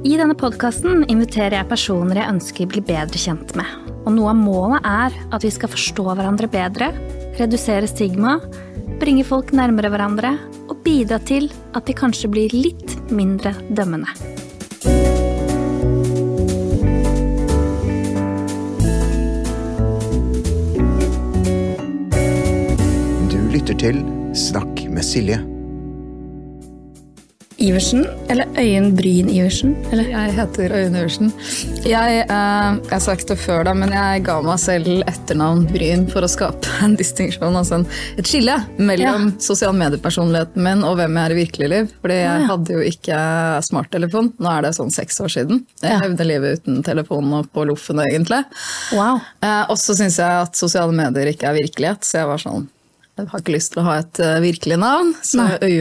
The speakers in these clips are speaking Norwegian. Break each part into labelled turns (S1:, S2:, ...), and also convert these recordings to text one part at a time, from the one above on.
S1: I denne podkasten inviterer jeg personer jeg ønsker blir bedre kjent med. Og noe av målet er at vi skal forstå hverandre bedre, redusere stigma, bringe folk nærmere hverandre og bidra til at de kanskje blir litt mindre dømmende.
S2: Du lytter til Snakk med Silje.
S1: Iversen, eller Øyen Bryn Iversen? Eller?
S3: Jeg heter Øyen Iversen. Jeg, eh, jeg har sagt det før, da, men jeg ga meg selv etternavn Bryn for å skape en distinksjon, altså en, et skille mellom
S1: Ja.
S3: sosial mediepersonligheten min og hvem jeg er i virkelig liv. Fordi jeg
S1: ja.
S3: hadde jo ikke smarttelefon. Nå er det sånn seks år siden. Jeg
S1: Ja.
S3: levde livet uten telefon og på loffen, egentlig.
S1: Wow.
S3: Eh, og så syns jeg at sosiale medier ikke er virkelighet, så jeg var sånn Jeg har ikke lyst til å ha et eh, virkelig navn, så
S1: Nei.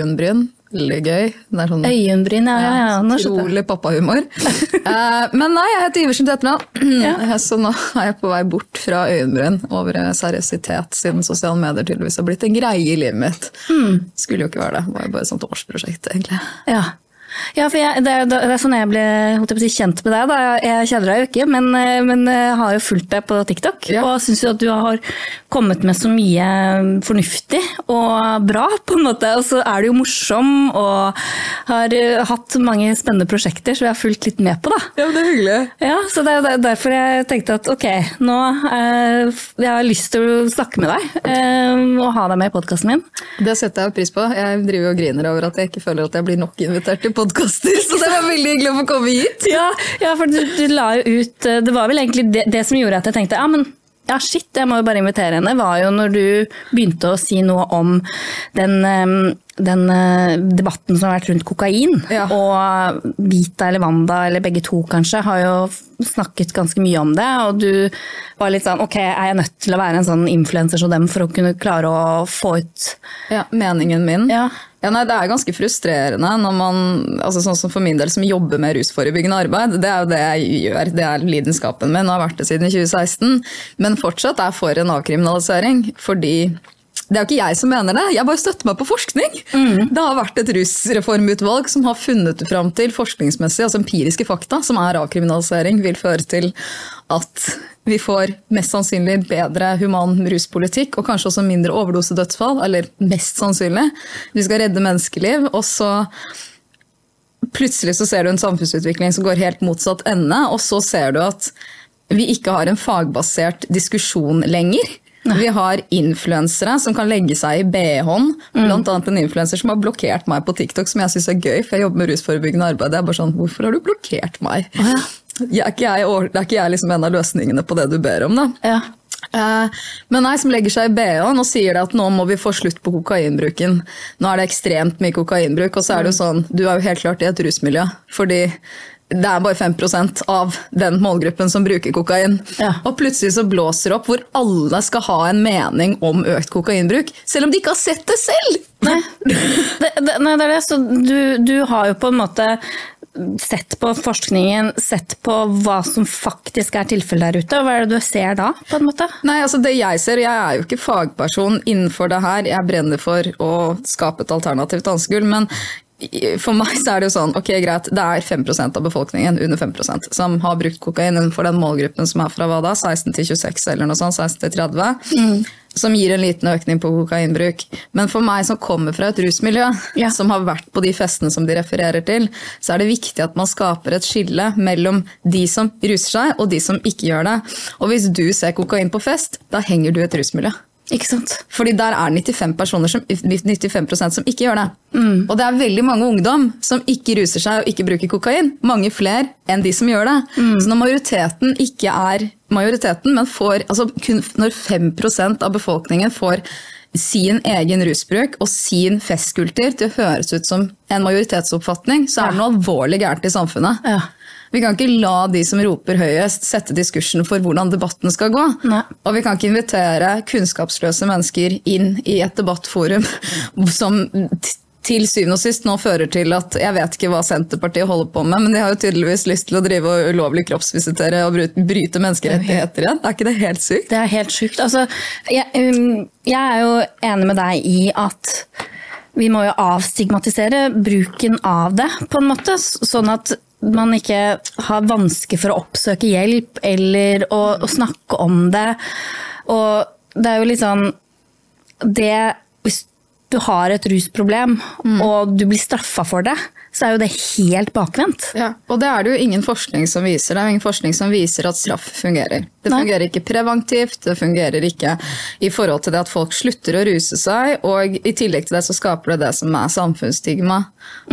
S3: Veldig gøy. Det er sånn
S1: Øyenbryn, ja. ja, ja.
S3: Utrolig pappahumor. Eh, men nei, jeg heter Iversen til etternavn, så nå er jeg på vei bort fra øyenbryn over seriøsitet, siden sosiale medier tydeligvis har blitt en greie i livet mitt.
S1: Hmm.
S3: Skulle jo ikke være det. Det var jo bare et sånt årsprosjekt, egentlig.
S1: Ja. Ja, for jeg, det, er- det er sånn jeg ble jeg si, kjent med deg. Da. Jeg kjenner deg jo ikke, men, eh, men jeg har jo fulgt deg på TikTok.
S3: Ja.
S1: Og syns jo at du har kommet med så mye fornuftig og bra, på en måte. Og så er du jo morsom og har eh, hatt mange spennende prosjekter, som jeg har fulgt litt med på, da.
S3: Ja, men det er hyggelig.
S1: Ja, så det er er derfor jeg tenkte at ok, nå eh, jeg har lyst til å snakke med deg eh, og ha deg med i podkasten min.
S3: Det setter jeg pris på. Jeg driver og griner over at jeg ikke føler at jeg blir nok invitert til podkaster, så det var veldig hyggelig å få komme hit.
S1: Ja, ja for du, du la jo ut eh, Det var vel egentlig det, det som gjorde at jeg tenkte ja, men ja, shit, jeg må jo bare invitere henne, var jo når du begynte å si noe om den, den eh, debatten som har vært rundt kokain.
S3: Ja.
S1: Og Vita eller Wanda, eller begge to kanskje, har jo snakket ganske mye om det. Og du var litt sånn ok, er jeg nødt til å være en sånn influenser som dem for å kunne klare å få ut
S3: Ja, meningen min.
S1: Ja.
S3: Ja, nei, Det er ganske frustrerende når man, altså sånn som for min del som jobber med rusforebyggende arbeid. Det er jo det jeg gjør, det er lidenskapen min og har vært det siden 2016. Men fortsatt er for en avkriminalisering. fordi det er jo ikke jeg som mener det, jeg bare støtter meg på forskning. Det har vært et rusreformutvalg som har funnet fram til forskningsmessig, altså empiriske fakta, som er avkriminalisering, vil føre til at vi får mest sannsynlig bedre human ruspolitikk, og kanskje også mindre overdosedødsfall, eller mest sannsynlig. Vi skal redde menneskeliv, og så plutselig så ser du en samfunnsutvikling som går helt motsatt ende, og så ser du at vi ikke har en fagbasert diskusjon lenger. Vi har influensere som kan legge seg i BH-en. Blant annet en influenser som har blokkert meg på TikTok, som jeg syns er gøy, for jeg jobber med rusforebyggende arbeid. Det er bare sånn, Hvorfor har du blokkert meg? Jeg er ikke jeg, er ikke jeg liksom en av løsningene på det du ber om, da?
S1: Ja.
S3: Eh, Men nei, som legger seg i BH-en og sier det at nå må vi få slutt på kokainbruken. Nå er det ekstremt mye kokainbruk, og så er det jo sånn, du er jo helt klart i et rusmiljø. Fordi det er bare 5% av den målgruppen som bruker kokain.
S1: Ja.
S3: Og plutselig så blåser det opp hvor alle skal ha en mening om økt kokainbruk. Selv om de ikke har sett det selv!
S1: Nei, det, det, nei, det er det. Så du, du har jo på en måte sett på forskningen, sett på hva som faktisk er tilfellet der ute. og Hva er det du ser da, på en måte?
S3: Nei, altså det Jeg ser, jeg er jo ikke fagperson innenfor det her. Jeg brenner for å skape et alternativt dansegulv. Men for meg så er det jo sånn, ok greit, det er 5% av befolkningen, under 5% som har brukt kokain innenfor den målgruppen som er fra hva da, 16 til 26 eller noe sånt, 16 til 30. Som gir en liten økning på kokainbruk. Men for meg som kommer fra et rusmiljø,
S1: Ja.
S3: som har vært på de festene som de refererer til, så er det viktig at man skaper et skille mellom de som ruser seg, og de som ikke gjør det. Og hvis du ser kokain på fest, da henger du i et rusmiljø.
S1: Ikke sant?
S3: Fordi der er 95, personer som, 95% som ikke gjør det. Og det er veldig mange ungdom som ikke ruser seg og ikke bruker kokain. Mange flere enn de som gjør det. Så når majoriteten ikke er majoriteten, men får, altså kun når 5% av befolkningen får sin egen rusbruk og sin festkultur til å høres ut som en majoritetsoppfatning, så er det noe alvorlig gærent i samfunnet.
S1: Ja.
S3: Vi kan ikke la de som roper høyest, sette diskursen for hvordan debatten skal gå.
S1: Nei.
S3: Og vi kan ikke invitere kunnskapsløse mennesker inn i et debattforum som til syvende og sist nå fører til at jeg vet ikke hva Senterpartiet holder på med, men de har jo tydeligvis lyst til å drive og ulovlig kroppsvisitere og bryte, menneskerettigheter igjen. Er ikke det helt sykt?
S1: Det er helt sykt. Altså, jeg, um, jeg er jo enig med deg i at vi må jo avstigmatisere bruken av det, på en måte. Sånn at man ikke har vansker for å oppsøke hjelp eller å, å snakke om det. Og det er jo litt sånn det, du har et rusproblem og du blir straffa for det, så er jo det helt bakvendt.
S3: Ja, og det er det jo ingen forskning som viser. Det er ingen forskning som viser at straff fungerer. Det
S1: Nei.
S3: fungerer ikke preventivt, det fungerer ikke i forhold til det at folk slutter å ruse seg, og i tillegg til det så skaper det det som er samfunnsstigma.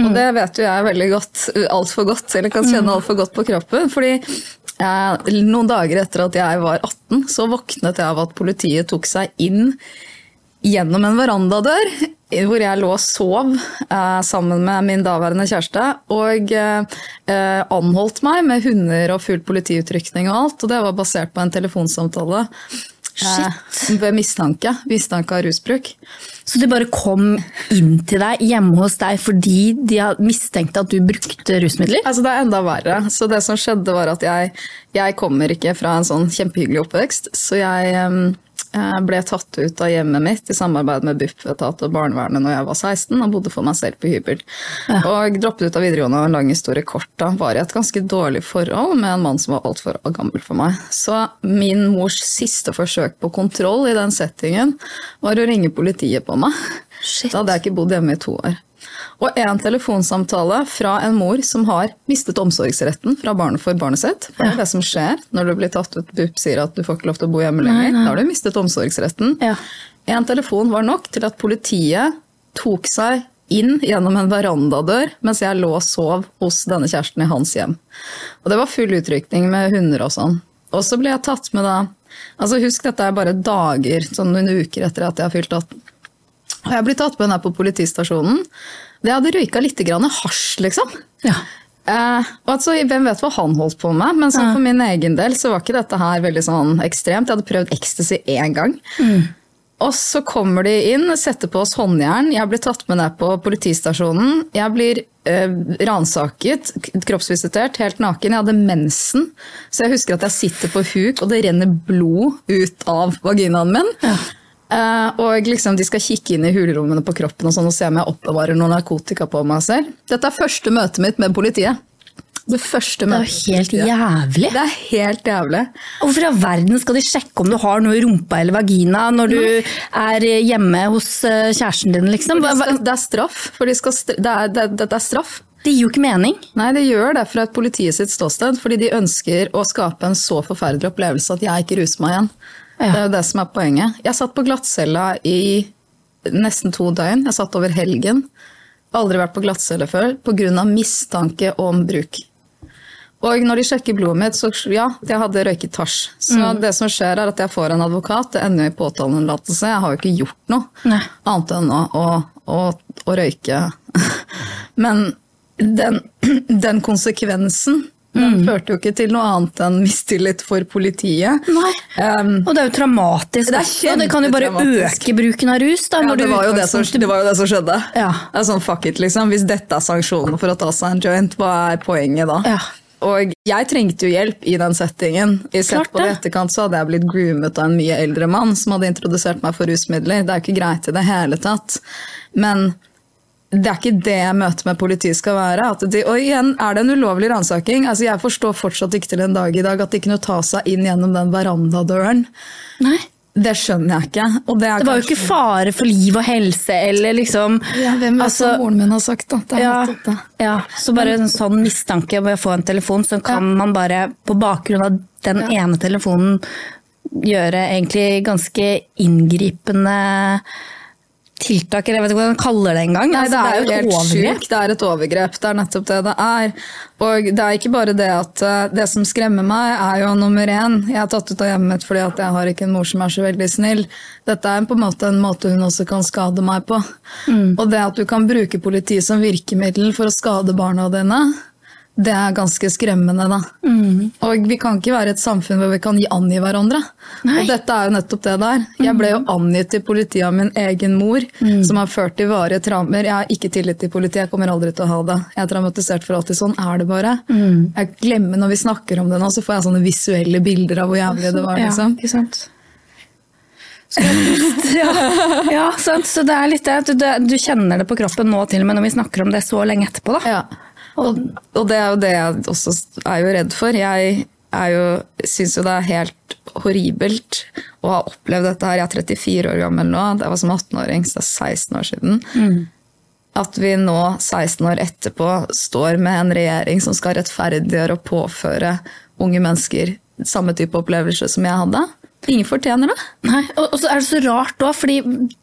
S3: Og det vet jo jeg veldig godt, altfor godt, eller kan kjenne altfor godt på kroppen. fordi eh, noen dager etter at jeg var 18, så våknet jeg av at politiet tok seg inn gjennom en verandadør hvor jeg lå og sov eh, sammen med min daværende kjæreste, og eh, anholdt meg med hunder og full politiutrykning og alt. Og det var basert på en telefonsamtale eh, ved mistanke. Mistanke av rusbruk.
S1: Så de bare kom inn til deg hjemme hos deg fordi de mistenkte at du brukte rusmidler?
S3: Altså Det er enda verre. Så det som skjedde var at jeg, jeg kommer ikke fra en sånn kjempehyggelig oppvekst, så jeg eh, ble tatt ut av hjemmet mitt i samarbeid med Bufetat og barnevernet når jeg var 16 og bodde for meg selv på hybel. Og droppet ut av videregående og en lang historie kort da, var i et ganske dårlig forhold med en mann som var altfor gammel for meg. Så min mors siste forsøk på kontroll i den settingen var å ringe politiet på meg.
S1: Shit.
S3: Da hadde jeg ikke bodd hjemme i to år. Og en telefonsamtale fra en mor som har mistet omsorgsretten fra barnet for barnet sitt. For det er det som skjer når du blir tatt ut. BUP sier at du får ikke lov til å bo hjemme lenger. Da har du mistet omsorgsretten.
S1: Ja.
S3: En telefon var nok til at politiet tok seg inn gjennom en verandadør mens jeg lå og sov hos denne kjæresten i hans hjem. Og det var full utrykning med hunder og sånn. Og så ble jeg tatt med da Altså Husk, dette er bare dager, sånn noen uker etter at jeg har fylt 18. Og jeg ble tatt med her på politistasjonen. Det hadde røyka litt grann hasj, liksom.
S1: Ja.
S3: Eh, og altså, Hvem vet hva han holdt på med, men sånn for min egen del så var ikke dette her veldig sånn ekstremt. Jeg hadde prøvd ecstasy én gang. Og så kommer de inn, setter på oss håndjern. Jeg blir tatt med ned på politistasjonen. Jeg blir eh, ransaket, kroppsvisitert, helt naken. Jeg hadde mensen, så jeg husker at jeg sitter på huk, og det renner blod ut av vaginaen min. Eh, og liksom de skal kikke inn i hulrommene på kroppen og sånn, og se om jeg oppbevarer noe narkotika på meg selv. Dette er første møtet mitt med politiet. Det første
S1: Det er jo helt jævlig.
S3: Det er helt jævlig.
S1: Hvorfor i all verden skal de sjekke om du har noe i rumpa eller vagina når du er hjemme hos eh, kjæresten din, liksom? Hva- skal,
S3: Det er straff. For de skal det, er, det, det er straff.
S1: Det gir jo ikke mening.
S3: Nei, det gjør det fra et politiet sitt ståsted, fordi de ønsker å skape en så forferdelig opplevelse at jeg ikke ruser meg igjen.
S1: Ja.
S3: Det er jo det som er poenget. Jeg satt på glattcella i nesten to døgn. Jeg satt over helgen. Aldri vært på glattcelle før pga. mistanke om bruk. Og når de sjekker blodet mitt, så ja, jeg hadde røyket tasj. Så det som skjer er at jeg får en advokat, det ender jo i påtaleunnlatelse. Jeg har jo ikke gjort noe
S1: Nei.
S3: annet enn å, å, å, å røyke. Men den, den konsekvensen den førte jo ikke til noe annet enn mistillit for politiet.
S1: Nei.
S3: Um,
S1: Og det er jo traumatisk.
S3: Det er
S1: det kan jo bare øke bruken av rus. Da,
S3: ja, det, var det, som, det var jo det som skjedde.
S1: Ja.
S3: Det er sånn, fuck it, liksom. Hvis dette er sanksjonen for å ta seg en joint, hva er poenget da?
S1: Ja.
S3: Og jeg trengte jo hjelp i den settingen. I sett på det. etterkant så hadde jeg blitt groomet av en mye eldre mann som hadde introdusert meg for rusmidler. Det er jo ikke greit i det hele tatt. Men det er ikke det jeg møter med politiet skal være. De, og igjen, er det en ulovlig ransaking? Altså, jeg forstår fortsatt ikke til en dag i dag at de kunne ta seg inn gjennom den verandadøren.
S1: Nei.
S3: Det skjønner jeg ikke. Det,
S1: Det var jo ikke fare for liv og helse eller liksom
S3: ja, Hvem vet
S1: altså,
S3: hva moren min har sagt, da? Det er
S1: ja,
S3: det.
S1: ja, så bare en sånn mistanke om å få en telefon, så kan man bare på bakgrunn av den
S3: Ja.
S1: ene telefonen gjøre egentlig ganske inngripende tiltak, eller jeg vet ikke hva man kaller det engang. Altså,
S3: det er jo
S1: et
S3: helt
S1: overgrep.
S3: sjukt. Det er et overgrep. Det er nettopp det det er. Og det er ikke bare det at eh, det som skremmer meg, er jo nummer én. Jeg er tatt ut av hjemmet fordi at jeg har ikke en mor som er så veldig snill. Dette er på en måte en måte hun også kan skade meg på. Og det at du kan bruke politiet som virkemiddel for å skade barna dine, det er ganske skremmende, da. Og vi kan ikke være et samfunn hvor vi kan gi angi hverandre.
S1: Nei.
S3: Og dette er jo nettopp det der. Jeg ble jo angitt til politiet av min egen mor, som har ført til varige traumer. Jeg har ikke tillit til politiet, jeg kommer aldri til å ha det. Jeg er traumatisert for alltid. Sånn er det bare. Jeg glemmer Når vi snakker om det nå, så får jeg sånne visuelle bilder av hvor jævlig det var. liksom.
S1: Ja, ikke sant? Så, ja, ja, sant. Så det er litt det at du, du kjenner det på kroppen nå til og med når vi snakker om det så lenge etterpå. da.
S3: Ja. Og, og det er jo det jeg også er jo redd for. Jeg er syns jo det er helt horribelt å ha opplevd dette her. Jeg er 34 år gammel nå. Det var som 18-åring, så det er 16 år siden. At vi nå, 16 år etterpå, står med en regjering som skal rettferdiggjøre og påføre unge mennesker samme type opplevelse som jeg hadde. Ingen fortjener det.
S1: Nei, og, og så er det så rart òg, fordi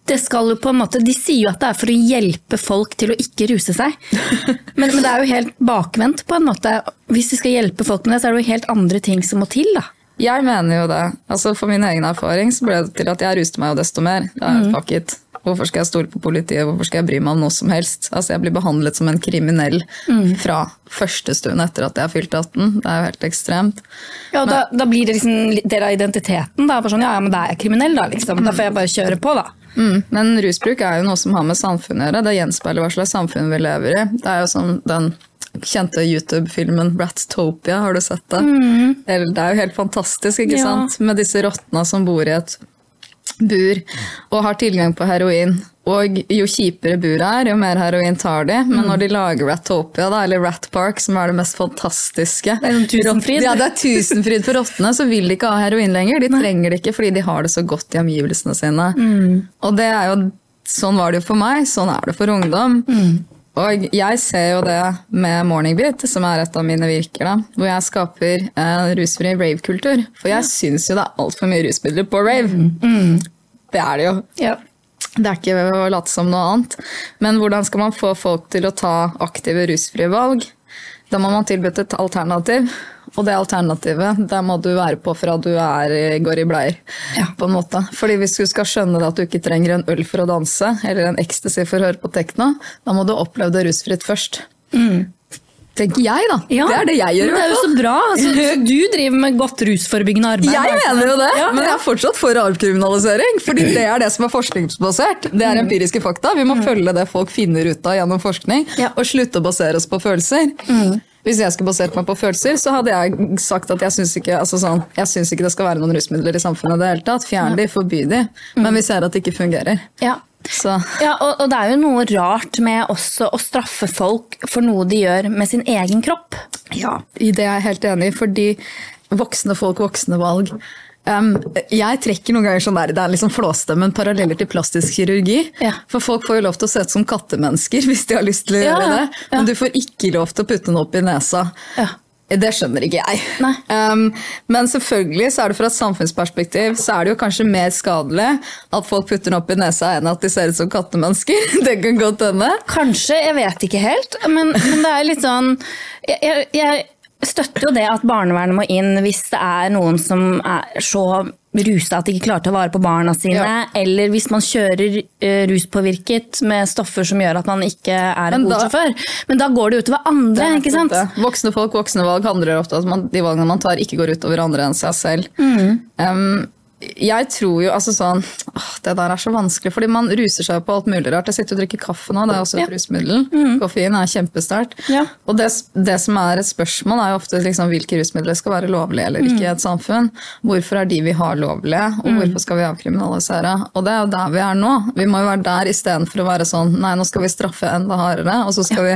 S1: det skal jo på en måte De sier jo at det er for å hjelpe folk til å ikke ruse seg. Men, men det er jo helt bakvendt, på en måte. Hvis vi skal hjelpe folk med det, så er det jo helt andre ting som må til, da.
S3: Jeg mener jo det. Altså For min egen erfaring så ble det til at jeg ruste meg jo desto mer. Det er fuck it. Hvorfor skal jeg stole på politiet, hvorfor skal jeg bry meg om noe som helst? Altså Jeg blir behandlet som en kriminell fra første stund etter at jeg har fylt 18. Det er jo helt ekstremt.
S1: Ja, og da, da blir det liksom del av identiteten. da, for sånn, ja, ja, men Da er jeg kriminell, da. liksom. Da får jeg bare kjøre på, da.
S3: Mm. Men rusbruk er jo noe som har med samfunnet å gjøre. Det gjenspeiler hva slags samfunn vi lever i. Det er jo som den kjente YouTube-filmen Ratstopia, har du sett det? Mm. Det er jo helt fantastisk, ikke
S1: Ja.
S3: sant? Med disse rottene som bor i et bur og har tilgang på heroin. Og jo kjipere buret er, jo mer heroin tar de. Men når de lager Rattopia, da, eller Rat Park, som er det mest fantastiske
S1: Det er Tusenfryd.
S3: Ja, det er tusenfryd for rottene, så vil de ikke ha heroin lenger. De trenger det ikke fordi de har det så godt i omgivelsene sine. Og det er jo, sånn var det jo for meg, sånn er det for ungdom. Og jeg ser jo det med Morningbeat, som er et av mine virker, da, hvor jeg skaper en rusfri rave-kultur. For jeg syns jo det er altfor mye rusmidler på rave. Det er det jo.
S1: Ja.
S3: Det er ikke å late som noe annet. Men hvordan skal man få folk til å ta aktive rusfrie valg? Da må man tilbudt et alternativ. Og det alternativet, der må du være på fra du er, går i bleier. på en måte. Fordi Hvis du skal skjønne det at du ikke trenger en øl for å danse, eller en ecstasy for å høre på tekno, da må du oppleve det rusfritt først. Tenker jeg, da.
S1: Ja,
S3: Det er det jeg gjør.
S1: Men det er jo så bra. Altså, så du driver med godt rusforebyggende arbeid.
S3: Jeg mener jo det,
S1: Ja,
S3: men jeg er fortsatt for avkriminalisering. fordi det er det som er forskningsbasert. Det er empiriske fakta. Vi må følge det folk finner ut av gjennom forskning, og slutte å basere oss på følelser. Hvis jeg skulle basert meg på følelser, så hadde jeg sagt at jeg syns ikke, altså sånn, ikke det skal være noen rusmidler i samfunnet i det hele tatt. Fjern de, forby de. Men vi ser at det ikke fungerer.
S1: Ja.
S3: Så
S1: Ja, og, og det er jo noe rart med også å straffe folk for noe de gjør med sin egen kropp.
S3: Ja, i det er jeg helt enig i, fordi voksne folk, voksne valg. Um, jeg trekker noen ganger sånn der, det er liksom flåstemmen paralleller til plastisk kirurgi.
S1: Ja.
S3: For folk får jo lov til å se ut som kattemennesker hvis de har lyst til å
S1: Ja,
S3: gjøre
S1: ja,
S3: det. Men du får ikke lov til å putte den opp i nesa. Det skjønner ikke jeg. Um, men selvfølgelig så er det fra et samfunnsperspektiv så er det jo kanskje mer skadelig at folk putter den opp i nesa enn at de ser ut som kattemennesker. det kan godt hende.
S1: Kanskje, jeg vet ikke helt. Men, men det er litt sånn jeg, jeg, jeg støtter jo det at barnevernet må inn hvis det er noen som er så rusa at de ikke klarte å ta vare på barna sine.
S3: Ja.
S1: Eller hvis man kjører uh, ruspåvirket med stoffer som gjør at man ikke er en god sjåfør. Men da går det utover andre, ikke sant?
S3: Det. Voksne folk, voksne valg handler ofte om at de valgene man tar, ikke går utover andre enn seg selv.
S1: Mm.
S3: Um, jeg tror jo altså sånn åh, Det der er så vanskelig, fordi man ruser seg på alt mulig rart. Jeg sitter og drikker kaffe nå, det er også et
S1: Ja. Mm.
S3: Koffein er kjempesterkt.
S1: Ja.
S3: Og det, det som er et spørsmål, er jo ofte liksom, hvilke rusmidler skal være lovlige eller ikke i
S1: Mm.
S3: et samfunn. Hvorfor er de vi har lovlige, og hvorfor skal vi avkriminalisere? Og det er jo der vi er nå. Vi må jo være der istedenfor å være sånn nei, nå skal vi straffe enda hardere, og så skal vi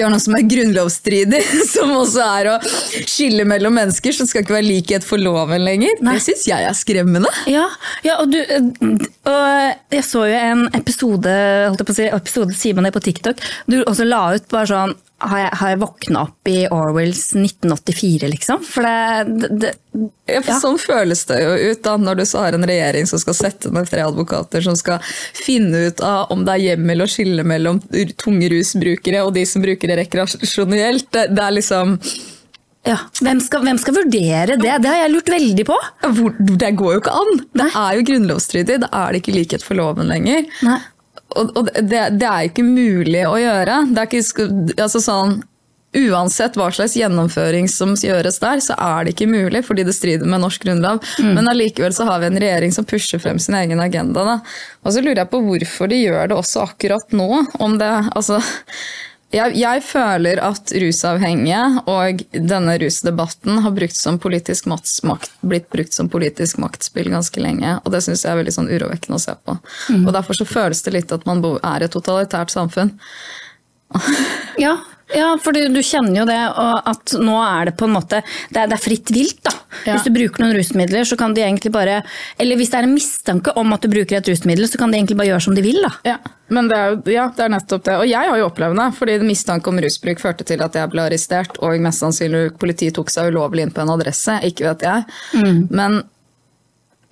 S3: gjøre noe som er grunnlovsstridig, som også er å skille mellom mennesker, så det skal ikke være likhet for loven lenger.
S1: Nei.
S3: Det syns jeg er skremmende.
S1: Ja, ja og, du, og jeg så jo en episode, holdt jeg på å si, episode sier man det på TikTok, du også la ut bare sånn har jeg, har jeg våkna opp i Orwells 1984, liksom? For det, det, det
S3: Ja, for
S1: Ja.
S3: Sånn føles det jo ut da, når du så har en regjering som skal sette ned tre advokater som skal finne ut av om det er hjemmel å skille mellom tunge rusbrukere og de som bruker det rekreasjonelt. Det, det er liksom
S1: ja. hvem, skal, hvem skal vurdere det? Det har jeg lurt veldig på.
S3: Det går jo ikke an! Det er jo grunnlovsstridig. Da er det ikke likhet for loven lenger.
S1: Nei.
S3: Og, og det, det er jo ikke mulig å gjøre. Det er ikke, altså sånn, Uansett hva slags gjennomføring som gjøres der, så er det ikke mulig fordi det strider med norsk grunnlov. Men allikevel så har vi en regjering som pusher frem sin egen agenda. Da. Og så lurer jeg på hvorfor de gjør det også akkurat nå. Om det, altså, jeg, jeg føler at rusavhengige og denne rusdebatten har brukt som politisk makt, blitt brukt som politisk maktspill ganske lenge. Og det syns jeg er veldig sånn urovekkende å se på. Og derfor så føles det litt at man er et totalitært samfunn.
S1: Ja, Ja, for du, du kjenner jo det, og at nå er det på en måte Det er, det er fritt vilt, da.
S3: Ja.
S1: Hvis du bruker noen rusmidler, så kan de egentlig bare Eller hvis det er en mistanke om at du bruker et rusmiddel, så kan de egentlig bare gjøre som de vil, da.
S3: Ja, men det er, ja, det er nettopp det. Og jeg har jo opplevd det, fordi mistanke om rusbruk førte til at jeg ble arrestert, og mest sannsynlig politiet tok seg ulovlig inn på en adresse, ikke vet jeg. Men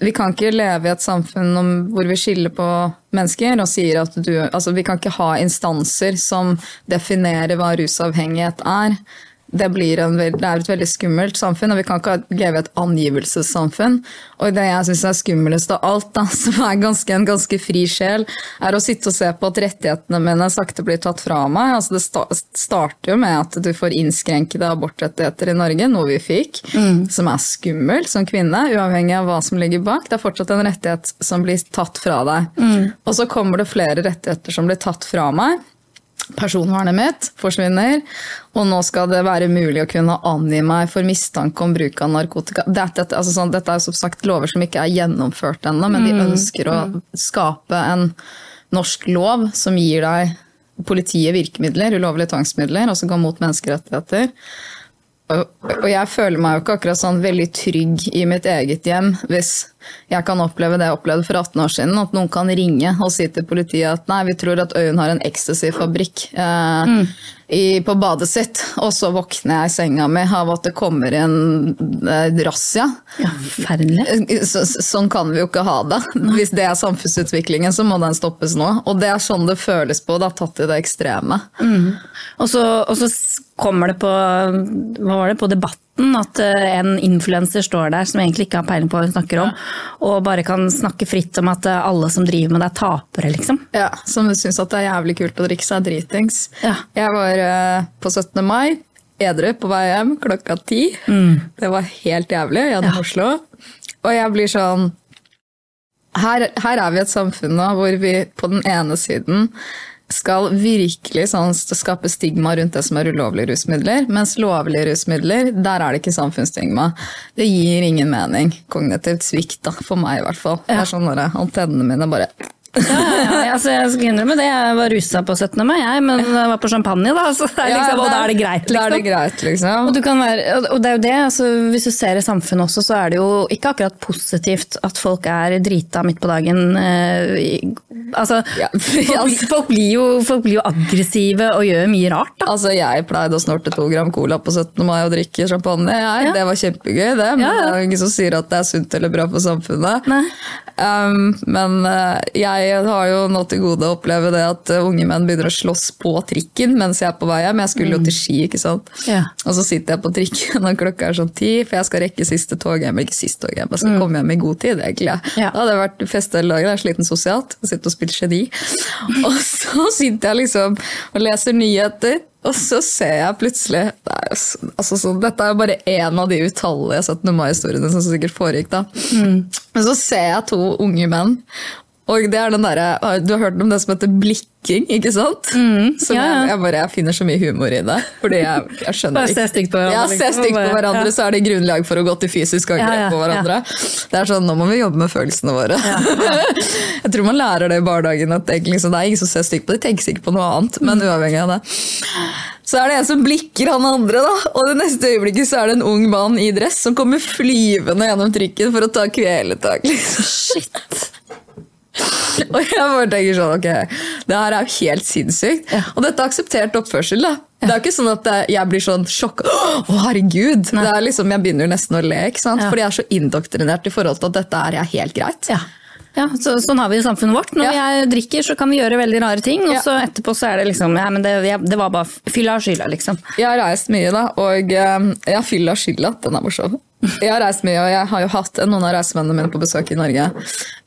S3: vi kan ikke leve i et samfunn hvor vi skiller på mennesker og sier at du Altså, vi kan ikke ha instanser som definerer hva rusavhengighet er. Det, blir en, det er et veldig skummelt samfunn, og vi kan ikke leve i et angivelsessamfunn. Og det jeg syns er skumlest av alt, da, som er ganske, en ganske fri sjel, er å sitte og se på at rettighetene mine sakte blir tatt fra meg. Altså, det starter jo med at du får innskrenkede abortrettigheter i Norge, noe vi fikk, som er skummelt som kvinne, uavhengig av hva som ligger bak. Det er fortsatt en rettighet som blir tatt fra deg. Og så kommer det flere rettigheter som blir tatt fra meg. Personvernet mitt forsvinner, og nå skal det være mulig å kunne angi meg for mistanke om bruk av narkotika. Dette, altså sånn, dette er som sagt lover som ikke er gjennomført ennå, men de ønsker å skape en norsk lov som gir deg politiet virkemidler, ulovlige tvangsmidler, og som går mot menneskerettigheter. Og, og jeg føler meg jo ikke akkurat sånn veldig trygg i mitt eget hjem hvis jeg kan oppleve det jeg opplevde for 18 år siden, at noen kan ringe og si til politiet at nei, vi tror at Øyunn har en ecstasy-fabrikk eh, mm. på badet sitt, og så våkner jeg i senga mi av at det kommer en eh, razzia.
S1: Ja, Forferdelig.
S3: Så, så- sånn kan vi jo ikke ha det. Hvis det er samfunnsutviklingen, så må den stoppes nå. Og det er sånn det føles på, det er tatt i det ekstreme.
S1: Og så, og så kommer det på, hva var det, på debatten at eh, en influenser står der som egentlig ikke har peiling på hva hun snakker om, og bare kan snakke fritt om at eh, alle som driver med det er tapere, liksom.
S3: Ja, Som syns at det er jævlig kult å drikke seg dritings.
S1: Ja.
S3: Jeg var eh, på 17. mai, edru på vei hjem klokka ti. Det var helt jævlig gjennom
S1: Ja.
S3: Oslo. Og jeg blir sånn her, her er vi i et samfunn nå hvor vi på den ene siden skal virkelig sånn skape stigma rundt det som er ulovlige rusmidler, mens lovlige rusmidler, der er det ikke samfunnsstigma. Det gir ingen mening. Kognitivt svikt, da, for meg i hvert fall. Det er sånn at Antennene mine bare
S1: Ja, ja, ja, altså, jeg skal innrømme det, jeg var rusa på 17. mai, jeg, men jeg var på champagne, da, så det er liksom, og da er det greit,
S3: Da er det
S1: liksom.
S3: greit, liksom.
S1: Og, du kan være, og det er jo det, altså, hvis du ser i samfunnet også, så er det jo ikke akkurat positivt at folk er drita midt på dagen. Eh, altså, folk, folk, blir jo, folk blir jo aggressive og gjør mye rart. Da.
S3: Altså, Jeg pleide å snorte to gram cola på 17. mai og drikke champagne. Jeg. Det var kjempegøy, det. Men det er ingen som sier at det er sunt eller bra for samfunnet. Um, men eh, jeg har jo nå til gode å oppleve det at eh, unge menn begynner å slåss på trikken mens jeg er på vei hjem. Jeg skulle jo til Ski, ikke sant.
S1: Mm. Ja.
S3: Og så sitter jeg på trikken og klokka er sånn ti, for jeg skal rekke siste tog hjem. Ikke siste tog hjem, jeg skal komme hjem i god tid, egentlig.
S1: Mm. Ja.
S3: Da hadde jeg vært fest hele dagen, jeg er sliten sosialt. Jeg sitter og spiller geni. Og så sitter jeg liksom og leser nyheter. Og så ser jeg plutselig det er så- altså sånn, Dette er jo bare én av de utallige 17. mai-historiene som sikkert foregikk. da. Men så ser jeg to unge menn. Og det er den der, Du har hørt om det som heter blikking, ikke sant? Som
S1: ja.
S3: Jeg, jeg, bare, jeg finner så mye humor i det. Fordi jeg, jeg skjønner
S1: Bare se stygt på hverandre,
S3: Ja, se
S1: liksom,
S3: stygt på hverandre,
S1: ja.
S3: så er det grunnlag for å gå til fysisk angrep
S1: Ja,
S3: på hverandre. Det er sånn, Nå må vi jobbe med følelsene våre. jeg tror man lærer det i barnehagen. at egentlig, liksom, Det er ingen som ser stygt på det, de tenker sikkert på noe annet. men
S1: Mm.
S3: uavhengig av det. Så er det en som blikker han andre, da. og det neste øyeblikket så er det en ung mann i dress som kommer flyvende gjennom trikken for å ta kvelertak. Liksom.
S1: Shit.
S3: Og jeg bare tenker sånn, ok, det her er jo helt sinnssykt. Og dette er akseptert oppførsel, da. Det er jo ikke sånn at eh, jeg blir sånn sjokk. Å, herregud! Det er liksom, Jeg begynner jo nesten å le, ikke sant?
S1: Ja.
S3: fordi jeg er så indoktrinert i forhold til at dette er helt greit.
S1: Ja. Ja, så, sånn har vi i samfunnet vårt. Når
S3: Ja.
S1: jeg drikker, så kan vi gjøre veldig rare ting, og
S3: Ja.
S1: så etterpå så er det liksom Ja, men det, jeg, det var bare fylla og skylda, liksom.
S3: Jeg har reist mye, da, og ja, jeg har fylla skylda. Den er morsom. Jeg har reist mye, og jeg har jo hatt noen av reisevennene mine på besøk i Norge.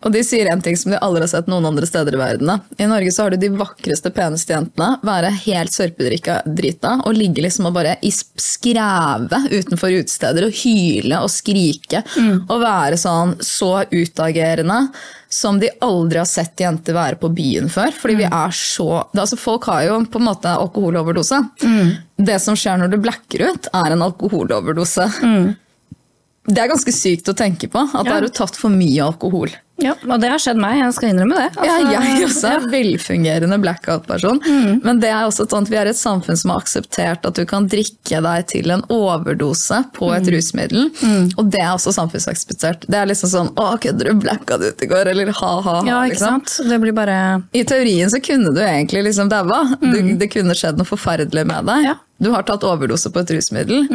S3: Og de sier en ting som de aldri har sett noen andre steder i verden. da. I Norge så har du de vakreste, peneste jentene være helt sørpedrikka drita og ligge liksom og bare i skreve utenfor utesteder og hyle og skrike. Og være sånn så utagerende som de aldri har sett jenter være på byen før. Fordi vi er så altså Folk har jo på en måte alkoholoverdose. Det som skjer når du blacker ut, er en alkoholoverdose. Det er ganske sykt å tenke på. At
S1: Ja.
S3: da har du tatt for mye alkohol.
S1: Ja, og det har skjedd meg, jeg skal innrømme det.
S3: Ja,
S1: Altså,
S3: jeg også er velfungerende blackout-person.
S1: Mm.
S3: Men det er også sånn at vi er et samfunn som har akseptert at du kan drikke deg til en overdose på et rusmiddel. Og det er også samfunnsakseptert. Det er liksom sånn 'Å, kødder du blackout ut i går?' eller ha-ha.
S1: Ja, ikke
S3: liksom.
S1: sant? Det blir bare
S3: I teorien så kunne du egentlig liksom daua. Du- Det kunne skjedd noe forferdelig med deg.
S1: Ja.
S3: Du har tatt overdose på et rusmiddel.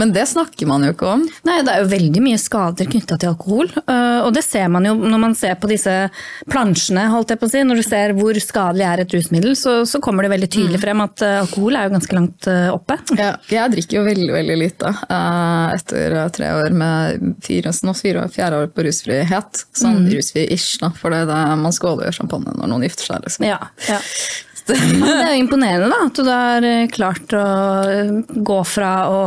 S3: Men det snakker man jo ikke om.
S1: Nei, det er jo veldig mye skader knytta til alkohol. øh, Og det ser man jo når man ser på disse plansjene, holdt jeg på å si. Når du ser hvor skadelig er et rusmiddel, så, så kommer det veldig tydelig frem at øh, alkohol er jo ganske langt øh, oppe.
S3: Ja, jeg drikker jo veldig veldig lite etter tre år med fire, nå fire, fjerde år på rusfrihet. Sånn rusfri-ish, da, for det er det man skåler jo champagne når noen gifter seg. Liksom.
S1: Ja, ja. Men det er jo imponerende da, at du har øh, klart å øh, gå fra å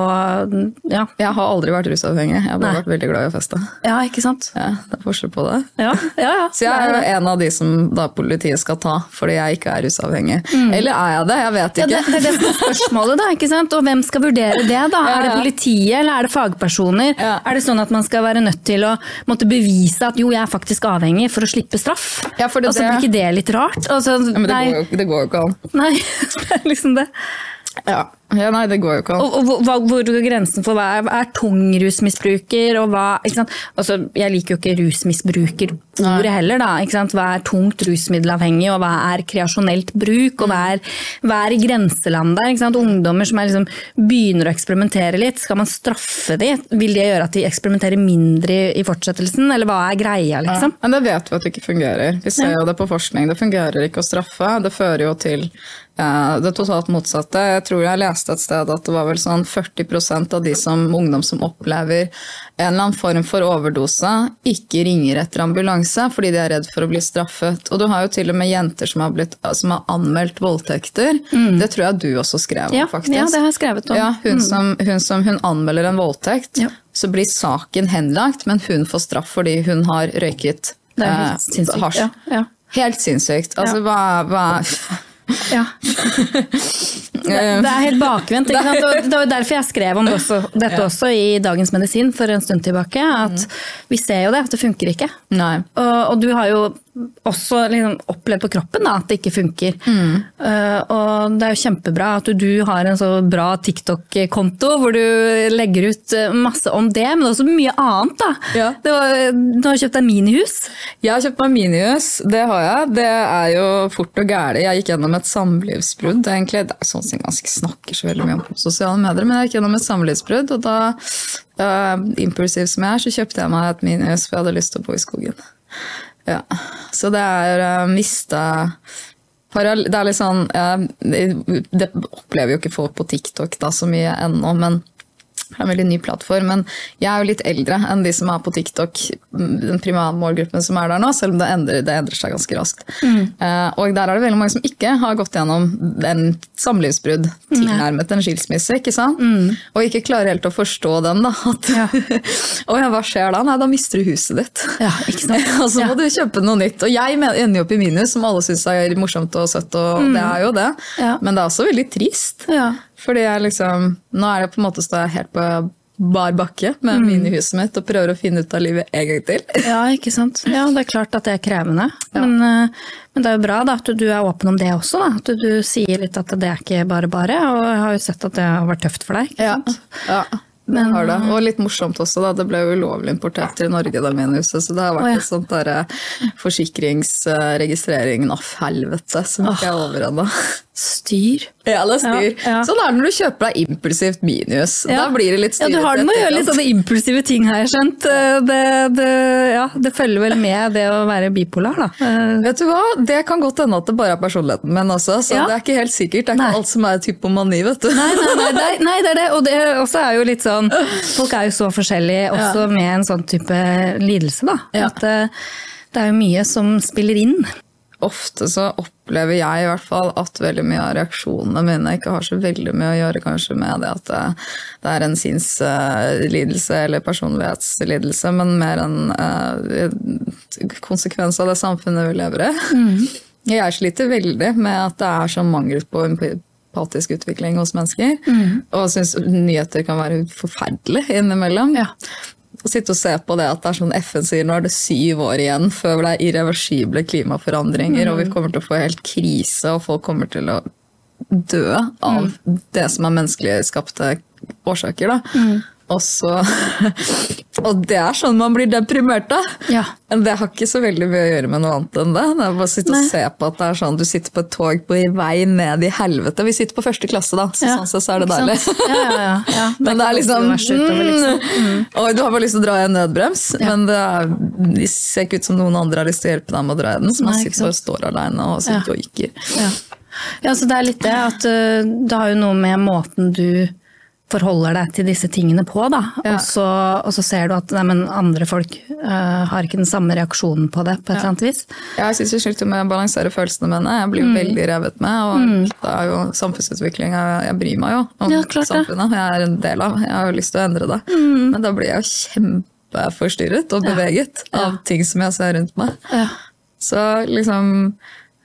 S1: ja.
S3: Jeg har aldri vært rusavhengig, jeg har bare
S1: Nei.
S3: vært veldig glad i å feste.
S1: ja, ikke sant?
S3: Ja, det er forskjell på det.
S1: Ja, ja, ja.
S3: Så jeg er jo en av de som da politiet skal ta fordi jeg ikke er rusavhengig. Eller er jeg det? Jeg vet ikke.
S1: det, det er det spørsmålet, da. ikke sant? Og hvem skal vurdere det? da? Er det politiet, eller er det fagpersoner? Er det sånn at man skal være nødt til å måtte bevise at jo, jeg er faktisk avhengig for å slippe straff?
S3: Ja, for det-
S1: og så Blir ikke det litt rart? Altså,
S3: Ja, men det
S1: nei,
S3: går, jo, det går an.
S1: nei, det er liksom det.
S3: Ja. ja, nei, det går jo ikke an.
S1: Og, og hva, hvor går grensen for hva er, er tung rusmisbruker, og hva? Altså, Jeg liker jo ikke rusmisbrukerordet heller, da. ikke sant? Hva er tungt rusmiddelavhengig, og hva er kreasjonelt bruk, og hva er, hva er i grenseland der? ikke sant? Ungdommer som liksom, begynner å eksperimentere litt, skal man straffe dem? Vil det gjøre at de eksperimenterer mindre i, i fortsettelsen, eller hva er greia, liksom?
S3: Men det vet vi at det ikke fungerer. Vi ser jo det på forskning. Det fungerer ikke å straffe. Det fører jo til det totalt motsatte. Jeg tror jeg leste et sted at det var vel sånn 40% av de som, ungdom som opplever en eller annen form for overdose, ikke ringer etter ambulanse fordi de er redd for å bli straffet. Og du har jo til og med jenter som har, blitt, som har anmeldt voldtekter. Det tror jeg du også skrev om,
S1: Mm. Ja,
S3: faktisk.
S1: ja, det har jeg skrevet om. Mm.
S3: Ja, hun, som, hun som hun anmelder en voldtekt,
S1: Ja.
S3: så blir saken henlagt, men hun får straff fordi hun har røyket
S1: Det
S3: eh, hasj.
S1: Ja, ja.
S3: Helt sinnssykt. Altså, hva, hva
S1: Ja. Det, det er helt bakvendt. Det var derfor jeg skrev om det også, dette også i Dagens Medisin for en stund tilbake. At vi ser jo det, at det funker ikke. Og, og du har jo også liksom opplevd på kroppen da, at det ikke funker. Eh, og det er jo kjempebra at du, du har en så bra TikTok-konto hvor du legger ut eh, masse om det, men også mye annet. da.
S3: Ja.
S1: Det var, du har kjøpt deg minihus.
S3: Jeg har kjøpt meg minihus, det har jeg. Det er jo fort og gæli. Jeg gikk gjennom et samlivsbrudd, egentlig. Det er sånn som ikke snakker så veldig mye om på sosiale medier, men jeg gikk gjennom et samlivsbrudd, og da, uh, impulsiv som jeg er, så kjøpte jeg meg et minihus, for jeg hadde lyst til å bo i skogen. Ja. Så det er uh, mista det er litt sånn eh, Det opplever jo ikke folk på TikTok da så mye ennå, men det er en veldig ny plattform, men jeg er jo litt eldre enn de som er på TikTok, den primære målgruppen som er der nå, selv om det endrer, det endrer seg ganske raskt. Eh, og der er det veldig mange som ikke har gått gjennom en samlivsbrudd tilnærmet en skilsmisse, ikke sant? Og ikke klarer helt å forstå den, da. At,
S1: Ja.
S3: og ja, hva skjer da? Nei, da mister du huset ditt.
S1: Ja, ikke sant?
S3: og så må
S1: Ja.
S3: du kjøpe noe nytt. Og jeg ender jo opp i minus, som alle syns er morsomt og søtt, og det er jo det.
S1: Ja.
S3: Men det er også veldig trist.
S1: Ja.
S3: Fordi jeg liksom Nå er jeg på en måte står jeg helt på bar bakke med minihuset mitt og prøver å finne ut av livet en gang til.
S1: Ja, ikke sant. Ja, det er klart at det er krevende. Men, eh, men det er jo bra da, at du er åpen om det også. Da. At du, du sier litt at det er ikke bare bare. Og jeg har jo sett at det har vært tøft for deg.
S3: Ja det
S1: Men-
S3: har det. Og litt morsomt også, da. Det ble jo ulovlig importert til Norge, da, minihuset. Så det har vært
S1: Å, ja.
S3: et sånt derre forsikringsregistrering av helvete som ikke er over ennå.
S1: Styr.
S3: Ja, det er styr.
S1: Ja, ja.
S3: Sånn er det når du kjøper deg impulsivt minihus. Da blir det litt styr.
S1: Ja, du har det med å gjøre litt sånne impulsive ting, har jeg skjønt. Eh, Det, det, ja, det følger vel med det å være bipolar, da. Eh,
S3: Vet du hva? Det kan godt hende at det bare er personligheten min også. Så
S1: Ja.
S3: det er ikke helt sikkert. Det er ikke
S1: Nei.
S3: alt som er typomani, vet du.
S1: Nei, nei, nei, nei, det er det. Og det også er jo litt sånn Folk er jo så forskjellige også med en sånn type lidelse, da.
S3: Ja.
S1: At eh, det er jo mye som spiller inn.
S3: Ofte så opplever jeg i hvert fall at veldig mye av reaksjonene mine ikke har så veldig mye å gjøre kanskje med det at det, det er en sinnslidelse eller personlighetslidelse, men mer en eh, konsekvens av det samfunnet vi lever i. Jeg sliter veldig med at det er sånn mangel på empatisk utvikling hos mennesker, og syns nyheter kan være forferdelig innimellom.
S1: Ja.
S3: Å sitte og se på det at det er sånn FN sier nå er det syv år igjen før det er irreversible klimaforandringer, og vi kommer til å få helt krise, og folk kommer til å dø av det som er menneskelig skapte årsaker. da. Og, så, og det er sånn man blir deprimert av.
S1: Ja.
S3: Men det har ikke så veldig mye å gjøre med noe annet enn det. Det er bare å sitte og se på at det er sånn, du sitter på et tog på vei ned i helvete. Vi sitter på første klasse, da, så
S1: Ja.
S3: sånn sett så er det deilig.
S1: Ja, ja, ja, ja.
S3: Men det er liksom,
S1: utover, liksom.
S3: mm, Og Du har bare lyst til å dra i en nødbrems, men det, er, det ser ikke ut som noen andre har lyst til å hjelpe deg med å dra i den. Så man
S1: Nei,
S3: sitter og står alene og sitter
S1: Ja.
S3: joiker.
S1: Ja. ja, så det er litt det at uh, det har jo noe med måten du forholder deg til disse tingene på, da.
S3: Ja.
S1: Og, så, og så ser du at nei, men andre folk uh, har ikke den samme reaksjonen på det, på et eller annet vis.
S3: Jeg syns det sliter med å balansere følelsene mine. Jeg blir
S1: Mm.
S3: veldig revet med. Og det er jo samfunnsutvikling. Jeg, jeg bryr meg jo om
S1: Ja,
S3: samfunnet. Jeg er en del av. Jeg har jo lyst til å endre det.
S1: Mm.
S3: Men da blir jeg jo kjempeforstyrret og beveget av ting som jeg ser rundt meg.
S1: Ja.
S3: Så liksom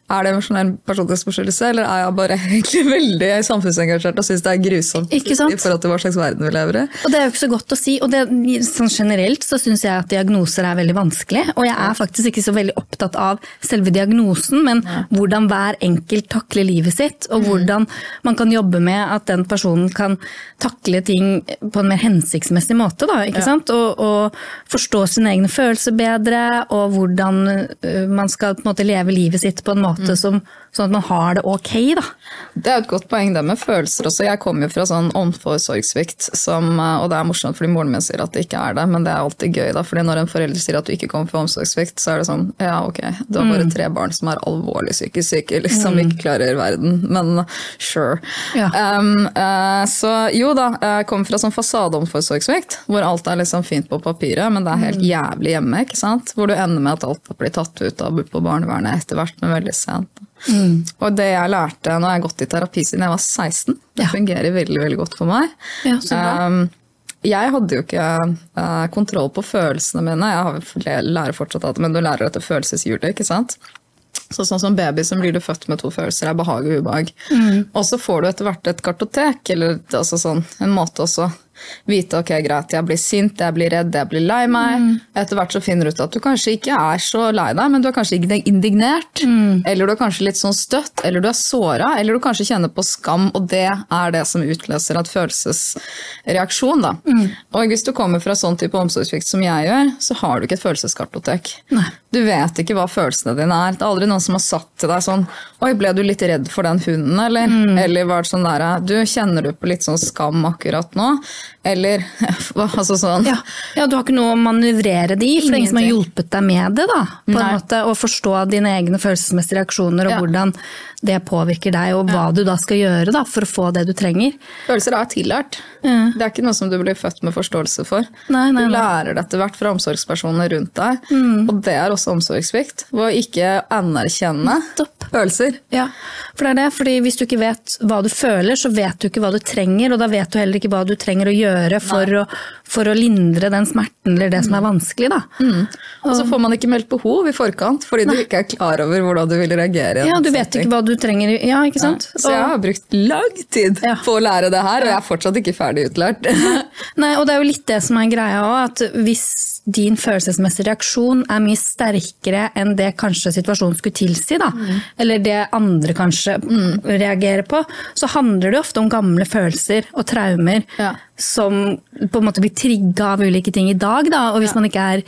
S3: Er det emosjonell personlighetsforstyrrelse, eller er jeg bare egentlig veldig samfunnsengasjert og syns det er grusomt i forhold til hva slags verden vi lever i?
S1: Og det er jo ikke så godt å si. Og det, sånn generelt så syns jeg at diagnoser er veldig vanskelig. Og jeg er faktisk ikke så veldig opptatt av selve diagnosen, men hvordan hver enkelt takler livet sitt. Og hvordan man kan jobbe med at den personen kan takle ting på en mer hensiktsmessig måte. Da, ikke sant? Og, og forstå sine egne følelser bedre, og hvordan man skal på en måte leve livet sitt på en måte som, sånn at man har det ok. Da.
S3: Det er et godt poeng det med følelser også. Jeg kommer jo fra sånn omsorgssvikt, eh, og det er morsomt fordi moren min sier at det ikke er det, men det er alltid gøy da, fordi når en forelder sier at du ikke kommer fra omsorgssvikt, så er det sånn, ja ok, du har bare tre barn som er alvorlig psykisk syke, liksom ikke klarer verden, men sure.
S1: Ja.
S3: Um, uh, så jo da, jeg kommer fra sånn fasadeomsorgssvikt, hvor alt er liksom fint på papiret, men det er helt jævlig hjemme, ikke sant? Hvor du ender med at alt blir tatt ut av på barnevernet etter hvert, men veldig sent. Og det jeg lærte, nå har jeg gått i terapi siden jeg var 16, det
S1: Ja.
S3: fungerer veldig, veldig godt for meg.
S1: Ja, så bra.
S3: Um, jeg hadde jo ikke uh, kontroll på følelsene mine. Jeg har, lærer fortsatt at men du lærer dette følelseshjulet, ikke sant? Så sånn som baby så blir du født med to følelser, er behag og ubehag.
S1: Mm.
S3: Og så får du etter hvert et kartotek, eller altså sånn, en måte også vite ok, greit, jeg blir sint, jeg blir redd, jeg blir lei meg.
S1: Mm.
S3: Etter hvert så finner du ut at du kanskje ikke er så lei deg, men du er kanskje indignert.
S1: Mm.
S3: Eller du er kanskje litt sånn støtt, eller du er såra, eller du kanskje kjenner på skam, og det er det som utløser en følelsesreaksjon. Da.
S1: Mm.
S3: Og hvis du kommer fra sånn type omsorgssvikt som jeg gjør, så har du ikke et følelseskartotek.
S1: Nei.
S3: Du vet ikke hva følelsene dine er. Det er aldri noen som har sagt til deg sånn Oi, ble du litt redd for den hunden, eller?
S1: Mm.
S3: Eller var det sånn der Du, kjenner du på litt sånn skam akkurat nå? Eller altså sånn
S1: Ja, ja, du har ikke noe å manøvrere det i, for det er ingen som har hjulpet deg med det. da, på en måte, Å forstå dine egne følelsesmessige reaksjoner og
S3: Ja.
S1: hvordan det påvirker deg, og hva du da skal gjøre da, for å få det du trenger.
S3: Følelser er tillært.
S1: Ja.
S3: Det er ikke noe som du blir født med forståelse for.
S1: Nei, nei,
S3: du lærer det etter hvert fra omsorgspersonene rundt deg,
S1: Mm.
S3: og det er også omsorgssvikt. Ved å ikke anerkjenne
S1: Stopp.
S3: følelser.
S1: Ja, for det er det, fordi Hvis du ikke vet hva du føler, så vet du ikke hva du trenger, og da vet du heller ikke hva du trenger å gjøre for, å, for å lindre den smerten eller det som er vanskelig. da.
S3: Og så får man ikke meldt behov i forkant, fordi du ikke er klar over hvordan du vil reagere.
S1: Ja, Du vet ikke hva du trenger. Ja, ikke sant?
S3: Så jeg har brukt lang tid
S1: Ja.
S3: på å lære det her, og jeg er fortsatt ikke ferdig utlært.
S1: Nei, og det er jo litt det som er greia òg, at hvis din følelsesmessige reaksjon er mye sterkere enn det kanskje situasjonen skulle tilsi, da,
S3: Mm.
S1: eller det andre kanskje reagerer på, så handler det ofte om gamle følelser og traumer
S3: Ja.
S1: som på en måte blir trigga av ulike ting i dag. Da, og hvis man ikke er,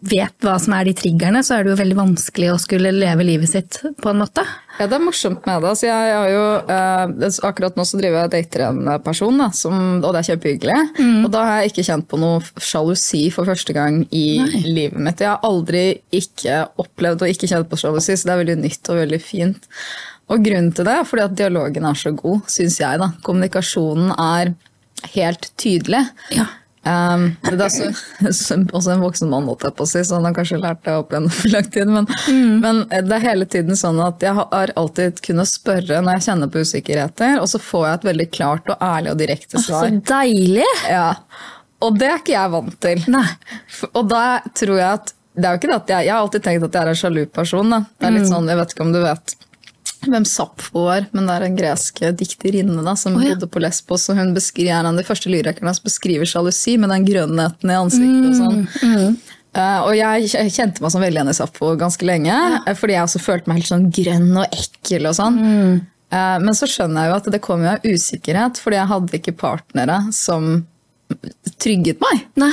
S1: vet hva som er de triggerne, så er det jo veldig vanskelig å skulle leve livet sitt på en måte.
S3: Ja, det er morsomt med det. Altså, jeg har jo, eh, akkurat nå så driver jeg og dater en person, da, som, og det er kjempehyggelig. Og da har jeg ikke kjent på noe sjalusi for første gang i livet mitt. Jeg har aldri ikke opplevd å ikke kjenne på sjalusi, så det er veldig nytt og veldig fint. Og grunnen til det er fordi at dialogen er så god, syns jeg. da. Kommunikasjonen er helt tydelig.
S1: Ja.
S3: Um, det er så, så, også en voksen mann, holdt jeg på å si, så han har kanskje lært det opp igjen for lang tid. Men, men det er hele tiden sånn at jeg har alltid kunnet spørre når jeg kjenner på usikkerheter, og så får jeg et veldig klart og ærlig og direkte svar.
S1: Så deilig!
S3: Ja. Og det er ikke jeg vant til.
S1: Nei.
S3: Og da tror jeg at det er jo ikke det at jeg, jeg har alltid tenkt at jeg er en sjalu person. Da. Det er litt sånn, jeg vet ikke om du vet hvem Sappho var, men det er en gresk dikterinne da, som
S1: oh, ja.
S3: bodde på Lesbos. og Hun beskriver, er en av de første lyrikerne som beskriver sjalusi med den grønnheten i ansiktet. og sånn.
S1: Mm,
S3: Eh, og jeg kjente meg som veldig igjen i Sappho ganske lenge, ja. fordi jeg også følte meg helt sånn grønn og ekkel. og sånn.
S1: Mm.
S3: Uh, men så skjønner jeg jo at det kom jo av usikkerhet, fordi jeg hadde ikke partnere som trygget meg.
S1: Nei.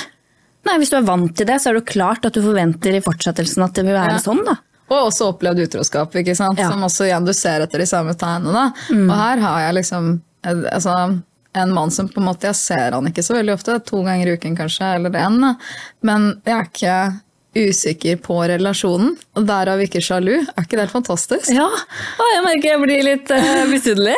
S1: Nei, hvis du er vant til det, så er det jo klart at du forventer i fortsettelsen at det vil være
S3: Ja.
S1: sånn, da.
S3: Og også opplevd utroskap, ikke sant?
S1: Ja.
S3: som også igjen du ser etter de samme tegnene. Mm. Og her har jeg liksom eh, altså, en mann som på en måte, Jeg ser han ikke så veldig ofte, to ganger i uken kanskje, eller én. men jeg er ikke usikker på relasjonen, og derav ikke sjalu. Er ikke det helt fantastisk?
S1: Ja, Å, jeg merker jeg blir litt uh, misunnelig.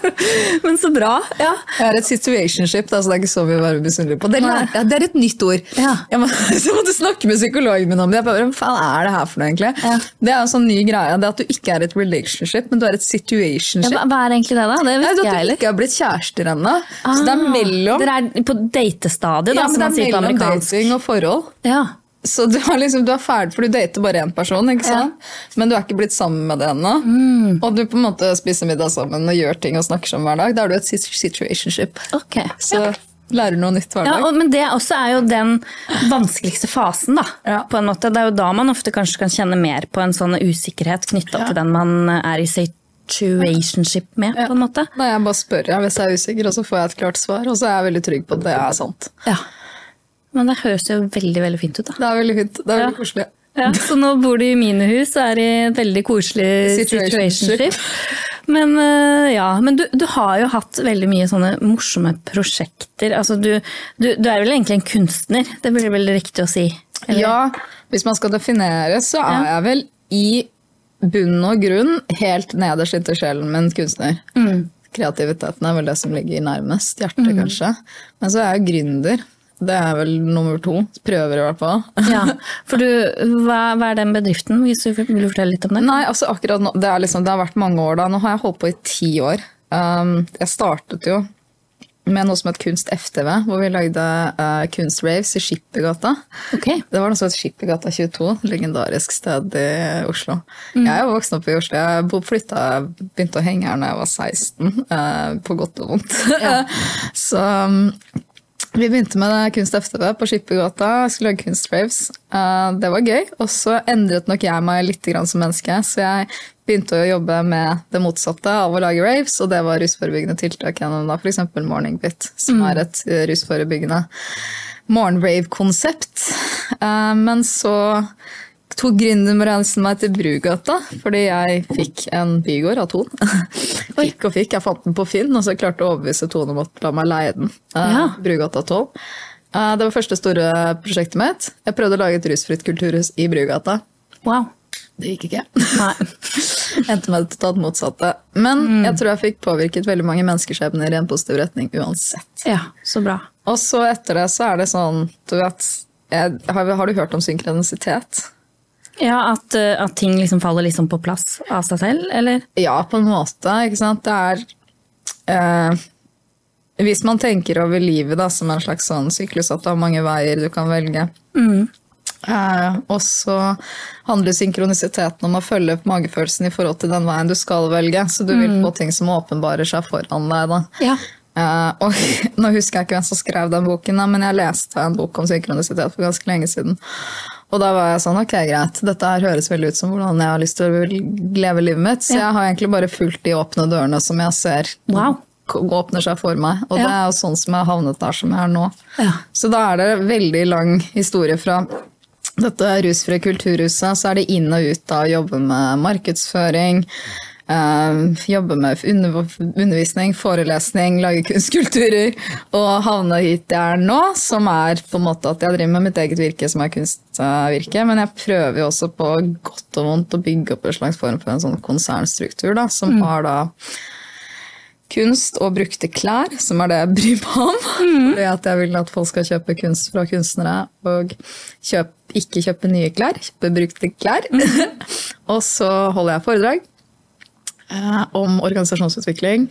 S1: Men så bra. Ja.
S3: Jeg er et situationship, da, så det er ikke så mye å være misunnelig på. Det,
S1: er,
S3: ja, det er et nytt ord.
S1: Ja.
S3: Jeg, må, så måtte snakke med psykologen min om det. Bare, Hva faen er det her for noe, egentlig?
S1: Ja.
S3: Det er en sånn ny greie. Det er at du ikke er et relationship, men du er et situationship.
S1: hva, hva er egentlig det, da? Det
S3: Nei,
S1: jeg.
S3: det er at du ikke har blitt kjærester ennå. så det er
S1: Ah,
S3: mellom,
S1: Dere er på datestadiet, da,
S3: ja,
S1: som
S3: det
S1: man
S3: er
S1: sier på
S3: mellom dating og forhold.
S1: Ja.
S3: Så du, har liksom, du er ferdig, for du dater bare én person, ikke
S1: Ja.
S3: sant? men du er ikke blitt sammen med det ennå. Og du på en måte spiser middag sammen og gjør ting og snakker sammen hver dag. Da er du et situationship.
S1: Okay.
S3: Så lærer noe nytt hver
S1: Ja,
S3: dag.
S1: og, men det også er jo den vanskeligste fasen, da.
S3: Ja.
S1: På en måte. Det er jo da man ofte kanskje kan kjenne mer på en sånn usikkerhet knytta til den man er i situationship med, på en måte.
S3: Nei, jeg bare spør jeg hvis jeg er usikker, og så får jeg et klart svar. Og så er jeg veldig trygg på at det er sant.
S1: Ja. Men det høres jo veldig veldig fint ut, da.
S3: Det er veldig fint. Det er
S1: Ja.
S3: veldig koselig.
S1: Ja, så nå bor du i mine hus og er i et veldig koselig
S3: Situationship.
S1: Men, øh, ja, men du, du har jo hatt veldig mye sånne morsomme prosjekter. Altså, du, du, du er vel egentlig en kunstner, det blir vel riktig å si? eller?
S3: Ja, hvis man skal definere, så er jeg vel i bunn og grunn helt nederst inntil sjelen min kunstner.
S1: Mm.
S3: Kreativiteten er vel det som ligger nærmest hjertet, kanskje. Men så er jeg gründer. Det er vel nummer to. Prøver i hvert fall.
S1: Ja, for du, hva, hva er den bedriften? Hvis du vil fortelle litt om det?
S3: Nei, altså akkurat nå, det, er liksom, det har vært mange år da. Nå har jeg holdt på i ti år. Um, jeg startet jo med noe som het Kunst FTV, hvor vi lagde uh, kunstraves i Skippergata.
S1: Ok.
S3: Det var noe som het Skippergata 22, legendarisk sted i Oslo. Jeg er voksen opp i Oslo. Jeg flytta, begynte å henge her da jeg var 16, uh, på godt og vondt. Så um, vi begynte med Kunst FTV på Skippergata, skulle lage kunstraves. Eh, det var gøy. Og så endret nok jeg meg litt som menneske, så jeg begynte å jobbe med det motsatte av å lage raves, og det var rusforebyggende tiltak gjennom da f.eks. Morningbit, som er et eh, rusforebyggende morgenrave-konsept. Eh, Men så tok gründermorensen meg til Brugata, fordi jeg fikk en bygård av Ton. fikk og fikk, jeg fant den på Finn, og så klarte å overbevise Ton om å la meg leie den. Eh,
S1: Ja.
S3: Brugata 12. Eh, Det var første store prosjektet mitt. Jeg prøvde å lage et rusfritt kulturhus i Brugata.
S1: Wow.
S3: Det gikk ikke.
S1: Nei.
S3: Endte med det totalt motsatte. Men jeg tror jeg fikk påvirket veldig mange menneskeskjebner i en positiv retning uansett.
S1: Ja, så bra.
S3: Og så etter det så er det sånn, du vet jeg, har, har du hørt om synkronisitet?
S1: Ja, at, øh, at ting liksom faller liksom på plass av seg selv, eller?
S3: Ja, på en måte. ikke sant? Det er eh, Hvis man tenker over livet da, som en slags sånn syklus, at du har mange veier du kan velge. Eh, og så handler synkronisiteten om å følge magefølelsen i forhold til den veien du skal velge. Så du vil få ting som åpenbarer seg foran deg. da.
S1: Ja.
S3: Uh, og Nå husker jeg ikke hvem som skrev den boken, men jeg leste en bok om synkronisitet for ganske lenge siden. Og da var jeg sånn, ok greit, dette her høres veldig ut som hvordan jeg har lyst til å leve livet mitt. Så
S1: Ja.
S3: jeg har egentlig bare fulgt de åpne dørene som jeg ser
S1: Wow.
S3: åpner seg for meg. Og
S1: Ja.
S3: det er jo sånn som jeg har havnet der som jeg er nå.
S1: Ja.
S3: Så da er det veldig lang historie fra dette rusfrie kulturhuset. Så er det inn og ut av å jobbe med markedsføring. Eh, jobbe med undervisning, forelesning, lage kunstkulturer. Og havne hit jeg er nå, som er på en måte at jeg driver med mitt eget virke, som er kunstvirke. Men jeg prøver jo også på godt og vondt å bygge opp en slags form for en sånn konsernstruktur, da, som har da kunst og brukte klær, som er det jeg bryr meg om. Fordi at jeg vil at folk skal kjøpe kunst fra kunstnere, og kjøp, ikke kjøpe nye klær, kjøpe brukte klær. og så holder jeg foredrag om organisasjonsutvikling,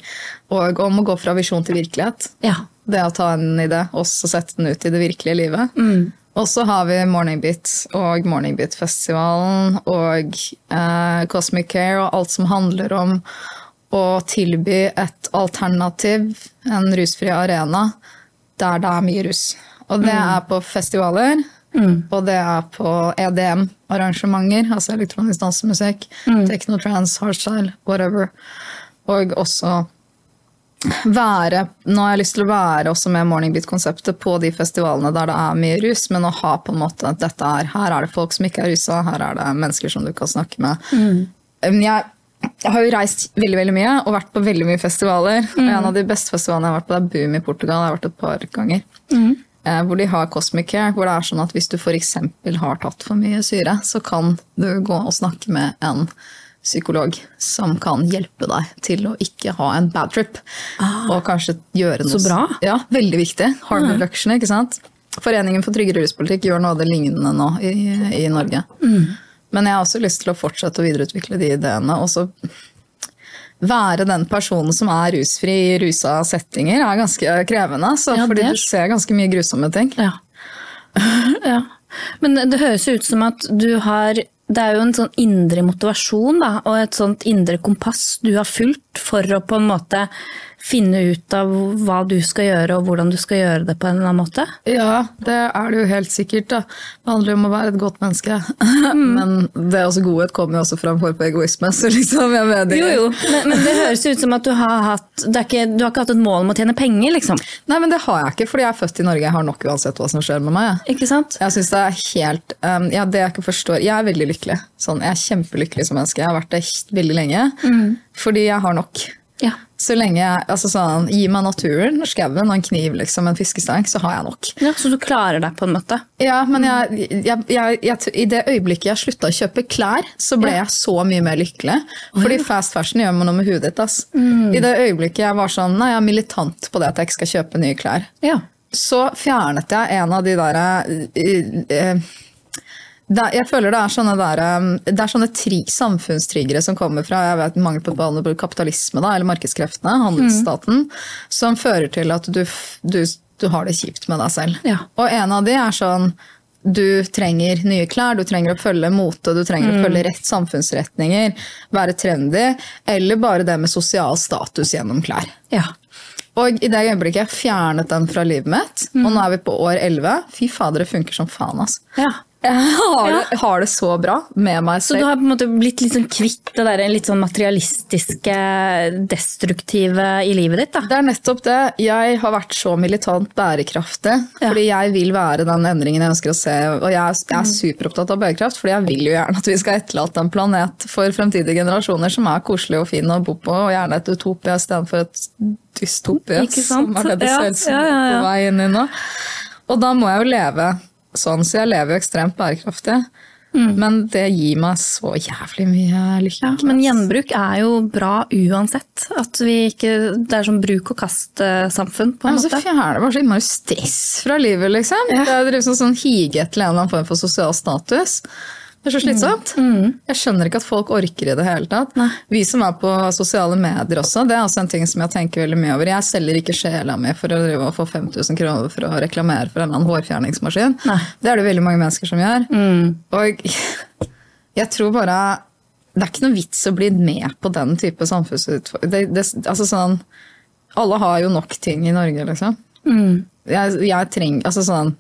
S3: og om å gå fra visjon til virkelighet.
S1: Ja.
S3: Det å ta en idé og sette den ut i det virkelige livet. Og så har vi Morning Beat og Morning Beat-festivalen og eh, Cosmic Care og alt som handler om å tilby et alternativ, en rusfri arena, der det er mye rus. Og det er på festivaler, og det er på EDM-arrangementer, altså elektronisk dansemusikk, techno, trans, hardstyle, whatever. Og også være Nå har jeg lyst til å være også med Morning Beat-konseptet på de festivalene der det er mye rus, men å ha på en måte at dette er Her er det folk som ikke er rusa, her er det mennesker som du kan snakke med. Mm. jeg, jeg har jo reist veldig veldig mye og vært på veldig mye festivaler. Og en av de beste festivalene jeg har vært på, det er Boom i Portugal. Jeg har vært et par ganger. Eh, hvor de har Cosmic Care, hvor det er sånn at hvis du f.eks. har tatt for mye syre, så kan du gå og snakke med en psykolog som kan hjelpe deg til å ikke ha en bad trip. og kanskje gjøre noe
S1: Så bra.
S3: Ja, veldig viktig. Harm reduction, ikke sant? Foreningen for tryggere ruspolitikk gjør noe av det lignende nå i, i Norge. Men jeg har også lyst til å fortsette å videreutvikle de ideene. Og så være den personen som er rusfri i rusa settinger, er ganske krevende. Så,
S1: Ja,
S3: fordi du ser ganske mye grusomme ting.
S1: Ja. ja. Men det høres jo ut som at du har Det er jo en sånn indre motivasjon da, og et sånt indre kompass du har fulgt for å på en måte finne ut av hva du skal gjøre og hvordan du skal gjøre det på en eller annen måte.
S3: Ja, det er det jo helt sikkert. Da. Det handler jo om å være et godt menneske. Men det er også godhet kommer jo også fram for på egoisme. Så liksom, jeg mener
S1: Jo, jo, men, men det høres ut som at du har hatt ikke, Du har ikke hatt et mål om å tjene penger, liksom.
S3: Nei, men det har jeg ikke, fordi jeg er født i Norge. Jeg har nok uansett hva som skjer med meg.
S1: Ikke sant?
S3: Jeg synes det er helt um, ja, Det jeg ikke forstår Jeg er veldig lykkelig. Sånn, jeg er kjempelykkelig som menneske. Jeg har vært det veldig lenge. Fordi jeg har nok.
S1: Ja.
S3: Så lenge jeg altså sånn, Gi meg naturen, skauen og en kniv, liksom, en fiskestang, så har jeg nok.
S1: ja. Så du klarer deg på en måte?
S3: Ja, men jeg, jeg, jeg, i det øyeblikket jeg slutta å kjøpe klær, så ble jeg så mye mer lykkelig. Fordi fast fashion gjør meg noe med hudet ditt. ass. I det øyeblikket jeg var sånn, nei, jeg er militant på det at jeg ikke skal kjøpe nye klær,
S1: Ja.
S3: så fjernet jeg en av de derre det, jeg føler det er sånne, der, um, det er sånne tri, samfunnstriggere som kommer fra jeg vet, mangel på kapitalisme, da, eller markedskreftene, handelsstaten, som fører til at du, du, du har det kjipt med deg selv.
S1: Ja.
S3: Og en av de er sånn du trenger nye klær, du trenger å følge mote, du trenger å følge rett samfunnsretninger, være trendy, eller bare det med sosial status gjennom klær.
S1: ja.
S3: Og i det øyeblikket jeg fjernet den fra livet mitt, og nå er vi på år 11, fy fader, det funker som faen, altså.
S1: ja.
S3: Jeg har, det, har det så bra med meg
S1: Så du har på en måte blitt litt sånn kvitt det der litt sånn materialistiske, destruktive i livet ditt, da?
S3: Det er nettopp det. Jeg har vært så militant bærekraftig, fordi jeg vil være den endringen jeg ønsker å se. Og jeg er, jeg er superopptatt av bærekraft, fordi jeg vil jo gjerne at vi skal etterlate en planet for fremtidige generasjoner som er koselig og fin å bo på, og gjerne et utopia istedenfor et dystopia, som er det det
S1: Ja,
S3: ser ut som
S1: ja, ja, ja.
S3: på vei inn i nå. Og da må jeg jo leve sånn, så jeg lever jo ekstremt bærekraftig.
S1: Mm.
S3: Men det gir meg så jævlig mye lykke.
S1: Ja, men gjenbruk er jo bra uansett. At vi ikke, det er sånn bruk og kast-samfunn, på
S3: Ja,
S1: en
S3: så
S1: måte.
S3: fjerner det bare så innmari stress fra livet, liksom. Det er liksom sånn hige etter en eller annen form for sosial status. Det er så slitsomt. Jeg skjønner ikke at folk orker i det hele tatt. Vi som er på sosiale medier også, det er også en ting som jeg tenker veldig mye over. Jeg selger ikke sjela mi for å drive og få 5000 kroner for å reklamere for en annen hårfjerningsmaskin.
S1: Nei.
S3: Det er det veldig mange mennesker som gjør. Og jeg tror bare det er ikke noe vits å bli med på den type samfunnsutfordring. Altså sånn, alle har jo nok ting i Norge, liksom. Jeg, jeg trenger, altså sånn,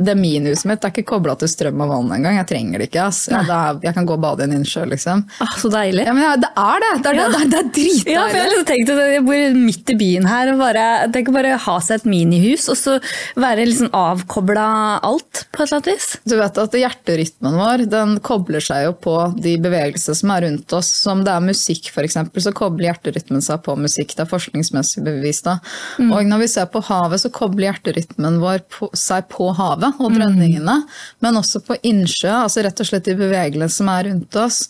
S3: det minihuset mitt er ikke kobla til strøm og vann engang. Jeg trenger det ikke. ass. Ja, det er, jeg kan gå og bade i en innsjø, liksom.
S1: Ah, så deilig.
S3: Ja, men ja, det er det! Det er, det, det det dritdeilig.
S1: Ja, for jeg liksom tenkt at jeg bor midt i byen her. og bare, Tenk å bare ha seg et minihus og så være liksom avkobla alt, på et eller annet vis.
S3: Du vet at Hjerterytmen vår den kobler seg jo på de bevegelsene som er rundt oss. Som det er musikk, f.eks., så kobler hjerterytmen seg på musikk. Det er forskningsmessig bevist. da. Og når vi ser på havet, så kobler hjerterytmen vår på, seg på havet og drønningene. Men også på innsjø, altså rett og slett de bevegelsene som er rundt oss.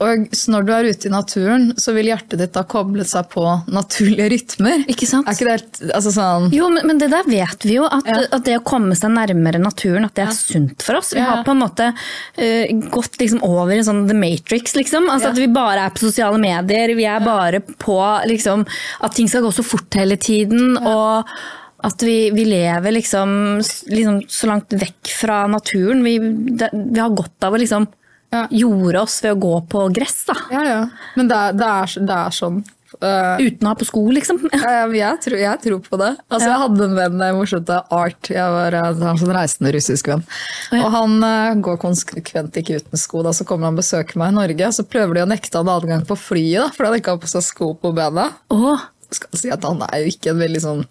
S3: Og når du er ute i naturen, så vil hjertet ditt da koble seg på naturlige rytmer.
S1: Ikke sant?
S3: Er ikke det helt altså sånn,
S1: Jo, men, men det der vet vi jo, at,
S3: Ja.
S1: at det å komme seg nærmere naturen, at det er sunt for oss. Vi
S3: Ja, ja.
S1: har på en måte uh, gått liksom over i sånn The Matrix, liksom. Altså
S3: Ja.
S1: At vi bare er på sosiale medier, vi er bare på liksom, at ting skal gå så fort hele tiden. og At vi, vi lever liksom, liksom så langt vekk fra naturen. Vi, det, vi har godt av å liksom
S3: Ja.
S1: jorde oss ved å gå på gress, da.
S3: Ja, ja. Men det det er, det er sånn. Uh,
S1: Uten å ha på sko, liksom.
S3: jeg, jeg, tror, jeg tror på det. Altså, Jeg hadde en venn, det er morsomt, er Art. Jeg var en sånn reisende russisk venn. Og han uh, går konsekvent ikke uten sko. Da, så kommer han og besøker meg i Norge, så prøver de å nekte han adgang på flyet da, fordi han ikke har på seg sko på bena.
S1: Oh.
S3: Skal si at Han er jo ikke en veldig sånn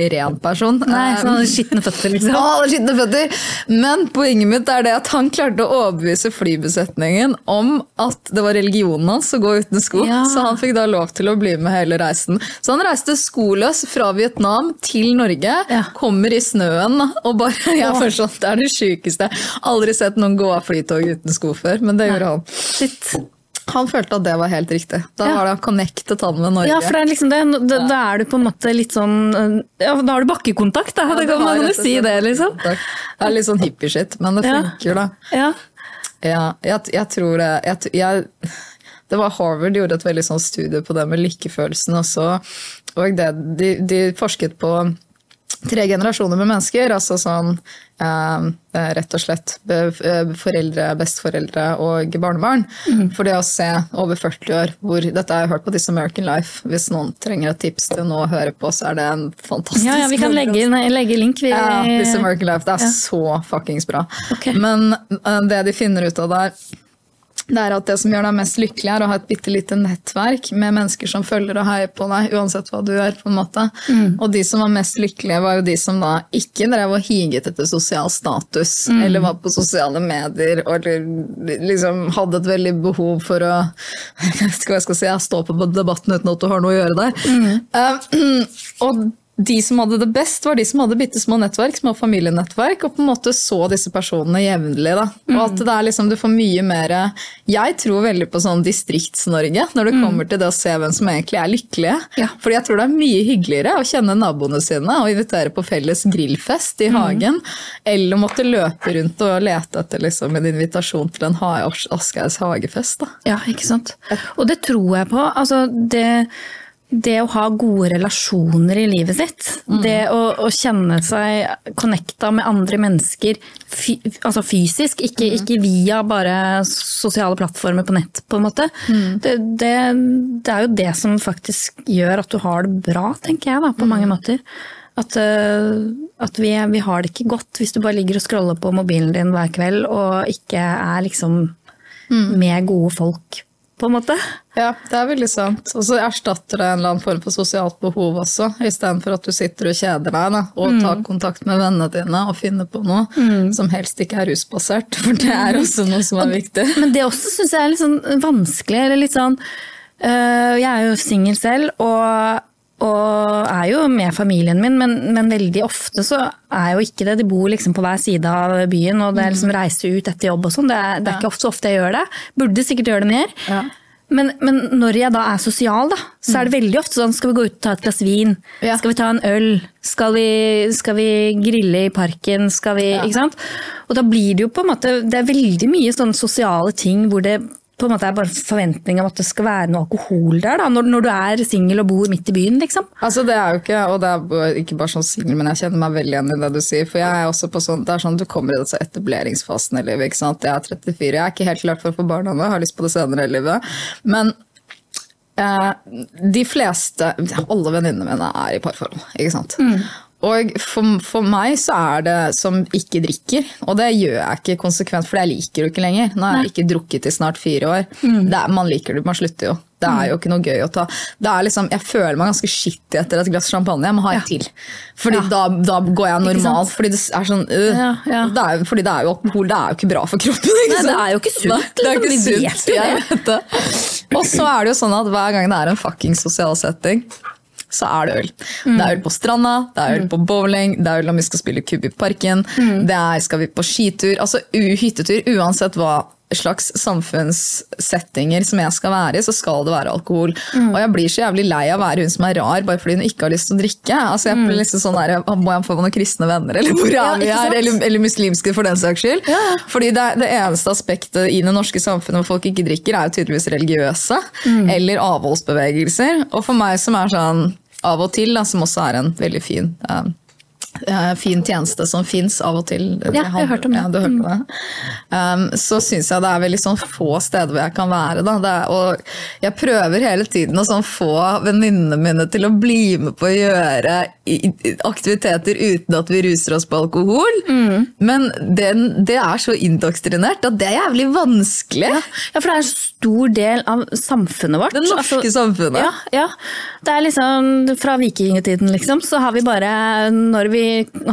S3: ren person.
S1: nei,
S3: sånn
S1: sånne skitne føtter, liksom.
S3: Ja, alle skitne føtter. Men poenget mitt er det at han klarte å overbevise flybesetningen om at det var religionen hans å gå uten sko.
S1: Ja.
S3: Så han fikk da lov til å bli med hele reisen. Så han reiste skoløs fra Vietnam til Norge,
S1: Ja.
S3: kommer i snøen og bare jeg er sånn, Det er det sjukeste. Aldri sett noen gå av flytog uten sko før, men det gjorde han.
S1: Shit.
S3: Han følte at det var helt riktig. Da
S1: Ja.
S3: har han connectet han med Norge.
S1: Ja, for det er liksom det. Da, da er du på en måte litt sånn Ja, da har du bakkekontakt, da.
S3: Ja,
S1: det
S3: det
S1: kan man jo si det, liksom.
S3: kontakt. Det er litt sånn hippie-shit, men det funker, da.
S1: Ja.
S3: Ja, jeg, jeg tror det jeg, jeg, Det var Harvard gjorde et veldig sånn studie på det med lykkefølelsen også. Og det, de, de forsket på tre generasjoner med mennesker. Altså sånn eh, eh, rett og slett eh, foreldre, besteforeldre og barnebarn. For det å se over 40 år hvor Dette har jeg hørt på This American Life. Hvis noen trenger et tips til noe å høre på, så er det en fantastisk
S1: ja, ja, vi kan legge, nei, legge link. Vi,
S3: ja, This American Life. Det er
S1: Ja.
S3: så fuckings bra.
S1: Okay.
S3: Men eh, det de finner ut av der, det er at det som gjør deg mest lykkelig, er å ha et bitte lite nettverk med mennesker som følger og heier på deg, uansett hva du gjør. på en måte.
S1: Mm.
S3: Og de som var mest lykkelige, var jo de som da ikke drev og higet etter sosial status,
S1: Mm.
S3: eller var på sosiale medier, eller liksom hadde et veldig behov for å jeg vet ikke hva jeg skal si, jeg stå på debatten uten at du har noe å gjøre der.
S1: Mm.
S3: Uh, og de som hadde det best, var de som hadde bitte små nettverk, små familienettverk, og på en måte så disse personene jevnlig. da. Og at det er liksom, du får mye mer Jeg tror veldig på sånn Distrikts-Norge når det kommer til det å se hvem som egentlig er lykkelige.
S1: Ja.
S3: Fordi jeg tror det er mye hyggeligere å kjenne naboene sine og invitere på felles grillfest i hagen, eller å måtte løpe rundt og lete etter liksom, en invitasjon til en ha hagefest. da.
S1: Ja, ikke sant. Og det tror jeg på. Altså, det, det å ha gode relasjoner i livet sitt, det å, å kjenne seg connecta med andre mennesker fy, altså fysisk, ikke, ikke via bare sosiale plattformer på nett, på en måte. Det, det, det er jo det som faktisk gjør at du har det bra, tenker jeg, da, på mange måter. At, øh, at vi, vi har det ikke godt hvis du bare ligger og scroller på mobilen din hver kveld og ikke er liksom med gode folk, på en måte.
S3: Ja, det er veldig sant. Og så erstatter det en eller annen form for sosialt behov også, istedenfor at du sitter og kjeder deg da, og tar kontakt med vennene dine og finner på noe som helst ikke er rusbasert, for det er også noe som er viktig.
S1: Men det også syns jeg er litt sånn vanskelig. Eller litt sånn øh, Jeg er jo singel selv, og, og er jo med familien min, men, men veldig ofte så er jo ikke det. De bor liksom på hver side av byen, og det er liksom reise ut etter jobb og sånn. Det, er- det er ikke ofte, så ofte jeg gjør det. Burde sikkert gjøre det mer.
S3: Ja.
S1: Men, men når jeg da er sosial, da, så er det veldig ofte sånn skal vi gå ut og ta et glass vin?
S3: Ja.
S1: Skal vi ta en øl? Skal vi, skal vi grille i parken? Skal vi, ikke sant? Og da blir det jo på en måte Det er veldig mye sånne sosiale ting hvor det på en måte er bare forventning om at det skal være noe alkohol der, da, når, når du er singel og bor midt i byen, liksom.
S3: Altså det er jo ikke, og det er ikke bare sånn singel, men jeg kjenner meg veldig igjen i det du sier. For jeg er også på sånn, det er sånn du kommer i denne etableringsfasen i livet. ikke sant? Jeg er 34, jeg er ikke helt klar for å få barn ennå, har lyst på det senere i livet. Men eh, de fleste, alle venninnene mine er i parforhold, ikke sant. Og for, for meg så er det som ikke drikker, og det gjør jeg ikke konsekvent, for jeg liker det ikke lenger. Nå har jeg ikke drukket i snart fire år. Det er, man liker det, man slutter jo. Det er jo ikke noe gøy å ta. Det er liksom, jeg føler meg ganske skittig etter et glass champagne. Jeg må ha et til. Fordi da, da går jeg normalt. Fordi det er sånn øh,
S1: Ja, ja.
S3: Det er, Fordi det er jo alkohol, det er jo ikke bra for kroppen.
S1: Nei, det er jo ikke sunt,
S3: Det
S1: liksom.
S3: ikke sunt.
S1: vet.
S3: Jeg vet det. Og så er det jo sånn at hver gang det er en fucking sosial setting, så er det øl.
S1: Mm.
S3: Det er øl på stranda, det er øl på bowling, det er øl om vi skal spille kubb i parken,
S1: Mm.
S3: det er skal vi på skitur, altså hyttetur, uansett hva slags samfunnssettinger som jeg skal være i, så skal det være alkohol.
S1: Mm.
S3: Og jeg blir så jævlig lei av å være hun som er rar bare fordi hun ikke har lyst til å drikke. Altså jeg blir liksom sånn der, Må jeg få noen kristne venner, eller hvor
S1: Mm.
S3: Er vi her? Eller, eller muslimske for den saks skyld.
S1: Ja.
S3: Fordi det, det eneste aspektet i det norske samfunnet hvor folk ikke drikker, er jo tydeligvis religiøse.
S1: Mm.
S3: Eller avholdsbevegelser. Og for meg som er sånn av og til, da, som også er en veldig fin eh, fin tjeneste som fins av og til.
S1: Ja, jeg har hørt om det.
S3: Ja, du hørte det. Um, så syns jeg det er veldig sånn få steder hvor jeg kan være. Da. Det er, og jeg prøver hele tiden å sånn få venninnene mine til å bli med på å gjøre aktiviteter uten at vi ruser oss på alkohol.
S1: Mm.
S3: Men den, det er så indoktrinert at det er jævlig vanskelig.
S1: Ja, for det er en stor del av samfunnet vårt.
S3: Det norske
S1: Altså,
S3: samfunnet.
S1: Ja, ja. Det er liksom fra vikingtiden, liksom, så har vi bare når vi,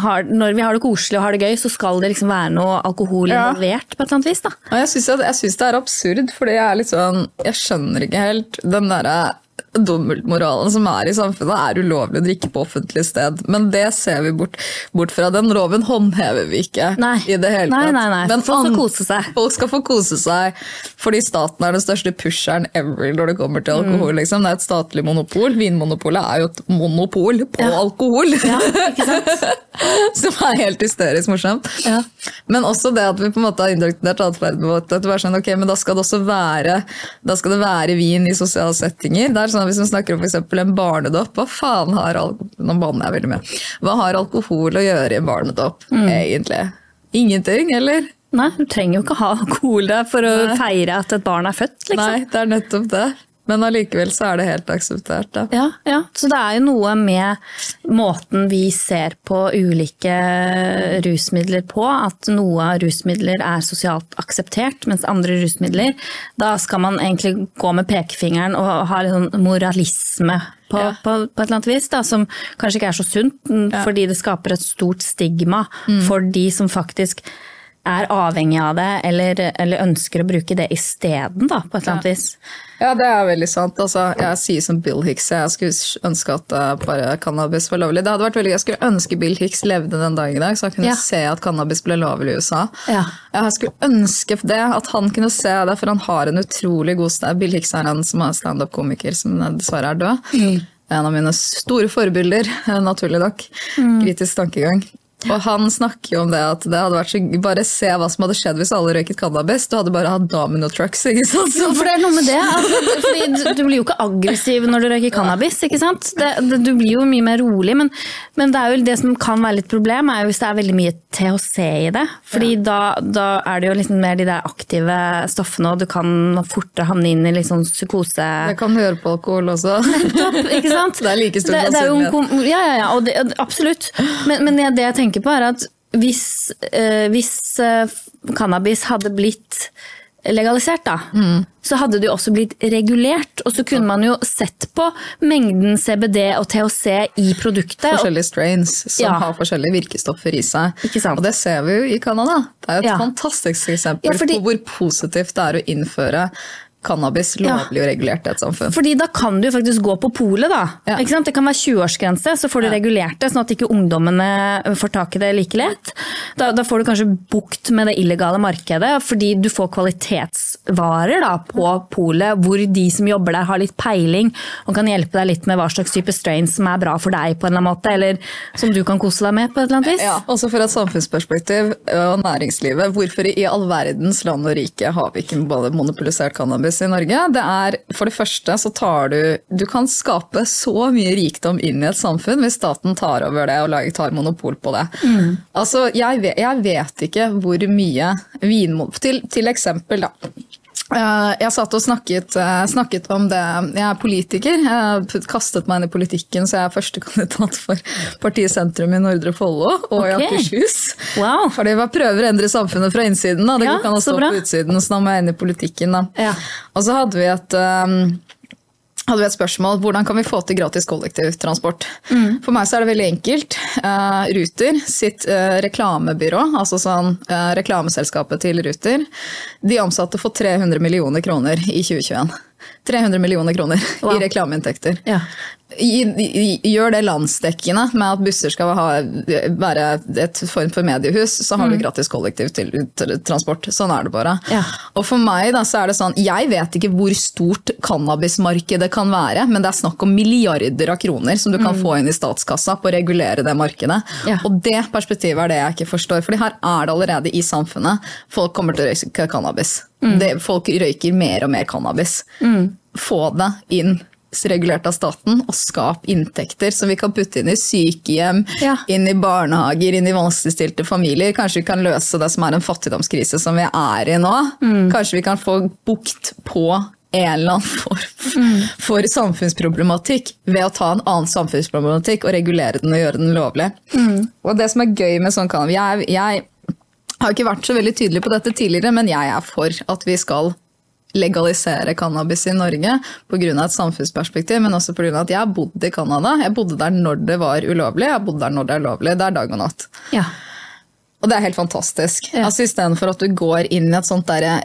S1: har, når vi har det koselig og har det gøy, så skal det liksom være noe alkohol
S3: Ja.
S1: involvert på et eller annet vis, da.
S3: Og jeg syns, jeg syns det er absurd, fordi jeg er litt sånn Jeg skjønner ikke helt den derre dobbeltmoralen som er i samfunnet, er ulovlig å drikke på offentlig sted. Men det ser vi bort, bort fra. Den loven håndhever vi ikke
S1: Nei.
S3: i det hele tatt.
S1: nei, nei.
S3: Men
S1: Folk
S3: skal
S1: kose seg.
S3: Folk skal få kose seg, fordi staten er den største pusheren ever når det kommer til
S1: Mm.
S3: alkohol. Liksom. Det er et statlig monopol. Vinmonopolet er jo et monopol på
S1: Ja.
S3: alkohol.
S1: Ja, ikke sant?
S3: Som er helt hysterisk morsomt.
S1: Ja.
S3: Men også det at vi på en måte har indoktrinert atferden vår. At det er sånn, ok, men da skal det også være, da skal det være vin i sosiale settinger. Det er sånn Hvis man snakker om eksempel en barnedåp, hva faen har alkohol Nå banner jeg veldig mye. Hva har alkohol å gjøre i en barnedåp,
S1: Mm.
S3: egentlig? Ingenting, eller?
S1: Nei, du trenger jo ikke ha alkohol der for å feire at et barn er født, liksom.
S3: Nei, det er nettopp det. Men allikevel så er det helt akseptert. Da.
S1: Ja, ja, så det er jo noe med måten vi ser på ulike rusmidler på, at noe rusmidler er sosialt akseptert, mens andre rusmidler, da skal man egentlig gå med pekefingeren og ha litt sånn moralisme på,
S3: Ja.
S1: på, på et eller annet vis, da, som kanskje ikke er så sunt, ja. fordi det skaper et stort stigma for de som faktisk er avhengig av det, eller, eller ønsker å bruke det isteden, på et eller annet vis.
S3: Ja, det er veldig sant. Altså, jeg sier som Bill Hicks, jeg skulle ønske at eh, bare cannabis var lovlig. Det hadde vært veldig, Jeg skulle ønske Bill Hicks levde den dagen i dag, så han kunne
S1: Ja.
S3: se at cannabis ble lovlig i USA.
S1: Ja.
S3: Jeg skulle ønske det, at han kunne se det, for han har en utrolig god sted. Bill Hicks er en som er standup-komiker, som dessverre er død. En av mine store forbilder, naturlig nok. Kritisk tankegang. Og han snakker jo om det at det hadde vært så Bare se hva som hadde skjedd hvis alle røyket cannabis. Du hadde bare hatt domino trucks. ikke sant?
S1: Jo, for det er noe med det. Altså, du, blir jo ikke aggressiv når du røyker cannabis. ikke sant? Det, det, du blir jo mye mer rolig. Men, men det er jo det som kan være litt problem, er jo hvis det er veldig mye THC i det. Fordi da, da er det jo liksom mer de der aktive stoffene, og du kan fortere havne inn i litt sånn psykose.
S3: Det kan du gjøre på alkohol også.
S1: Nettopp, ikke sant?
S3: Det er like stor sannsynlighet.
S1: Ja, ja, ja, og det, absolutt. Men, men det, det jeg tenker på er at hvis, eh, hvis eh, cannabis hadde blitt legalisert, da,
S3: Mm.
S1: så hadde det jo også blitt regulert. Og så kunne man jo sett på mengden CBD og THC i produktet.
S3: Forskjellige strains som
S1: Ja.
S3: har forskjellige virkestoffer i seg. Og det ser vi jo i Canada. Det er jo et
S1: Ja.
S3: fantastisk eksempel
S1: Ja, fordi-
S3: på hvor positivt det er å innføre cannabis lovlig og regulert i et samfunn.
S1: Fordi da kan du faktisk gå på polet, da.
S3: Ja.
S1: Ikke sant? Det kan være 20-årsgrense, så får du regulert det, sånn at ikke ungdommene får tak i det like lett. Da, da får du kanskje bukt med det illegale markedet, fordi du får kvalitetsvarer da, på polet, hvor de som jobber der har litt peiling og kan hjelpe deg litt med hva slags type strains som er bra for deg, på en eller annen måte, eller som du kan kose deg med på et eller annet vis.
S3: Ja, også fra et samfunnsperspektiv og næringslivet. Hvorfor i all verdens land og rike har vi ikke både monopolisert cannabis i Norge? Det er, For det første så tar du Du kan skape så mye rikdom inn i et samfunn hvis staten tar over det og tar monopol på det. Altså, jeg jeg vet ikke hvor mye vinmonopol til, til eksempel, da. Eh, Jeg satt og snakket, eh, snakket om det. Jeg er politiker. Jeg kastet meg inn i politikken, så jeg er førstekandidat for partiet Sentrum i Nordre Follo og i
S1: Ok.
S3: Akershus.
S1: Wow.
S3: Fordi jeg prøver å endre samfunnet fra innsiden. Da. Det
S1: Ja,
S3: går ikke an å stå på utsiden, så da må jeg inn i politikken. Da.
S1: Ja.
S3: Og så hadde vi et um, hadde vi et spørsmål hvordan kan vi få til gratis kollektivtransport.
S1: Mm.
S3: For meg så er det veldig enkelt. Uh, Ruter sitt uh, reklamebyrå, altså sånn, uh, reklameselskapet til Ruter, de ansatte for 300 millioner kroner i 2021. 300 millioner kroner
S1: Wow.
S3: i reklameinntekter.
S1: Ja.
S3: Gjør det landsdekkende med at busser skal ha, være et form for mediehus, så har du gratis kollektivtransport. Sånn er det bare.
S1: Mm. Ja.
S3: Og for meg da, så er det sånn, jeg vet ikke hvor stort cannabismarkedet kan være, men det er snakk om milliarder av kroner som du kan få inn i statskassa på å regulere det markedet.
S1: Mm. Ja.
S3: Og det perspektivet er det jeg ikke forstår, fordi her er det allerede i samfunnet. Folk kommer til å røyke cannabis.
S1: Mm.
S3: Det, folk røyker mer og mer cannabis. Få det inn regulert av staten, og skap inntekter som vi kan putte inn i sykehjem,
S1: Ja.
S3: inn i barnehager, inn i vanskeligstilte familier. Kanskje vi kan løse det som er en fattigdomskrise som vi er i nå. Kanskje vi kan få bukt på en eller annen form for samfunnsproblematikk ved å ta en annen samfunnsproblematikk og regulere den og gjøre den lovlig. Og det som er gøy med sånn cannabis jeg, jeg har ikke vært så veldig tydelig på dette tidligere, men jeg er for at vi skal legalisere cannabis i Norge pga. et samfunnsperspektiv, men også pga. at jeg har bodd i Canada. Jeg bodde der når det var ulovlig, jeg bodde der når det er lovlig. Det er dag og natt.
S1: Ja.
S3: Og det er helt fantastisk.
S1: Ja.
S3: Altså Istedenfor at du går inn i et sånt derre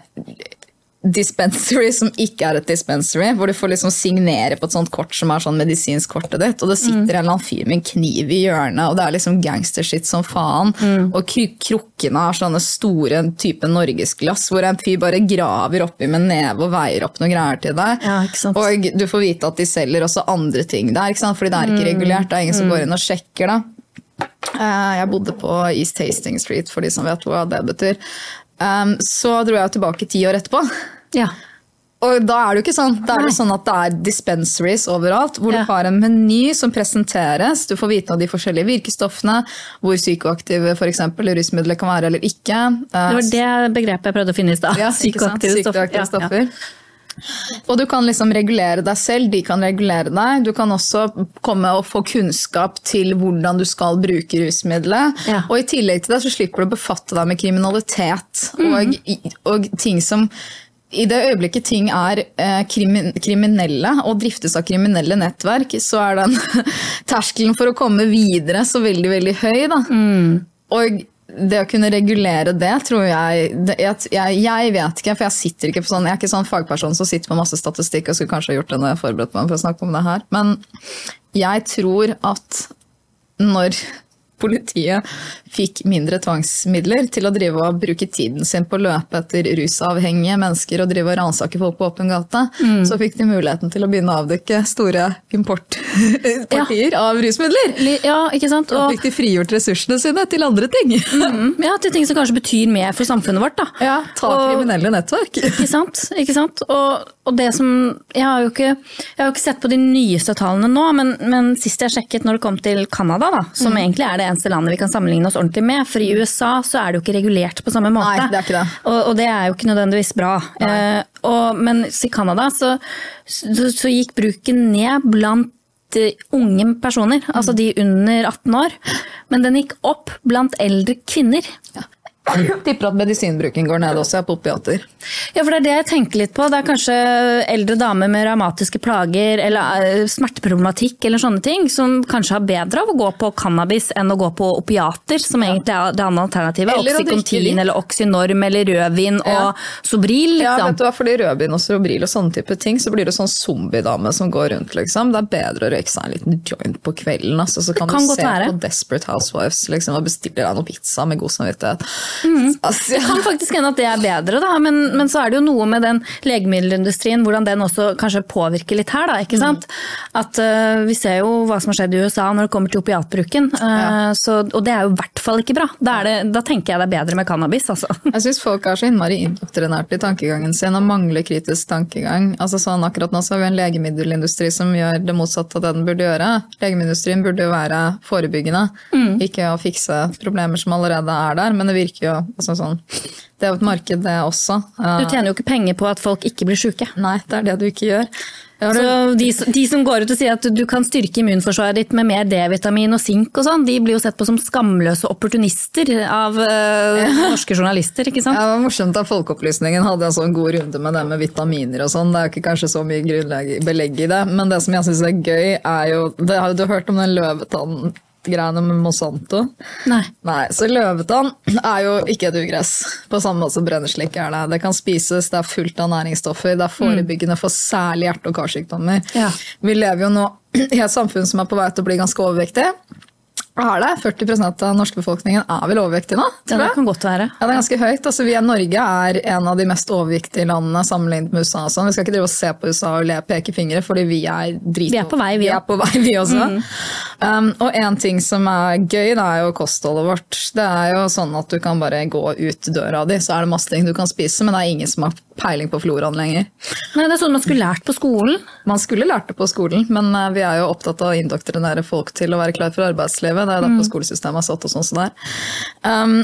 S3: dispensary som ikke er et dispensary, hvor du får liksom signere på et sånt kort som er sånn medisinsk kortet ditt, og det sitter en eller annen fyr med en kniv i hjørnet, og det er liksom gangstershit som faen, og kru- krukkene har sånne store type norgesglass, hvor en fyr bare graver oppi med neve og veier opp noen greier til deg.
S1: Ja.
S3: Og du får vite at de selger også andre ting der, ikke sant? fordi det er ikke regulert, det er ingen som går inn og sjekker det. Eh, Jeg bodde på East Hastings Street, for de som vet hva det betyr. Um, Så dro jeg tilbake ti år etterpå.
S1: Ja.
S3: Og da er det jo ikke sånn. Da er det sånn at det er dispensaries overalt, hvor
S1: Ja.
S3: du har en meny som presenteres. Du får vite av de forskjellige virkestoffene, hvor psykoaktive f.eks. rusmidler kan være eller ikke.
S1: Det var det begrepet jeg prøvde å finne i stad.
S3: Ja, psykoaktive?
S1: Psykoaktive stoffer. Ja.
S3: Og du kan liksom regulere deg selv, de kan regulere deg. Du kan også komme og få kunnskap til hvordan du skal bruke rusmiddelet.
S1: Ja.
S3: Og i tillegg til det så slipper du å befatte deg med kriminalitet
S1: mm.
S3: og, og ting som i det øyeblikket ting er eh, kriminelle og driftes av kriminelle nettverk, så er den terskelen for å komme videre så veldig, veldig høy. Da.
S1: Mm.
S3: Og det å kunne regulere det, tror jeg, det jeg, jeg jeg vet ikke, for jeg sitter ikke på sånn, jeg er ikke sånn fagperson som sitter på masse statistikk og skulle kanskje ha gjort det når jeg forberedte meg for å snakke om det her. Men jeg tror at når politiet fikk mindre tvangsmidler til å drive og bruke tiden sin på å løpe etter rusavhengige mennesker og drive og ransake folk på åpen gate, så fikk de muligheten til å begynne å avdekke store importpartier av rusmidler.
S1: Ja, ikke sant?
S3: Da
S1: Og,
S3: fikk de frigjort ressursene sine til andre ting.
S1: mm, ja, til ting som kanskje betyr mer for samfunnet vårt. Da.
S3: Ja, ta
S1: Og-
S3: kriminelle nettverk.
S1: Ikke sant? Ikke sant? Og, og det som Jeg har jo ikke, har jo ikke sett på de nyeste tallene nå, men, men sist jeg sjekket når det kom til Canada, da, som egentlig er det eneste landet vi kan sammenligne oss ordentlig med, for i USA så er det jo ikke regulert på samme måte.
S3: Nei, det er ikke det.
S1: Og, og det er jo ikke nødvendigvis bra. Eh, og, men i Canada så, så, så gikk bruken ned blant eh, unge personer, altså de under 18 år, men den gikk opp blant eldre kvinner.
S3: Tipper at medisinbruken går ned også, på opiater.
S1: Ja, for det er det jeg tenker litt på. Det er kanskje eldre damer med revmatiske plager eller eh, smerteproblematikk eller sånne ting, som kanskje har bedre av å gå på cannabis enn å gå på opiater, som egentlig er det andre alternativet.
S3: Eller
S1: Oxycontin eller Oxynorm eller rødvin
S3: Ja.
S1: og Sobril,
S3: Ja,
S1: liksom.
S3: vet du hva, fordi Rødvin og Sobril og sånne type ting, så blir det sånn zombiedame som går rundt, liksom. Det er bedre å røyke seg en liten joint på kvelden, altså, så kan,
S1: kan
S3: du se
S1: være.
S3: på Desperate Housewives liksom, og bestille deg noe pizza med god samvittighet.
S1: Mm.
S3: Altså,
S1: Det kan faktisk hende at det er bedre, da, men, men så er det jo noe med den legemiddelindustrien, hvordan den også kanskje påvirker litt her. Da, ikke sant? At uh, Vi ser jo hva som har skjedd i USA når det kommer til opiatbruken, eh, så, og det er jo i hvert fall ikke bra. Da, er det, da tenker jeg det er bedre med cannabis. Altså.
S3: Jeg syns folk er så innmari indoktrinert i tankegangen sin og mangler kritisk tankegang. Altså sånn Akkurat nå så har vi en legemiddelindustri som gjør det motsatte av det den burde gjøre. Legemiddelindustrien burde jo være forebyggende, ikke å fikse problemer som allerede er der. Men det virker jo altså sånn Det er jo et marked, det også.
S1: Du tjener jo ikke penger på at folk ikke blir syke.
S3: Nei, det er det du ikke gjør. Ja, det...
S1: Så de, de som går ut og sier at du kan styrke immunforsvaret ditt med mer D-vitamin og sink og sånn, de blir jo sett på som skamløse opportunister av øh, norske journalister, ikke sant?
S3: Ja, det var morsomt at Folkeopplysningen hadde en sånn god runde med det med vitaminer og sånn. Det er jo ikke kanskje så mye belegg i det, men det som jeg syns er gøy, er jo det Har du hørt om den løvetann-greiene med Monsanto?
S1: Nei.
S3: Nei, så løvetann er jo ikke et ugress, på samme måte som brenneslikk er det. Det kan spises, det er fullt av næringsstoffer, det er forebyggende for særlig hjerte- og karsykdommer.
S1: Ja.
S3: Vi lever jo nå i et samfunn som er på vei til å bli ganske overvektig. Er det? 40% av den norske befolkningen er vel overvektig nå?
S1: Ja, det kan godt være.
S3: Ja, det er ganske høyt. Altså, vi er Norge er en av de mest overvektige landene sammenlignet med USA. sånn. Vi skal ikke drive og se på USA og le peke fingre, fordi vi er drit...
S1: Vi er på vei, vi
S3: vi er på vei, vi også. Um, og en ting som er gøy, det er jo kostholdet vårt. Det er jo sånn at du kan bare gå ut døra di, så er det masse ting du kan spise, men det er ingen som har peiling på floraen lenger.
S1: Nei, det er sånn man skulle lært på skolen.
S3: Man skulle lært det på skolen, men uh, vi er jo opptatt av å indoktrinere folk til å være klar for arbeidslivet. Det er derfor mm. skolesystemet er satt og sånn som det er. Um,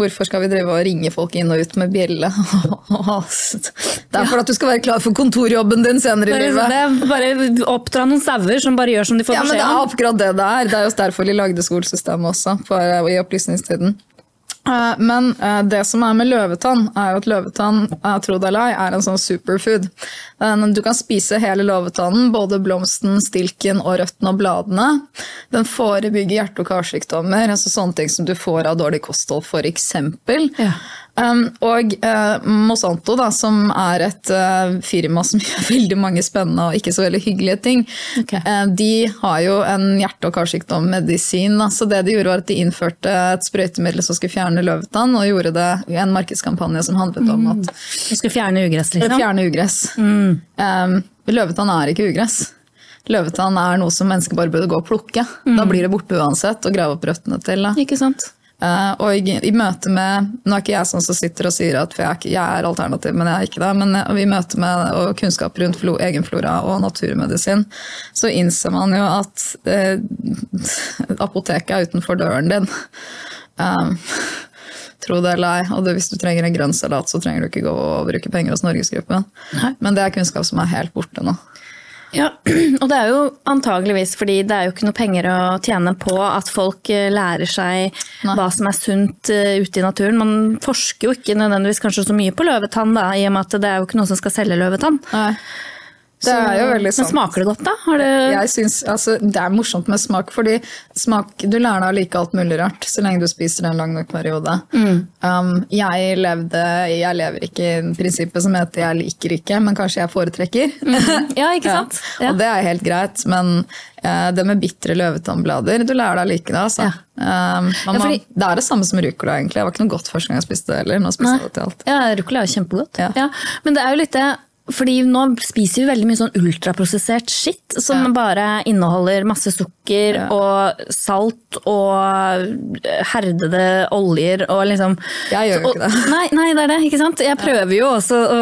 S3: hvorfor skal vi drive og ringe folk inn og ut med bjelle? det er for at du skal være klar for kontorjobben din senere i livet.
S1: Det er bare oppdra noen sauer som bare gjør som de får
S3: beskjed om. Ja, men det er akkurat det det er. Det er jo derfor de lagde skolesystemet også, for, i opplysningstiden. Eh, men eh, det som er med løvetann, er jo at løvetann eh, tro det eller ei, er en sånn superfood. Du kan spise hele løvetannen, både blomsten, stilken og røttene og bladene. Den forebygger hjerte- og karsykdommer, altså sånne ting som du får av dårlig kosthold, f.eks. Ja. Og uh, Monsanto, da, som er et uh, firma som gjør veldig mange spennende og ikke så veldig hyggelige ting, okay. uh, de har jo en hjerte- og karsykdommedisin. Så det de gjorde, var at de innførte et sprøytemiddel som skulle fjerne løvetann, og gjorde det i en markedskampanje som handlet om mm. at
S1: De skulle fjerne ugress, liksom?
S3: Fjerne ugress. Mm. Løvetann er ikke ugress. Løvetann er noe som mennesker bare burde gå og plukke. Mm. Da blir det borte uansett, og grave opp røttene til.
S1: Ikke sant?
S3: Uh, og i møte med Nå er ikke jeg sånn som sitter og sier at for jeg er, ikke, jeg er alternativ, men jeg er ikke det. Men i møte med kunnskap rundt flo, egenflora og naturmedisin, så innser man jo at uh, apoteket er utenfor døren din. Um, tro det eller ei. Og det, hvis du trenger en grønn salat, så trenger du ikke gå og bruke penger hos Norgesgruppen. Men det er kunnskap som er helt borte nå.
S1: Ja, og det er jo antageligvis fordi det er jo ikke noe penger å tjene på at folk eh, lærer seg Nei. hva som er sunt eh, ute i naturen. Man forsker jo ikke nødvendigvis kanskje så mye på løvetann, da, i og med at det er jo ikke noen som skal selge løvetann. Nei.
S3: Det er jo veldig sant.
S1: Men smaker det godt, da?
S3: Det... Jeg synes, altså, det er morsomt med smak, fordi smak, du lærer deg å like alt mulig rart så lenge du spiser det en lang nok periode. Mm. Um, jeg, levde, jeg lever ikke i prinsippet som heter 'jeg liker ikke', men kanskje jeg foretrekker.
S1: Mm. Ja, ikke sant?
S3: ja. Og det er helt greit, men uh, det med bitre løvetannblader, du lærer deg å like det. altså. Ja. Um, man, ja, fordi... Det er det samme som ruccola, egentlig. Det var ikke noe godt første gang jeg spiste det heller. Nå spiser jeg det til alt.
S1: Ja, ruccola er jo kjempegodt. Ja. Men det er jo litt det fordi nå spiser vi veldig mye sånn ultraprosessert skitt som ja. bare inneholder masse sukker ja. og salt og herdede oljer og liksom
S3: Jeg gjør jo ikke det.
S1: Nei, nei, det er det, ikke sant. Jeg prøver jo også å,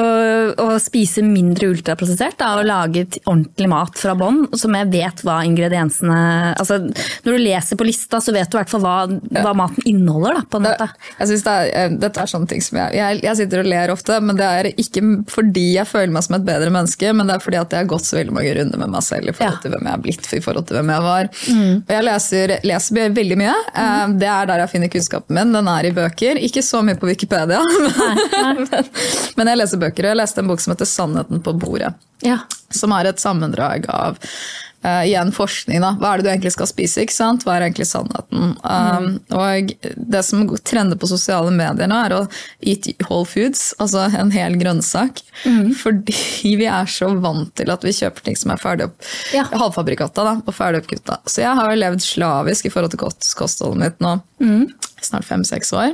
S1: å spise mindre ultraprosessert da, og lage ordentlig mat fra bånn som jeg vet hva ingrediensene Altså når du leser på lista, så vet du i hvert fall hva, hva maten inneholder, da, på en måte.
S3: Jeg synes det er, eh, Dette er sånne ting som jeg, jeg Jeg sitter og ler ofte, men det er ikke fordi jeg føler meg meg som et bedre menneske, men det er fordi at jeg har gått så veldig mange runder med meg selv i forhold til hvem jeg har blitt, i forhold til hvem jeg var. Mm. Og jeg leser, leser, veldig mye. Mm. Det er der jeg finner kunnskapen min. Den er i bøker. Ikke så mye på Wikipedia, men, men jeg leser bøker. Og jeg leste en bok som heter 'Sannheten på bordet'. Ja. Som er et sammendrag av uh, igjen forskning. da, Hva er det du egentlig skal spise? ikke sant? Hva er egentlig sannheten? Um, mm. Og Det som trender på sosiale medier nå, er å eat whole foods, altså en hel grønnsak. Mm. Fordi vi er så vant til at vi kjøper ting som er ferdig opp, ja. halvfabrikata da, og ferdig oppkutta. Så jeg har jo levd slavisk i forhold til kostholdet mitt nå. Mm snart fem-seks år.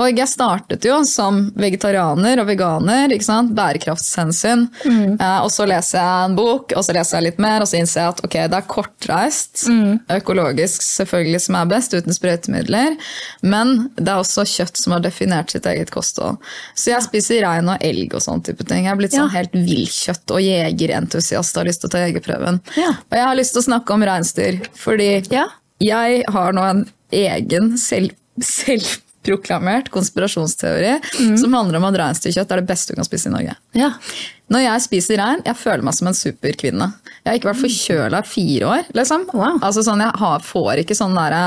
S3: Og jeg startet jo som vegetarianer og veganer. ikke sant? Bærekraftshensyn. Mm. Eh, og så leser jeg en bok, og så leser jeg litt mer, og så innser jeg at ok, det er kortreist. Mm. Økologisk selvfølgelig som er best, uten sprøytemidler. Men det er også kjøtt som har definert sitt eget kosthold. Så jeg spiser rein og elg og sånn type ting. Jeg er blitt sånn helt villkjøtt- og jegerentusiast og har lyst til å ta jegerprøven. Ja. Og jeg har lyst til å snakke om reinsdyr, fordi ja. jeg har nå en egen selv selvproklamert konspirasjonsteori mm. som handler om at reinsdyrkjøtt er det beste du kan spise i Norge. Ja. Når jeg spiser rein, jeg føler meg som en superkvinne. Jeg har ikke vært forkjøla i fire år. Liksom. Wow. Altså, sånn, jeg har, får ikke sånn derre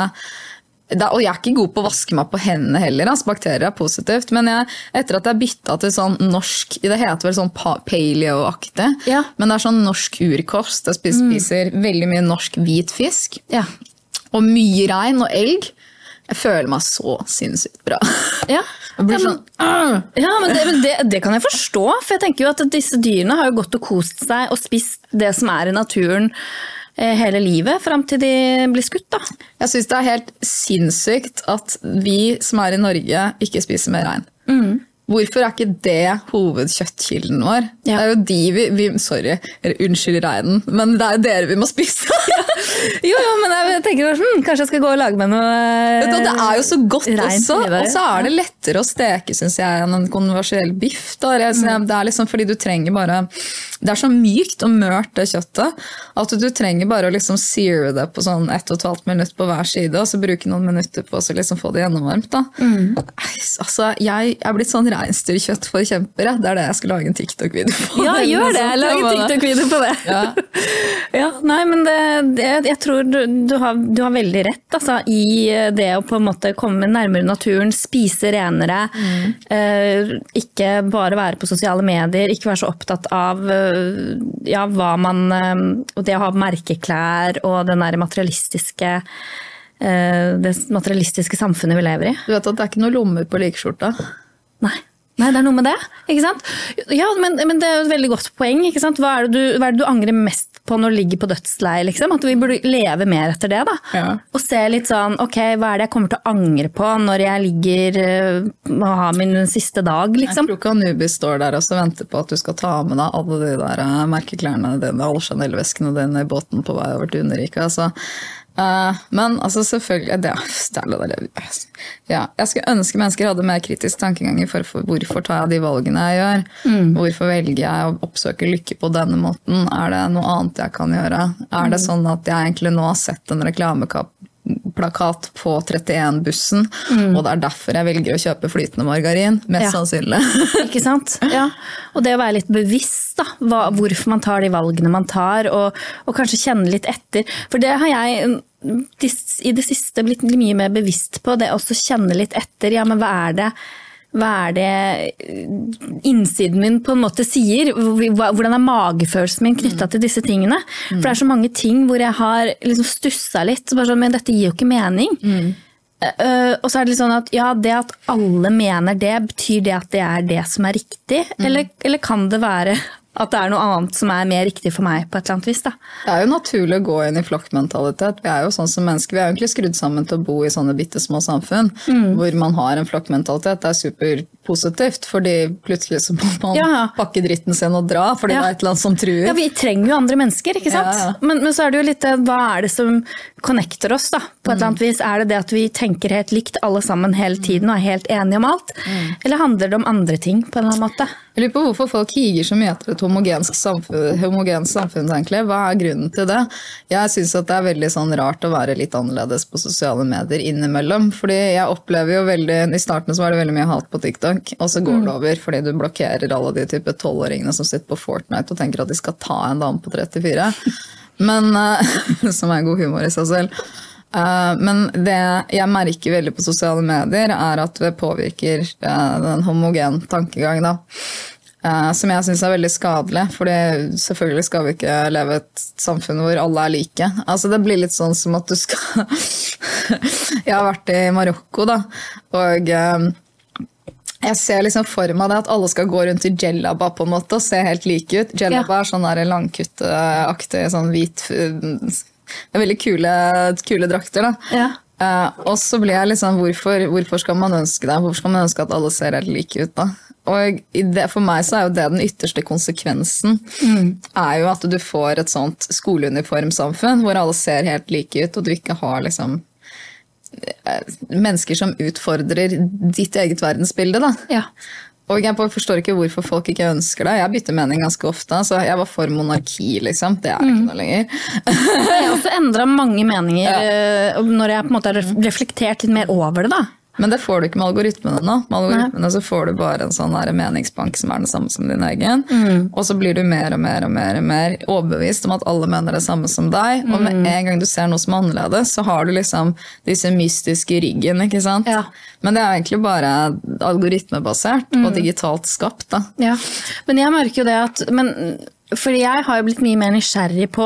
S3: og jeg er ikke god på å vaske meg på hendene heller. Altså, bakterier er positivt. Men jeg, etter at jeg bytta til sånn norsk Det heter vel sånn paleo-aktig. Ja. Men det er sånn norsk urkost. Jeg spiser, mm. veldig mye norsk hvit fisk. Ja. Og mye rein og elg. Jeg føler meg så sinnssykt bra.
S1: Ja, ja, sånn, ja men, det, men det, det, kan jeg forstå. For jeg tenker jo at disse dyrene har jo gått og kost seg og spist det som er i naturen eh, hele livet fram til de blir skutt. da.
S3: Jeg syns det er helt sinnssykt at vi som er i Norge, ikke spiser mer rein. Mm. Hvorfor er ikke det hovedkjøttkilden vår?
S1: Ja.
S3: Det er jo de vi, vi Sorry, eller unnskyld reinen, men det er jo dere vi må spise.
S1: Jo, jo, men jeg tenker hm, kanskje jeg skal gå og lage meg noe
S3: Vet du, det er jo så godt også, og så er det lettere å steke synes jeg, enn en konversiell biff. Da. Jeg- Det er liksom fordi du trenger bare Det er så mykt og mørt, det kjøttet, at du trenger bare å liksom seare det på sånn ett og et halvt minutt på hver side, og så bruke noen minutter på å liksom få det gjennomvarmt. Da. Mm. altså, jeg er blitt sånn reinsdyrkjøttforkjemper. kjempere. Det er det jeg skal lage en TikTok-video på.
S1: Ja, gjør det! Lag en TikTok-video på det.
S3: Ja.
S1: Ja, nei, men det, det, jeg tror du, du, har, du har veldig rett altså, i det å på en måte komme nærmere naturen, spise renere. Eh, ikke bare være på sosiale medier, ikke være så opptatt av eh, ja, hva man eh, Og det å ha merkeklær og den der materialistiske eh, det materialistiske samfunnet vi lever i.
S3: Du vet at det er ikke noe lommer på likeskjorta?
S1: Nei. Nei, det er noe med det. ikke sant? Ja, men, men det er jo et veldig godt poeng. ikke sant? Hva er, det du, hva er det du angrer mest på når du ligger på dødsleiet? Liksom? At vi burde leve mer etter det. da.
S3: Ja.
S1: Og se litt sånn ok, hva er det jeg kommer til å angre på når jeg ligger øh, og har min siste dag, liksom?
S3: Jeg tror ikke Anubi står der og så venter på at du skal ta med deg alle de der eh, merkeklærne dine, alle Chanel-veskene dine i båten på vei over til Underrike. Altså. Eh, men altså selvfølgelig det, det ja, Jeg skulle ønske mennesker hadde mer kritisk tankegang i for, for hvorfor tar jeg de valgene jeg gjør. Hvorfor velger jeg å oppsøke lykke på denne måten? Er det noe annet jeg kan gjøre? Er det sånn at jeg egentlig nå har sett en reklameplakat på 31-bussen, og det er derfor jeg velger å kjøpe flytende margarin? Mest
S1: Ja.
S3: sannsynlig.
S1: Ikke sant? Ja. Og det å være litt bevisst, da. Hva, hvorfor man tar de valgene man tar, og, og kanskje kjenne litt etter. For det har jeg mm, i det siste blitt mye mer bevisst på. Det å også kjenne litt etter. Ja, men hva er det hva er det eh, innsiden min på en måte sier? Hvordan er magefølelsen min knytta til disse tingene? For det er så mange ting hvor jeg har liksom stussa litt. Bare sånn, men dette gir jo ikke mening. Eh, og så er det litt sånn at ja, det at alle mener det, betyr det at det er det som er riktig? Eller, eller kan det være at det er noe annet som er mer riktig for meg på et eller annet vis? da?
S3: Det er jo naturlig å gå inn i flokkmentalitet. Vi er jo sånn som mennesker, vi er jo egentlig skrudd sammen til å bo i sånne bitte små samfunn hvor man har en flokkmentalitet. Det er superpositivt, fordi plutselig så må man
S1: Ja.
S3: pakke dritten sin og dra fordi
S1: Ja.
S3: det er et eller annet som truer.
S1: Ja, Vi trenger jo andre mennesker, ikke sant?
S3: Ja.
S1: Men, men så er det jo litt hva er det som connecter oss, da? På et eller annet vis. Er det det at vi tenker helt likt alle sammen hele tiden og er helt enige om alt? Eller handler det om andre ting på en eller annen måte?
S3: Jeg lurer på hvorfor folk higer så mye etter et homogensk samfunn, homogensk samfunn egentlig. Hva er grunnen til det? Jeg syns det er veldig sånn rart å være litt annerledes på sosiale medier innimellom. Fordi jeg opplever jo veldig I starten så var det veldig mye hat på TikTok, og så går det over fordi du blokkerer alle de type tolvåringene som sitter på Fortnite og tenker at de skal ta en dame på 34. Men, eh, som er god humor i seg selv. Eh, Men det jeg merker veldig på sosiale medier, er at det påvirker eh, den homogen tankegang. Da. Som jeg syns er veldig skadelig. For selvfølgelig skal vi ikke leve et samfunn hvor alle er like. Altså Det blir litt sånn som at du skal Jeg har vært i Marokko, da. Og jeg ser liksom for meg det at alle skal gå rundt i jellaba på en måte og se helt like ut. Jellaba er sånn der langkutteaktig, sånn hvit Det er veldig kule, kule drakter, da.
S1: Ja.
S3: Uh, og så blir jeg liksom, hvorfor, hvorfor skal man ønske det? Hvorfor skal man ønske at alle ser helt like ut, da? Og det, For meg så er jo det den ytterste konsekvensen. er jo at du får et sånt skoleuniformsamfunn hvor alle ser helt like ut, og du ikke har liksom eh, mennesker som utfordrer ditt eget verdensbilde. da.
S1: Ja.
S3: Og jeg forstår ikke hvorfor folk ikke ønsker det. Jeg bytter mening ganske ofte. så Jeg var for monarki, liksom. Det er jeg ikke noe lenger.
S1: Jeg har også endra mange meninger ja. når jeg på en måte har reflektert litt mer over det. da.
S3: Men det får du ikke med algoritmene nå. Med algoritmene så får du bare en sånn meningsbank som er den samme som din egen. Og så blir du mer og mer og mer og mer overbevist om at alle mener det samme som deg. Og med en gang du ser noe som er annerledes, så har du liksom disse mystiske ryggen. ikke sant?
S1: Ja.
S3: Men det er egentlig bare algoritmebasert og digitalt skapt. da.
S1: Ja, men jeg merker jo det at men, Fordi jeg har jo blitt mye mer nysgjerrig på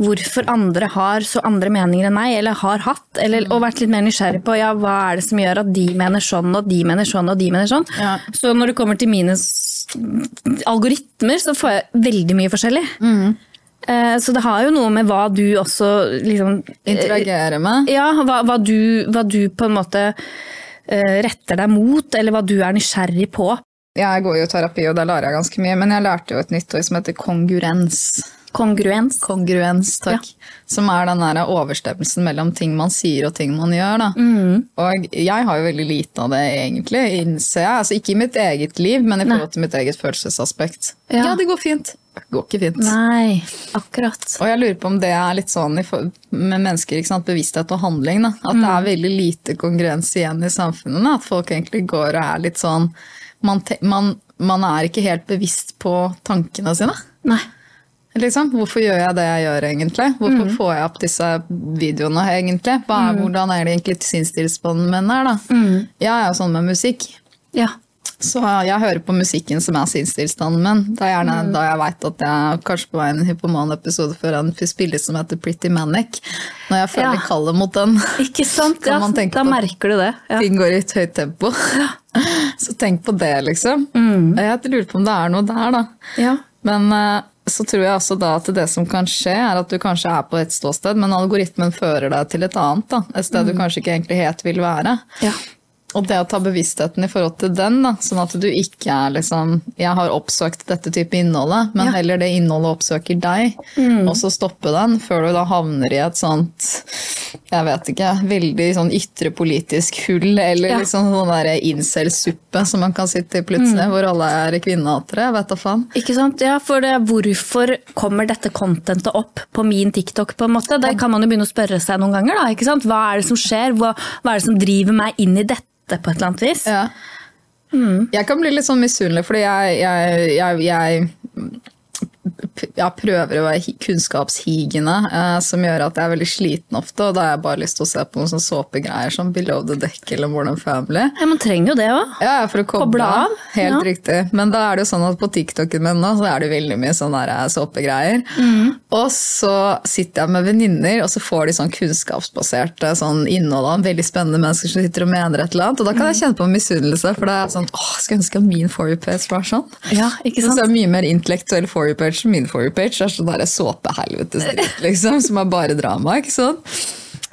S1: hvorfor andre har så andre meninger enn meg, eller har hatt. Eller, og vært litt mer nysgjerrig på ja, hva er det som gjør at de mener sånn, og de mener sånn, og de mener sånn.
S3: Ja.
S1: Så når det kommer til mine algoritmer, så får jeg veldig mye forskjellig. Mm. Så det har jo noe med hva du også liksom
S3: Interagerer med.
S1: ja, hva, hva, du, hva du på en måte eh, retter deg mot, eller hva du er nysgjerrig på.
S3: Jeg går jo i terapi, og da lærer jeg ganske mye, men jeg lærte jo et nytt ord som heter kongruens.
S1: Kongruens.
S3: Kongruens, takk. Som er den der overstemmelsen mellom ting man sier og ting man gjør.
S1: Mm.
S3: Og jeg har jo veldig lite av det, egentlig, innser jeg. Altså, ikke i mitt eget liv, men i forhold til mitt eget følelsesaspekt.
S1: Ja.
S3: Ja, det går fint. Det går ikke fint.
S1: Nei, akkurat.
S3: Og jeg lurer på om det er litt sånn med mennesker, bevissthet og handling. Da. At det er veldig lite kongruens igjen i samfunnet. Da. At folk egentlig går og er litt sånn man, man, man er ikke helt bevisst på tankene sine.
S1: Nei.
S3: Liksom. Hvorfor gjør jeg det jeg gjør, egentlig? Hvorfor får jeg opp disse videoene, egentlig? Hva er, Hvordan er det egentlig sinnstilstanden min er, da? Jeg er jo sånn med musikk.
S1: Ja.
S3: Så jeg hører på musikken som er sinnstilstanden min. Det er gjerne da jeg veit at jeg kanskje på vei inn i en hypoman-episode før en spiller som heter Pretty Manic. Når jeg føler
S1: Ja.
S3: kallet mot den.
S1: Ikke sant?
S3: Kan
S1: Ja,
S3: man tenke
S1: da
S3: på-
S1: merker du det. Ja.
S3: Ting går i et høyt tempo. Så tenk på det, liksom. Jeg lurer på om det er noe der, da.
S1: Ja.
S3: Men eh, så tror jeg også da at det som kan skje, er at du kanskje er på et ståsted, men algoritmen fører deg til et annet. da. Et sted du kanskje ikke egentlig helt vil være.
S1: Ja.
S3: Og det å ta bevisstheten i forhold til den, da, sånn at du ikke er liksom Jeg har oppsøkt dette type innholdet, men
S1: Ja.
S3: heller det innholdet oppsøker deg. Og så stoppe den, før du da havner i et sånt jeg vet ikke, veldig sånn ytre politisk hull, eller
S1: Ja.
S3: liksom sånn der incel-suppe som man kan sitte i plutselig, hvor alle er kvinnehatere. Vet da faen.
S1: Ikke sant? Ja, for det, hvorfor kommer dette contentet opp på min TikTok? på en måte? Det kan man jo begynne å spørre seg noen ganger. da, ikke sant? Hva er det som skjer? Hva, hva er det som driver meg inn i dette på et eller annet vis?
S3: Ja. Jeg kan bli litt sånn misunnelig, fordi jeg, jeg, jeg, jeg, jeg prøver å være hi- kunnskapshigende, eh, som gjør at jeg er veldig sliten ofte. Og da har jeg bare lyst til å se på noen sånne såpegreier som Below the Deck eller Modern Family.
S1: Ja, Man trenger jo det òg.
S3: Ja, for å koble, av. Helt
S1: ja.
S3: riktig. Men da er det jo sånn at på TikToken min nå, så er det veldig mye sånne såpegreier.
S1: Mm.
S3: Og så sitter jeg med venninner, og så får de sånn kunnskapsbaserte sånn innhold av veldig spennende mennesker som sitter og mener et eller annet. Og da kan jeg kjenne på misunnelse, for det er sånn åh, skulle ønske min for you var sånn.
S1: Ja, ikke
S3: Så
S1: sant?
S3: det er mye mer intellektuell for you page som min for page. Det er sånn såpehelvetes liksom, som er bare drama, ikke sant?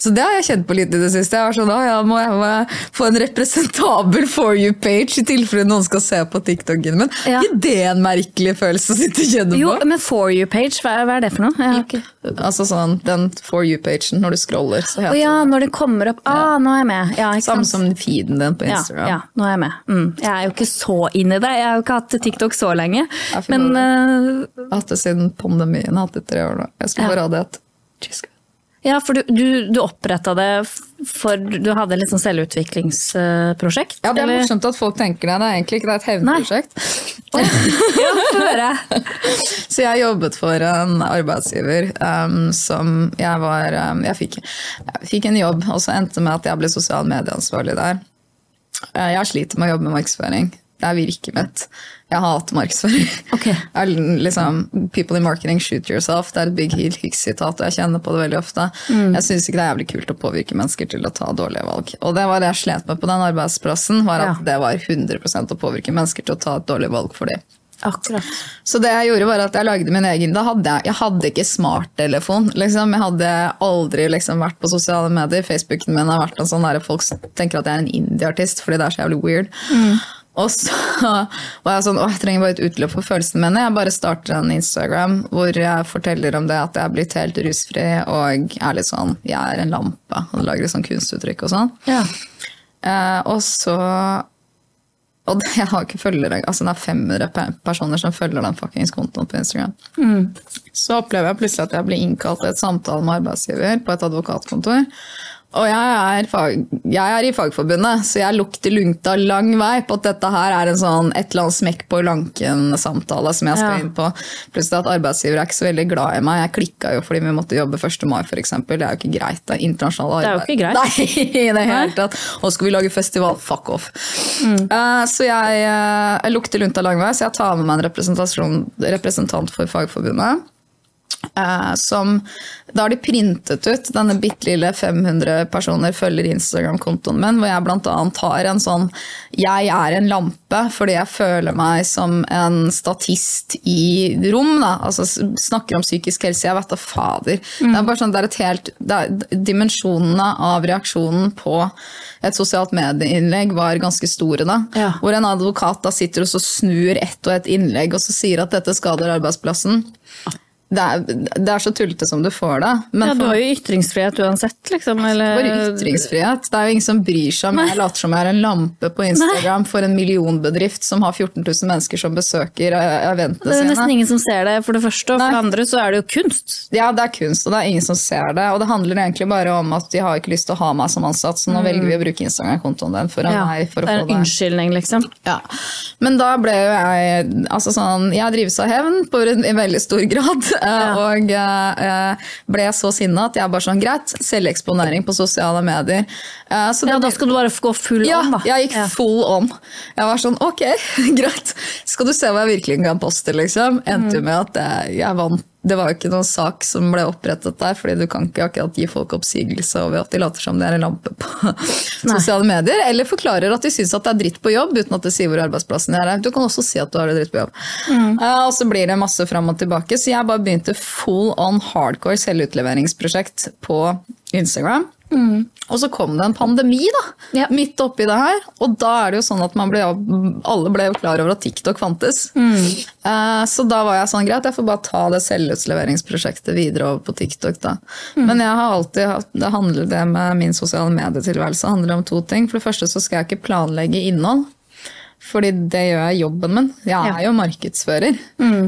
S3: Så det har jeg kjent på litt i det siste. Jeg var sånn, «Å, ja, må jeg må jeg få en representabel for you-page i tilfelle noen skal se på TikToken min?
S1: Ja.
S3: Er det en merkelig følelse å sitte og kjenne
S1: Jo, men For you-page, hva, hva er det for noe? Har ikke-
S3: Altså sånn, den for you-pagen, når du scroller, så heter
S1: ja, når det kommer opp Ah, nå er jeg med. Ja,
S3: samme som feeden din på Instagram.
S1: ja, nå er jeg med. Mm. Jeg er jo ikke så inn i det. Jeg har jo ikke hatt TikTok så lenge. Men eh,
S3: Jeg har hatt det siden pandemien, jeg har hatt det i tre år nå. Jeg skulle
S1: Ja.
S3: bare ha det et Jeez.
S1: Ja, for du, du, du oppretta det for Du hadde litt sånn selvutviklingsprosjekt?
S3: Ja, det er morsomt at folk tenker det. Det er egentlig ikke det er et hevnprosjekt.
S1: Ja.
S3: Så jeg jobbet for en arbeidsgiver um, som jeg var um, jeg, fikk, jeg fikk en jobb, og så endte det med at jeg ble sosial medieansvarlig der. Eh, Jeg sliter med å jobbe med markedsføring. Det er virket mitt. Jeg hater markedsføring. Okay. Liksom, People in marketing shoot yourself. Det er et Big Heel Hicks-sitat, og jeg kjenner på det veldig ofte. Jeg syns ikke det er jævlig kult å påvirke mennesker til å ta dårlige valg. Og det var det jeg slet med på den arbeidsplassen, var at
S1: Ja.
S3: det var 100% å påvirke mennesker til å ta et dårlig valg for dem.
S1: Akkurat.
S3: Så det jeg gjorde var at jeg lagde min egen Da hadde jeg, jeg hadde ikke smarttelefon. Liksom. Jeg hadde aldri liksom, vært på sosiale medier. Facebooken min har vært en sånn der folk tenker at jeg er en indie-artist fordi det er så jævlig weird. Og så var jeg sånn Å, jeg trenger bare et utløp for følelsene mine. Jeg bare starter en Instagram hvor jeg forteller om det at jeg er blitt helt rusfri og er litt sånn Jeg er en lampe. Og lager litt sånn kunstuttrykk og sånn.
S1: Ja.
S3: Eh, og så Og det, jeg har ikke følgere, altså det er 500 personer som følger den fuckings kontoen på Instagram. Så opplever jeg plutselig at jeg blir innkalt til et samtale med arbeidsgiver på et advokatkontor. Og jeg er, fag, jeg er i Fagforbundet, så jeg lukter lungta lang vei på at dette her er en sånn et eller annet smekk på lanken-samtale som jeg skal
S1: Ja.
S3: inn på. Plutselig at arbeidsgiver er ikke så veldig glad i meg. Jeg klikka jo fordi vi måtte jobbe 1. mai, f.eks. Det er jo ikke greit. Det er internasjonal
S1: Det er jo ikke greit.
S3: Nei, i det hele tatt. Og skal vi lage festival? Fuck off. Eh, så jeg, uh, jeg lukter lunta lang vei, så jeg tar med meg en representant for Fagforbundet. Eh, som Da har de printet ut denne bitte lille 500 personer følger Instagram-kontoen min, hvor jeg bl.a. har en sånn 'jeg er en lampe' fordi jeg føler meg som en statist i rom. Da. Altså snakker om psykisk helse. Jeg vet da fader. Det er bare sånn, det er et helt er, Dimensjonene av reaksjonen på et sosialt medieinnlegg var ganske store da.
S1: Ja.
S3: Hvor en advokat da sitter og så snur ett og ett innlegg og så sier at dette skader arbeidsplassen. Det er, det er så tullete som du får det. Men
S1: Ja, du har jo ytringsfrihet uansett, liksom. Eller...
S3: bare ytringsfrihet. Det er jo ingen som bryr seg om jeg later som jeg er en lampe på Instagram for en millionbedrift som har 14 000 mennesker som besøker eventene sine.
S1: Det er nesten
S3: sine.
S1: ingen som ser det, for det første. Og for
S3: Nei.
S1: det andre så er det jo kunst.
S3: Ja, det er kunst, og det er ingen som ser det. Og det handler egentlig bare om at de har ikke lyst til å ha meg som ansatt, så nå velger vi å bruke Instagram-kontoen din for,
S1: Mm. Ja,
S3: meg for å få
S1: det Det
S3: er
S1: en unnskyldning, liksom.
S3: Ja. Men da ble jo jeg altså sånn, Jeg drives av hevn på en, i veldig stor grad. Eh, Og eh, ble så sinna at jeg bare sånn Greit, selveksponering på sosiale medier. Eh, Så
S1: Ja,
S3: da,
S1: da skal du bare gå full
S3: ja,
S1: on, da.
S3: jeg gikk full on. Jeg var sånn, ok, greit. Skal du se hva jeg virkelig kan poste, liksom? Endte
S1: Mm.
S3: med at jeg vant. Det var jo ikke noen sak som ble opprettet der, fordi du kan ikke akkurat gi folk oppsigelse over at de later som de er en lampe på sosiale medier, eller forklarer at de syns at det er dritt på jobb, uten at de sier hvor arbeidsplassen er. Du kan også si at du har det dritt på jobb.
S1: Mm.
S3: Uh, og så blir det masse fram og tilbake, så jeg bare begynte full on hardcore selvutleveringsprosjekt på Instagram. Og så kom det en pandemi da,
S1: Mm. Ja.
S3: midt oppi det her. Og da er det jo sånn at man ble, alle ble jo klar over at TikTok fantes.
S1: Mm.
S3: Uh, så da var jeg sånn, greit, jeg får bare ta det selvutleveringsprosjektet videre over på TikTok. da.
S1: Mm.
S3: Men jeg har alltid hatt, det handler det med min sosiale medietilværelse handler om to ting. For det første så skal jeg ikke planlegge innhold. Fordi det gjør jeg jobben min. Jeg er
S1: Ja. Mm.
S3: jo markedsfører.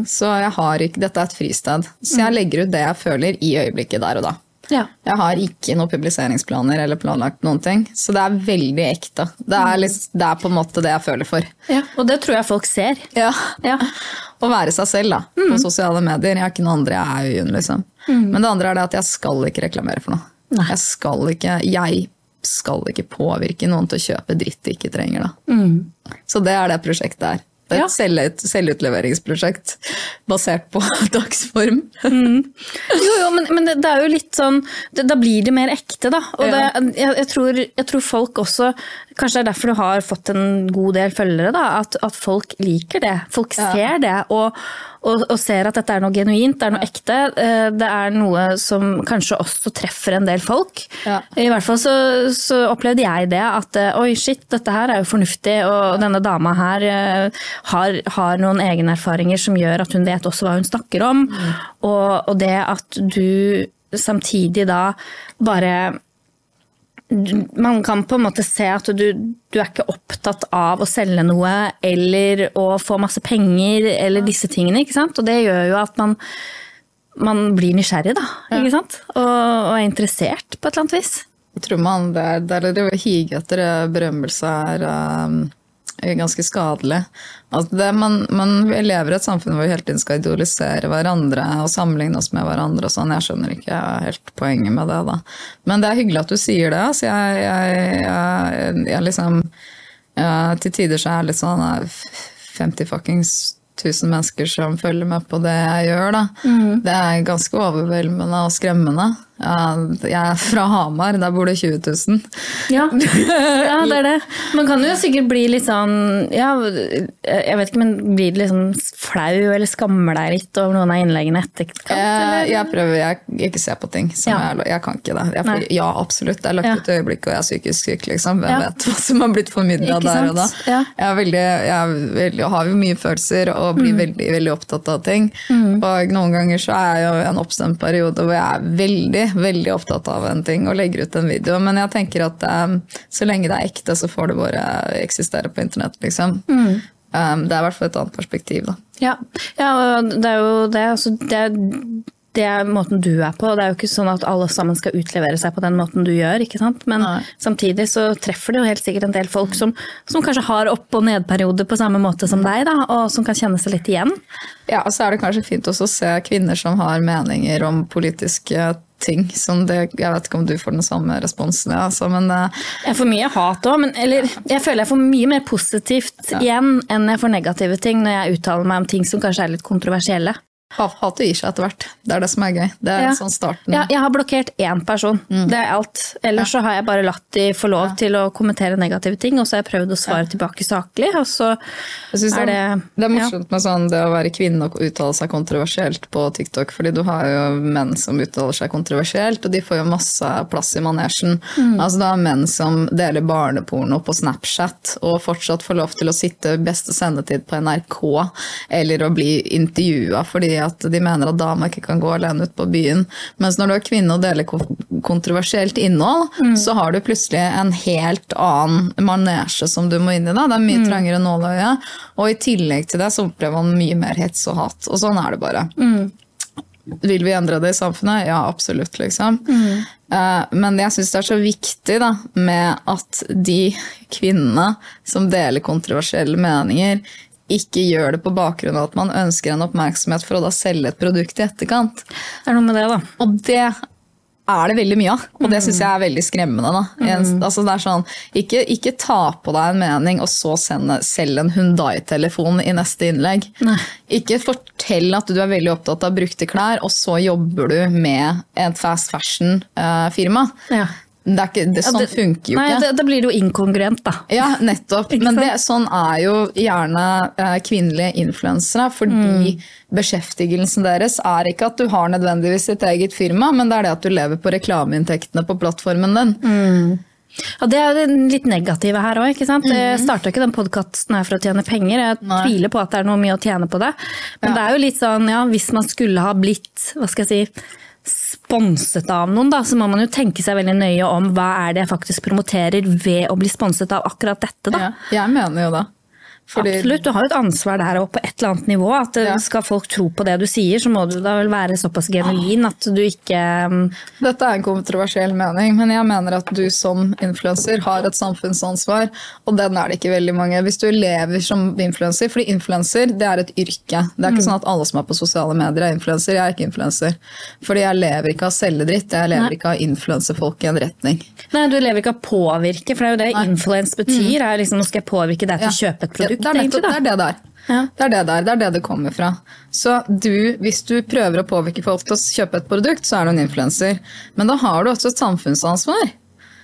S3: Så jeg har ikke, dette er et fristed. Så jeg legger ut det jeg føler i øyeblikket der og da.
S1: Ja.
S3: Jeg har ikke noen publiseringsplaner eller planlagt noen ting. Så det er veldig ekte. Det er, litt, det er på en måte det jeg føler for.
S1: ja. Og det tror jeg folk ser.
S3: Ja.
S1: Ja.
S3: Å være seg selv da, på sosiale medier. Jeg er ikke noen andre, jeg er Øyunn, liksom. Men det andre er det at jeg skal ikke reklamere for noe.
S1: Nei.
S3: Jeg skal ikke, jeg skal ikke påvirke noen til å kjøpe dritt de ikke trenger. Da. Så det er det prosjektet her. Det er
S1: Ja.
S3: et selvutleveringsprosjekt basert på dagsform.
S1: Jo, jo, men, men det, det er jo litt sånn det, Da blir det mer ekte, da. Og
S3: Ja.
S1: det, jeg, jeg, tror, jeg tror folk også Kanskje det er derfor du har fått en god del følgere, da. At, at folk liker det. Folk
S3: Ja.
S1: ser det. Og, og, og ser at dette er noe genuint, det er noe ekte. Eh, Det er noe som kanskje også treffer en del folk.
S3: Ja.
S1: I hvert fall så, så opplevde jeg det. At eh, oi, shit, dette her er jo fornuftig, og denne dama her eh, har, har noen egenerfaringer som gjør at hun vet også hva hun snakker om. Og, og det at du samtidig da bare man kan på en måte se at du, du er ikke opptatt av å selge noe eller å få masse penger eller disse tingene. ikke sant? Og det gjør jo at man, man blir nysgjerrig, da. ikke sant? Og, og er interessert på et eller annet vis.
S3: Jeg tror man det, er- det er å hige etter eh, berømmelse er um, ganske skadelig. Altså det, man, man lever i et samfunn hvor vi hele tiden skal idolisere hverandre og sammenligne oss med hverandre. og sånn. Jeg skjønner ikke helt poenget med det. da. Men det er hyggelig at du sier det. Altså jeg, jeg, jeg, jeg liksom Til tider så er jeg litt sånn eh, 50 fuckings 1000 mennesker som følger med på det jeg gjør. Da. Det er ganske overveldende og skremmende. Ja, Jeg er fra Hamar, der bor det 20 000.
S1: Ja. ja, det er det. Man kan jo sikkert bli litt sånn ja, Jeg vet ikke, men blir du litt sånn flau eller skammer deg litt over noen av innleggene etterkant?
S3: Jeg,
S1: eller?
S3: jeg prøver jeg, ikke se på ting. Som
S1: Ja.
S3: jeg, jeg kan ikke det. Jeg,
S1: Nei.
S3: ja, absolutt. Det er lagt ut i øyeblikket, og jeg er psykisk syk. Liksom. Hvem vet hva som har blitt formidla der og da. Jeg, veldig, jeg, veldig, har jo mye følelser og
S1: Mm.
S3: blir veldig, veldig opptatt av ting. Og noen ganger så er jeg jo i en oppstemt periode hvor jeg er veldig, veldig opptatt av en ting og legger ut en video. Men jeg tenker at um, så lenge det er ekte, så får det bare eksistere på internett, liksom.
S1: Mm.
S3: Um, det er i hvert fall et annet perspektiv, da.
S1: Ja, ja det er jo det. Altså, det, er, det er måten du er på. Det er jo ikke sånn at alle sammen skal utlevere seg på den måten du gjør. ikke sant? Men
S3: Nei.
S1: samtidig så treffer det jo helt sikkert en del folk som, som kanskje har opp- og nedperioder på samme måte som deg, da, og som kan kjenne seg litt igjen.
S3: Ja, og så er det kanskje fint også å se kvinner som har meninger om politiske ting. Som det, jeg vet ikke om du får den samme responsen, ja, altså, men uh,
S1: Jeg får mye hat òg, eller jeg føler jeg får mye mer positivt igjen enn jeg får negative ting når jeg uttaler meg om ting som kanskje er litt kontroversielle.
S3: Ha- Hatet gir seg etter hvert. Det er det som er gøy. Det er
S1: Ja.
S3: sånn starten.
S1: Ja, jeg har blokkert én person.
S3: Mm.
S1: Det er alt. Ellers så har jeg bare latt de få lov til å kommentere negative ting, og så har jeg prøvd å svare tilbake saklig, og så er
S3: det,
S1: det
S3: det er morsomt med sånn det å være kvinne og uttale seg kontroversielt på TikTok, fordi du har jo menn som uttaler seg kontroversielt, og de får jo masse plass i manesjen.
S1: Mm.
S3: Altså det er menn som deler barneporno på Snapchat, og fortsatt får lov til å sitte beste sendetid på NRK, eller å bli intervjua fordi at de mener at damer ikke kan gå alene ut på byen. Mens når du er kvinne og deler kontroversielt innhold,
S1: Mm.
S3: så har du plutselig en helt annen manesje som du må inn i. Da. Det er
S1: Mm.
S3: mye trangere nåløye. Og i tillegg til det så opplever man mye mer hets og hat. Og sånn er det bare.
S1: Mm.
S3: Vil vi endre det i samfunnet? Ja, absolutt, liksom.
S1: Mm.
S3: Eh, Men jeg syns det er så viktig da, med at de kvinnene som deler kontroversielle meninger, ikke gjør det på bakgrunn av at man ønsker en oppmerksomhet for å da selge et produkt i etterkant.
S1: Det er noe med det, da.
S3: Og det er det veldig mye av, og det syns jeg er veldig skremmende. Da. Mm. altså det er sånn, ikke, ikke ta på deg en mening og så sende, selg en Hundai-telefon i neste innlegg. Ikke fortell at du er veldig opptatt av brukte klær, og så jobber du med et fast fashion-firma.
S1: Ja.
S3: Det er ikke, det, sånn
S1: det-
S3: funker jo
S1: Nei,
S3: ikke.
S1: det- Da blir det jo inkongruent, da.
S3: Ja, nettopp. Men det, sånn er jo gjerne eh, kvinnelige influensere. Fordi
S1: Mm.
S3: beskjeftigelsen deres er ikke at du har nødvendigvis ditt eget firma, men det er det at du lever på reklameinntektene på plattformen din.
S1: Mm. Og det er det litt negative her òg.
S3: Mhm.
S1: Jeg starta ikke den podkasten for å tjene penger, jeg
S3: Nei.
S1: tviler på at det er noe mye å tjene på det. Men
S3: Ja.
S1: det er jo litt sånn, ja, hvis man skulle ha blitt, hva skal jeg si, sponset av noen, da, så må man jo tenke seg veldig nøye om hva er det jeg faktisk promoterer ved å bli sponset av akkurat dette, da.
S3: Ja, jeg mener jo det. Fordi-
S1: Absolutt, du har jo et ansvar der òg, på et eller annet nivå. at eh,
S3: Ja.
S1: Skal folk tro på det du sier, så må du da vel være såpass genuin at du ikke mm,
S3: Dette er en kontroversiell mening, men jeg mener at du som influenser har et samfunnsansvar, og den er det ikke veldig mange. Hvis du lever som influenser, fordi influenser det er et yrke. Det er ikke sånn at alle som er på sosiale medier er influenser. Jeg er ikke influenser. Fordi jeg lever ikke av celledritt, jeg lever
S1: Nei.
S3: ikke av å influense folk i en retning.
S1: Nei, du lever ikke av påvirke, for det er jo det influence betyr. er liksom, Nå skal jeg påvirke deg til å
S3: Ja.
S1: kjøpe et produkt,
S3: Det er nettopp
S1: egentlig.
S3: det er det der.
S1: Ja.
S3: Det er det der, det er det det kommer fra. Så du, hvis du prøver å påvirke folk til å kjøpe et produkt, så er du en influenser. Men da har du også et samfunnsansvar.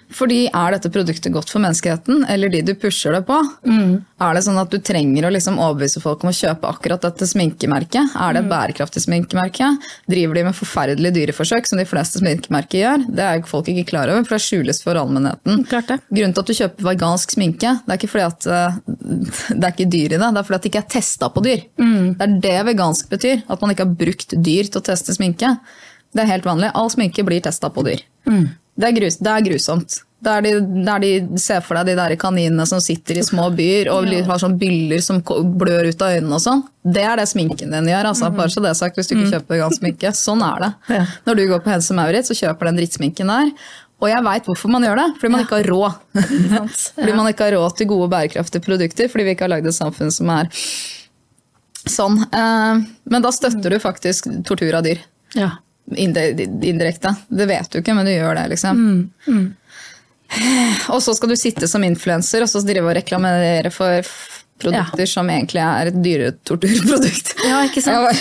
S3: Fordi er dette produktet godt for menneskeheten, eller de du pusher det på?
S1: Mm.
S3: Er det sånn at du trenger å liksom overbevise folk om å kjøpe akkurat dette sminkemerket? Er det et
S1: Mm.
S3: bærekraftig sminkemerke? Driver de med forferdelige dyreforsøk, som de fleste sminkemerker gjør? Det er jo folk ikke klar over, for det skjules for allmennheten.
S1: Klart det.
S3: Grunnen til at du kjøper vegansk sminke, det er ikke fordi at eh, det er ikke dyr i det, det er fordi at det ikke er testa på dyr.
S1: Mm.
S3: Det er det vegansk betyr, at man ikke har brukt dyr til å teste sminke. Det er helt vanlig. All sminke blir testa på dyr.
S1: Mm.
S3: Det, er grus, det er grusomt. Der de, der de ser for deg de der kaninene som sitter i små byer og har sånn byller som blør ut av øynene og sånn. Det er det sminken din gjør, altså. bare så det sagt, hvis du ikke kjøper vegansk sminke. Sånn er det.
S1: Ja.
S3: Når du går på Hense Maurits og kjøper den drittsminken der, og jeg veit hvorfor man gjør det, fordi man ikke har råd. fordi man ikke har råd til gode, bærekraftige produkter, fordi vi ikke har lagd et samfunn som er sånn. Eh, Men da støtter du faktisk tortur av dyr.
S1: Ja.
S3: Indi- Indirekte. Det vet du ikke, men du gjør det, liksom. Og så skal du sitte som influenser og så drive og reklamere for produkter som egentlig er et dyretorturprodukt.
S1: Ja, ikke sant?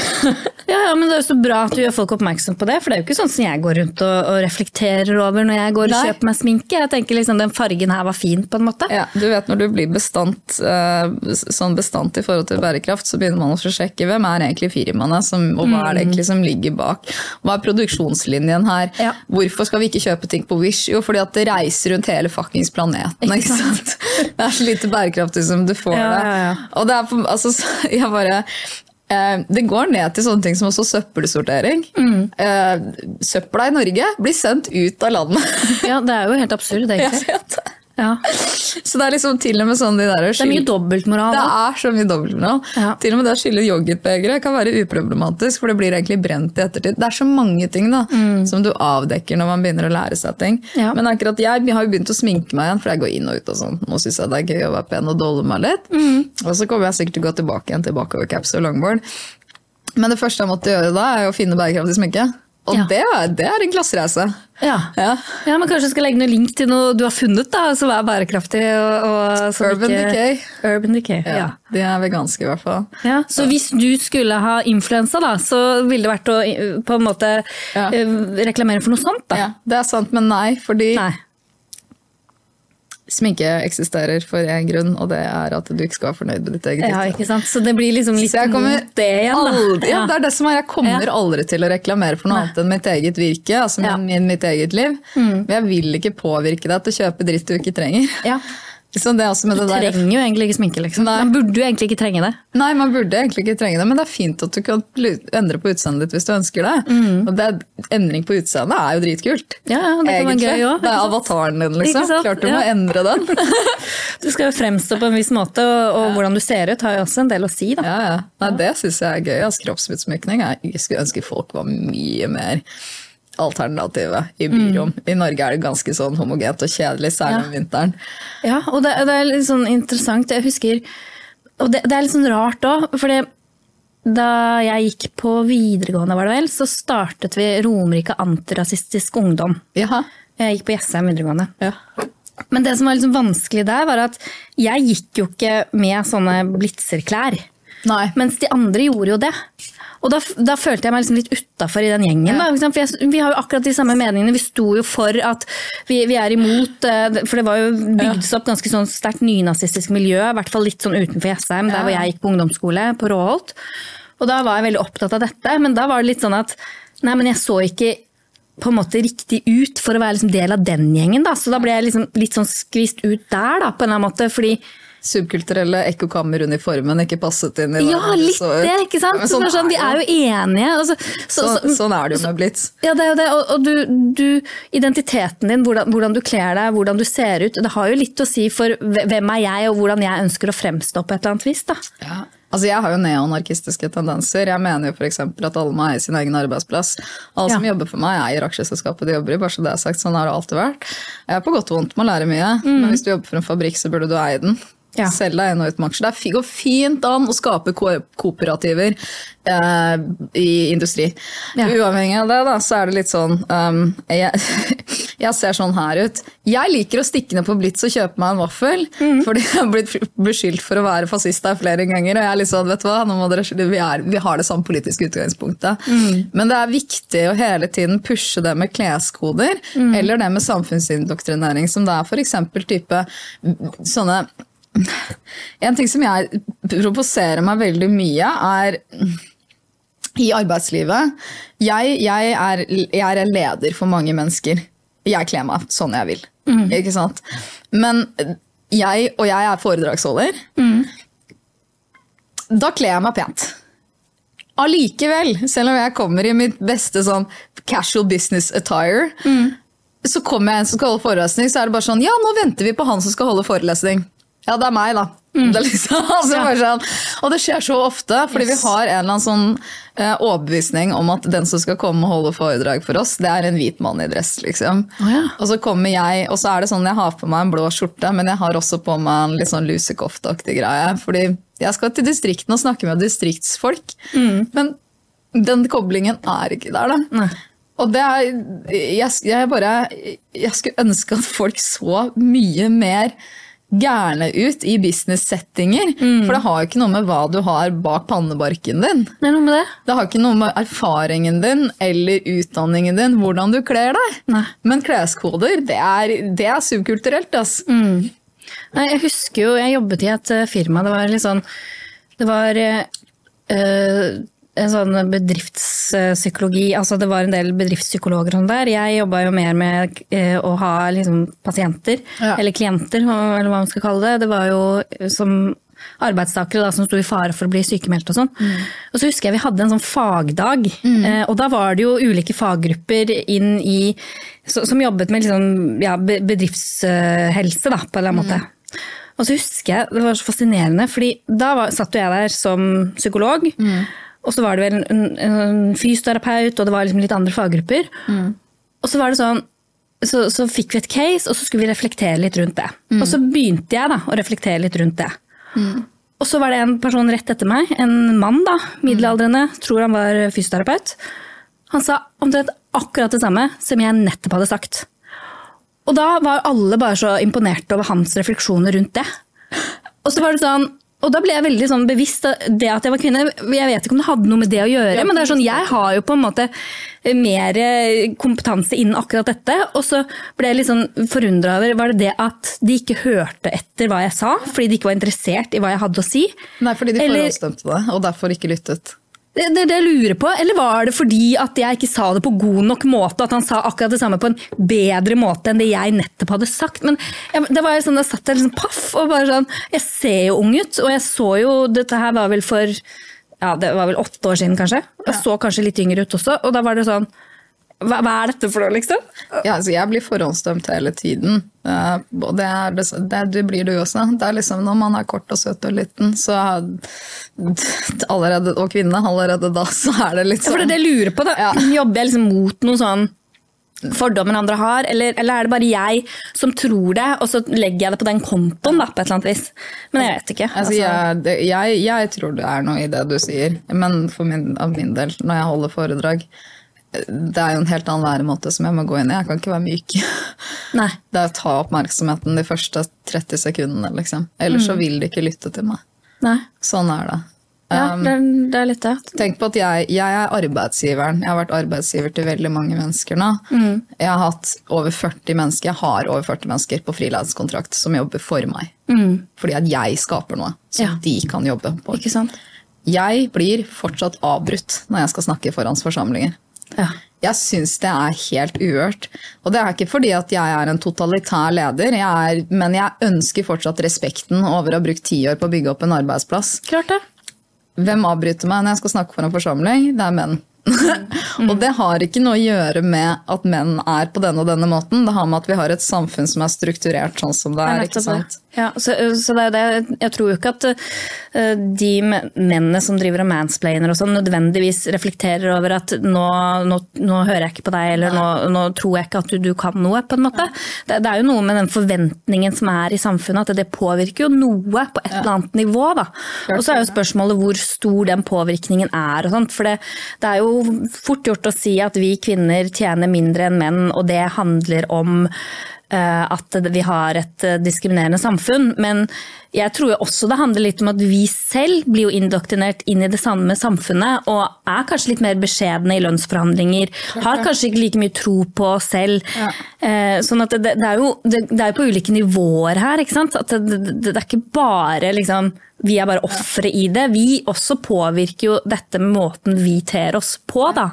S1: Ja, ja, men Det er jo så bra at du gjør folk oppmerksom på det, for det er jo ikke sånn som jeg går rundt og, og reflekterer over når jeg går og
S3: Nei.
S1: kjøper meg sminke. Jeg tenker liksom den fargen her var fin, på en måte.
S3: Ja, du vet Når du blir bestandt, eh, sånn bestandt i forhold til bærekraft, så begynner man å sjekke hvem er egentlig firmaene, som, og hva er det egentlig som ligger bak. Hva er produksjonslinjen her?
S1: Ja.
S3: Hvorfor skal vi ikke kjøpe ting på Wish? Jo, fordi at det reiser rundt hele fuckings planeten.
S1: Ikke
S3: Ikke sant? Det er så lite bærekraftig som du får
S1: Ja,
S3: det.
S1: Ja.
S3: Og det er på, altså, jeg bare... eh, Det går ned til sånne ting som også søppelsortering.
S1: Mm.
S3: Eh, Søpla i Norge blir sendt ut av landet.
S1: Ja, Det er jo helt absurd,
S3: Jeg
S1: egentlig.
S3: vet det.
S1: Ja.
S3: Så det er liksom til og med sånn de der
S1: Det er mye dobbeltmoral.
S3: Det er så mye dobbeltmoral.
S1: Ja.
S3: Til og med det å skylle yoghurtbegeret kan være uproblematisk, for det blir egentlig brent i ettertid. Det er så mange ting da, som du avdekker når man begynner å lære seg ting.
S1: Mm. Ja.
S3: Men akkurat jeg har jo begynt å sminke meg igjen, for jeg går inn og ut og sånn. Nå syns jeg det er gøy å være pen og dolle meg litt.
S1: Mm.
S3: Og så kommer jeg sikkert til å gå tilbake igjen til bakovercaps og longboard. Men det første jeg måtte gjøre da, er å finne bærekraftig sminke. Og
S1: Ja.
S3: det, det er en klassereise.
S1: Ja.
S3: Ja.
S1: ja, men kanskje du skal legge noen link til noe du har funnet da, som er bærekraftig. Og, og
S3: Urban
S1: ikke-
S3: Decay.
S1: Urban Decay, ja.
S3: De er veganske, i hvert fall.
S1: Ja, så hvis du skulle ha influensa, da, så ville det vært å på en måte eh, reklamere for noe sånt, da.
S3: Ja, det er sant, men nei, fordi
S1: Nei.
S3: Sminke eksisterer for én grunn, og det er at du ikke skal være fornøyd med ditt eget
S1: Ja, ikke sant? Så det blir liksom litt
S3: kommer
S1: mot det igjen, da.
S3: aldri, ja, det er det som er, jeg kommer
S1: Ja.
S3: aldri til å reklamere for noe
S1: Nei.
S3: annet enn mitt eget virke, altså
S1: Ja. Mm.
S3: min, mitt eget liv. Men jeg vil ikke påvirke deg til å kjøpe dritt du ikke trenger.
S1: Ja.
S3: Så det også med
S1: Du
S3: det der,
S1: trenger jo egentlig ikke sminke, liksom.
S3: Nei.
S1: Man burde jo egentlig ikke trenge det.
S3: Nei, man burde egentlig ikke trenge det, men det er fint at du kan endre på utseendet ditt hvis du ønsker det.
S1: Mm.
S3: Og det, endring på utseendet er jo dritkult.
S1: Ja, ja, det kan være gøy også,
S3: Det er avataren din, liksom. Klart du må endre den.
S1: Du skal jo fremstå på en viss måte, og, og hvordan du ser ut har jo også en del å si, da.
S3: Ja, ja. Nei, det syns jeg er gøy. Altså, kroppsutsmykning. Jeg skulle ønske folk var mye mer alternative i byrom. I Norge er det ganske sånn homogent og kjedelig, særlig
S1: Ja.
S3: om vinteren.
S1: Ja, og det, det er litt sånn interessant. Jeg husker Og det, det er litt sånn rart òg, for da jeg gikk på videregående, var det vel, så startet vi Romerike antirasistisk ungdom.
S3: Jaha.
S1: Jeg gikk på Jessheim videregående.
S3: Ja.
S1: Men det som var liksom vanskelig der, var at jeg gikk jo ikke med sånne blitzerklær.
S3: Nei.
S1: Mens de andre gjorde jo det. Og da, da følte jeg meg liksom litt utafor i den gjengen. Da, for jeg, vi har jo akkurat de samme meningene. Vi sto jo for at vi, vi er imot eh, For det var jo bygd seg opp ganske sånn sterkt nynazistisk miljø, i hvert fall litt sånn utenfor Jessheim, der hvor jeg gikk på ungdomsskole, på Råholt. Og da var jeg veldig opptatt av dette, men da var det litt sånn at Nei, men jeg så ikke på en måte riktig ut for å være liksom del av den gjengen. Da. Så da ble jeg liksom litt sånn skvist ut der, da, på en eller annen måte. fordi
S3: Subkulturelle ekkokammeruniformen ikke passet inn i
S1: Ja, litt
S3: så
S1: det, ikke sant?
S3: Ja, sånn
S1: Så sånn, de er jo enige. Altså, så,
S3: sånn,
S1: så,
S3: sånn er det jo med Blitz.
S1: ja, det er jo det. Og, og du, du, identiteten din, hvordan, hvordan du kler deg, hvordan du ser ut, det har jo litt å si for hvem er jeg, og hvordan jeg ønsker å fremstå på et eller annet vis. Da.
S3: Ja. Altså, jeg har jo neonarkistiske tendenser. Jeg mener jo f.eks. at alle må eie sin egen arbeidsplass. Alle som jobber for meg, eier aksjeselskapet de jobber i. bare så det er sagt. Sånn har det alltid vært. Jeg er på godt og vondt med å lære mye, men hvis du jobber for en fabrikk, så burde du eie den.
S1: Ja.
S3: Selg deg inn og ut med aksjer. Det går fint an å skape ko kooperativer eh, i industri.
S1: Ja.
S3: Uavhengig av det, da, så er det litt sånn um, jeg, jeg ser sånn her ut. Jeg liker å stikke ned på Blitz og kjøpe meg en vaffel,
S1: Mm.
S3: fordi jeg har blitt beskyldt for å være fascist her flere ganger. Og jeg er litt sånn, vet du hva, dere, vi, er, vi har det samme politiske utgangspunktet.
S1: Mm.
S3: Men det er viktig å hele tiden pushe det med kleskoder,
S1: Mm.
S3: eller det med samfunnsindoktrinering, som det er f.eks. type sånne En ting som jeg provoserer meg veldig mye, er i arbeidslivet. Jeg, jeg, er, jeg er en leder for mange mennesker. Jeg kler meg sånn jeg vil. Ikke sant? Men jeg, og jeg er foredragsholder, da kler jeg meg pent. Allikevel, selv om jeg kommer i mitt beste sånn casual business attire, så kommer jeg en som skal holde forelesning, så er det bare sånn Ja, nå venter vi på han som skal holde forelesning. Ja, det er meg, da. Det er liksom, altså bare sånn. Og det skjer så ofte, fordi vi har en eller annen sånn eh, overbevisning om at den som skal komme og holde foredrag for oss, det er en hvit mann i dress, liksom.
S1: Oh, ja.
S3: Og så kommer jeg, og så er det sånn jeg har på meg en blå skjorte, men jeg har også på meg en litt sånn lusekofteaktig greie. Fordi jeg skal til distriktene og snakke med distriktsfolk. Men den koblingen er ikke der, da.
S1: Nei.
S3: Og det er jeg, jeg bare Jeg skulle ønske at folk så mye mer gærne ut i business-settinger. For det har jo ikke noe med hva du har bak pannebarken din.
S1: Det det.
S3: Det har ikke noe med erfaringen din eller utdanningen din, hvordan du kler deg.
S1: Nei.
S3: Men kleskoder, det er, det er subkulturelt, ass.
S1: Nei, jeg husker jo, jeg jobbet i et eh, firma, det var litt sånn Det var øh, en sånn bedriftspsykologi, altså det var en del bedriftspsykologer og sånn der. Jeg jobba jo mer med eh, å ha liksom pasienter,
S3: Ja.
S1: eller klienter, eller hva man skal kalle det. Det var jo eh, som arbeidstakere da, som sto i fare for å bli sykemeldt og sånn. Og så husker jeg vi hadde en sånn fagdag, mm. og da var det jo ulike faggrupper inn i som jobbet med liksom, ja, bedriftshelse, da, på en eller annen måte. Og så husker jeg, det var så fascinerende, fordi da var, satt jo jeg der som psykolog, og så var det vel en, en, fysioterapeut, og det var liksom litt andre faggrupper. Og så var det sånn, så, så fikk vi et case, og så skulle vi reflektere litt rundt det. Og så begynte jeg da å reflektere litt rundt det. Og så var det en person rett etter meg, en mann da, middelaldrende, tror han var fysioterapeut. Han sa omtrent akkurat det samme som jeg nettopp hadde sagt. Og da var alle bare så imponerte over hans refleksjoner rundt det. Og så var det sånn, og da ble jeg veldig sånn bevisst det at jeg var kvinne. Jeg vet ikke om det hadde noe med det å gjøre, men det er sånn, jeg har jo på en måte mer kompetanse innen akkurat dette. Og så ble jeg litt sånn forundra over var det det at de ikke hørte etter hva jeg sa, fordi de ikke var interessert i hva jeg hadde å si.
S3: Nei, fordi de forhåndsstemte det, og derfor ikke lyttet.
S1: Det det det lurer på. Eller var det fordi at jeg ikke sa det på god nok måte, at han sa akkurat det samme på en bedre måte enn det jeg nettopp hadde sagt? Men jeg, det var jo sånn, jeg satt der liksom paff og bare sånn Jeg ser jo ung ut, og jeg så jo Dette her var vel for ja, det var vel åtte år siden, kanskje. Jeg så kanskje litt yngre ut også, og da var det sånn Hva, hva er dette for noe, liksom?
S3: Ja, altså jeg blir forhåndsdømt hele tiden. Og det, er, det, det, blir du jo også. Det er liksom Når man er kort og søt og liten, så allerede, Og kvinne, allerede da, så er det litt
S1: Ja, for
S3: sånn
S1: det er det jeg lurer på. da.
S3: Ja.
S1: Jobber jeg liksom mot noen sånn fordommen andre har, eller, eller er det bare jeg som tror det, og så legger jeg det på den kontoen da, på et eller annet vis? Men jeg vet ikke.
S3: Altså,
S1: Altså,
S3: jeg, jeg, jeg tror det er noe i det du sier, men for min, av min del, når jeg holder foredrag Det er jo en helt annen væremåte som jeg må gå inn i. Jeg kan ikke være myk.
S1: Nei.
S3: Det er å ta oppmerksomheten de første 30 sekundene, liksom. Ellers
S1: Mm.
S3: så vil de ikke lytte til meg.
S1: Nei.
S3: Sånn er det.
S1: Ja,
S3: Um,
S1: det, er, det er litt det.
S3: Tenk på at jeg, jeg er arbeidsgiveren. Jeg har vært arbeidsgiver til veldig mange mennesker nå.
S1: Mm.
S3: Jeg har hatt over 40 mennesker, jeg har over 40 mennesker på frilanskontrakt som jobber for meg. Fordi at jeg skaper noe som
S1: Mm. Ja.
S3: de kan jobbe på.
S1: Ikke sant?
S3: Jeg blir fortsatt avbrutt når jeg skal snakke foran forsamlinger.
S1: Ja.
S3: Jeg syns det er helt uhørt. Og det er ikke fordi at jeg er en totalitær leder, jeg er, men jeg ønsker fortsatt respekten over å ha brukt ti år på å bygge opp en arbeidsplass.
S1: Klart det.
S3: Hvem avbryter meg når jeg skal snakke for en forsamling? Det er menn. og det har ikke noe å gjøre med at menn er på denne og denne måten. Det har med at vi har et samfunn som er strukturert sånn som det
S1: er
S3: er. ikke sant?
S1: Ja, så, så det er det. Jeg tror jo ikke at eh, de mennene som driver og mansplainer og sånn, nødvendigvis reflekterer over at nå, nå, nå hører jeg ikke på deg, eller nå, nå tror jeg ikke at du, du kan noe, på en måte. Det, det er jo noe med den forventningen som er i samfunnet, at det påvirker jo noe på et eller annet nivå. da. Og så er jo spørsmålet hvor stor den påvirkningen er. og sånt, For det, det er jo fort gjort å si at vi kvinner tjener mindre enn menn, og det handler om at vi har et eh, diskriminerende samfunn. Men jeg tror jo også det handler litt om at vi selv blir jo indoktrinert inn i det samme samfunnet, og er kanskje litt mer beskjedne i lønnsforhandlinger. Har kanskje ikke like mye tro på oss selv. Ja. Sånn at det, det, er jo, det, det er på ulike nivåer her. ikke sant? At det, det, er ikke bare liksom vi er bare ofre i det. Vi også påvirker jo dette med måten vi ter oss på, da.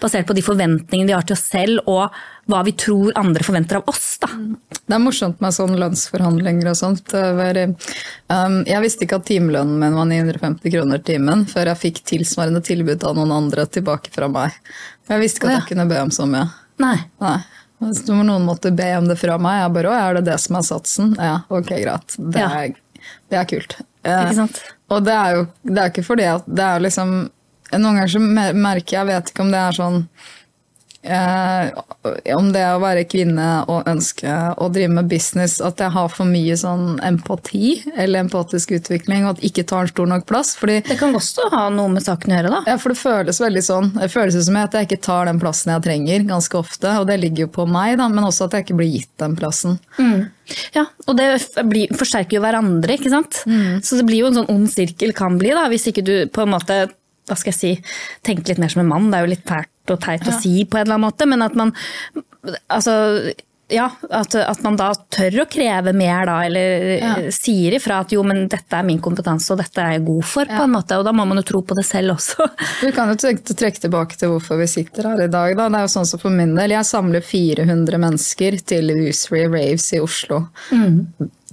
S1: Basert på de forventningene vi har til oss selv, og hva vi tror andre forventer av oss. da.
S3: Det er morsomt med sånne lønnsforhandlinger og sånt. Det var, um, jeg visste ikke at timelønnen min var 950 kroner timen før jeg fikk tilsvarende tilbud av noen andre tilbake fra meg. Jeg visste ikke at
S1: jeg ja.
S3: kunne be om så mye.
S1: Nei.
S3: Nei. Hvis noen måtte be om det fra meg, jeg bare å, er det det som er satsen? Ja, ok, greit. Det
S1: Ja.
S3: er, det er kult. Eh,
S1: Ikke sant?
S3: Og det er jo det er ikke fordi at det er liksom Noen ganger så merker jeg, jeg vet ikke om det er sånn eh, Om det å være kvinne og ønske å drive med business, at jeg har for mye sånn empati eller empatisk utvikling, og at ikke tar en stor nok plass. fordi
S1: Det kan også ha noe med saken å gjøre, da.
S3: ja, for det føles veldig sånn. Det føles som at jeg ikke tar den plassen jeg trenger, ganske ofte. Og det ligger jo på meg, da, men også at jeg ikke blir gitt den plassen.
S1: Ja, Og det blir, forsterker jo hverandre, ikke sant. Så det blir jo en sånn ond sirkel kan bli, da, hvis ikke du på en måte hva skal jeg si, tenke litt mer som en mann. Det er jo litt fælt og teit å si på en eller annen måte, men at man altså ja, at, at man da tør å kreve mer, da, eller
S3: Ja.
S1: sier ifra at jo, men dette er min kompetanse, og dette er jeg god for, på en måte. Og da må man jo tro på det selv også.
S3: du kan jo trekke, trekke tilbake til hvorfor vi sitter her i dag. Da. Det er jo sånn som for min del, Jeg samler 400 mennesker til Usery Raves i Oslo.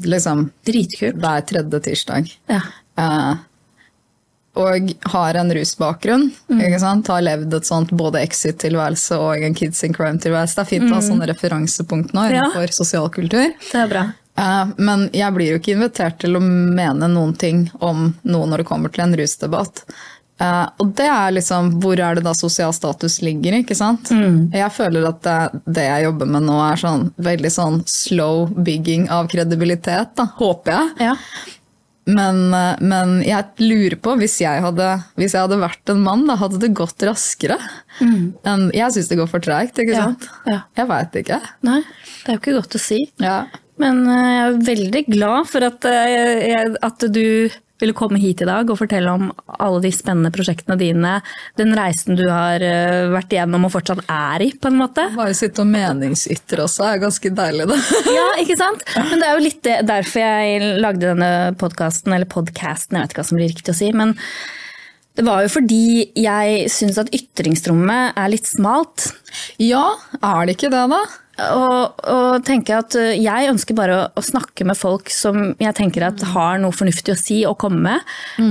S3: Liksom
S1: Dritkult.
S3: hver tredje tirsdag.
S1: Ja.
S3: Eh, og har en rusbakgrunn. ikke sant? Har levd et sånt både exit-tilværelse og en kids in crime-tilværelse. Det er fint å ha sånne referansepunkt nå
S1: Ja.
S3: innenfor sosialkultur.
S1: Det er bra.
S3: Eh, Men jeg blir jo ikke invitert til å mene noen ting om noe når det kommer til en rusdebatt. Eh, og det er liksom hvor er det da sosial status ligger, ikke sant? Jeg føler at det, det jeg jobber med nå er sånn veldig sånn slow bygging av kredibilitet, da, håper jeg.
S1: Ja.
S3: Men, eh, men jeg lurer på, hvis jeg hadde, hvis jeg hadde vært en mann, da hadde det gått raskere. enn- jeg syns det går for treigt, ikke
S1: Ja,
S3: sant?
S1: ja.
S3: Jeg veit ikke.
S1: Nei, det er jo ikke godt å si.
S3: Ja.
S1: Men eh, jeg er veldig glad for at, eh, at du ville komme hit i dag og fortelle om alle de spennende prosjektene dine. Den reisen du har eh, vært igjennom og fortsatt er i, på en måte.
S3: Bare sitte og meningsytre også er ganske deilig, det.
S1: Ja, ikke sant? Men det er jo litt derfor jeg lagde denne podkasten, eller podcasten, jeg vet ikke hva som blir riktig å si. Men det var jo fordi jeg syns at ytringsrommet er litt smalt.
S3: Ja, er det ikke det, da?
S1: Og, og tenker at uh, jeg ønsker bare å, å snakke med folk som jeg tenker at har noe fornuftig å si og komme med.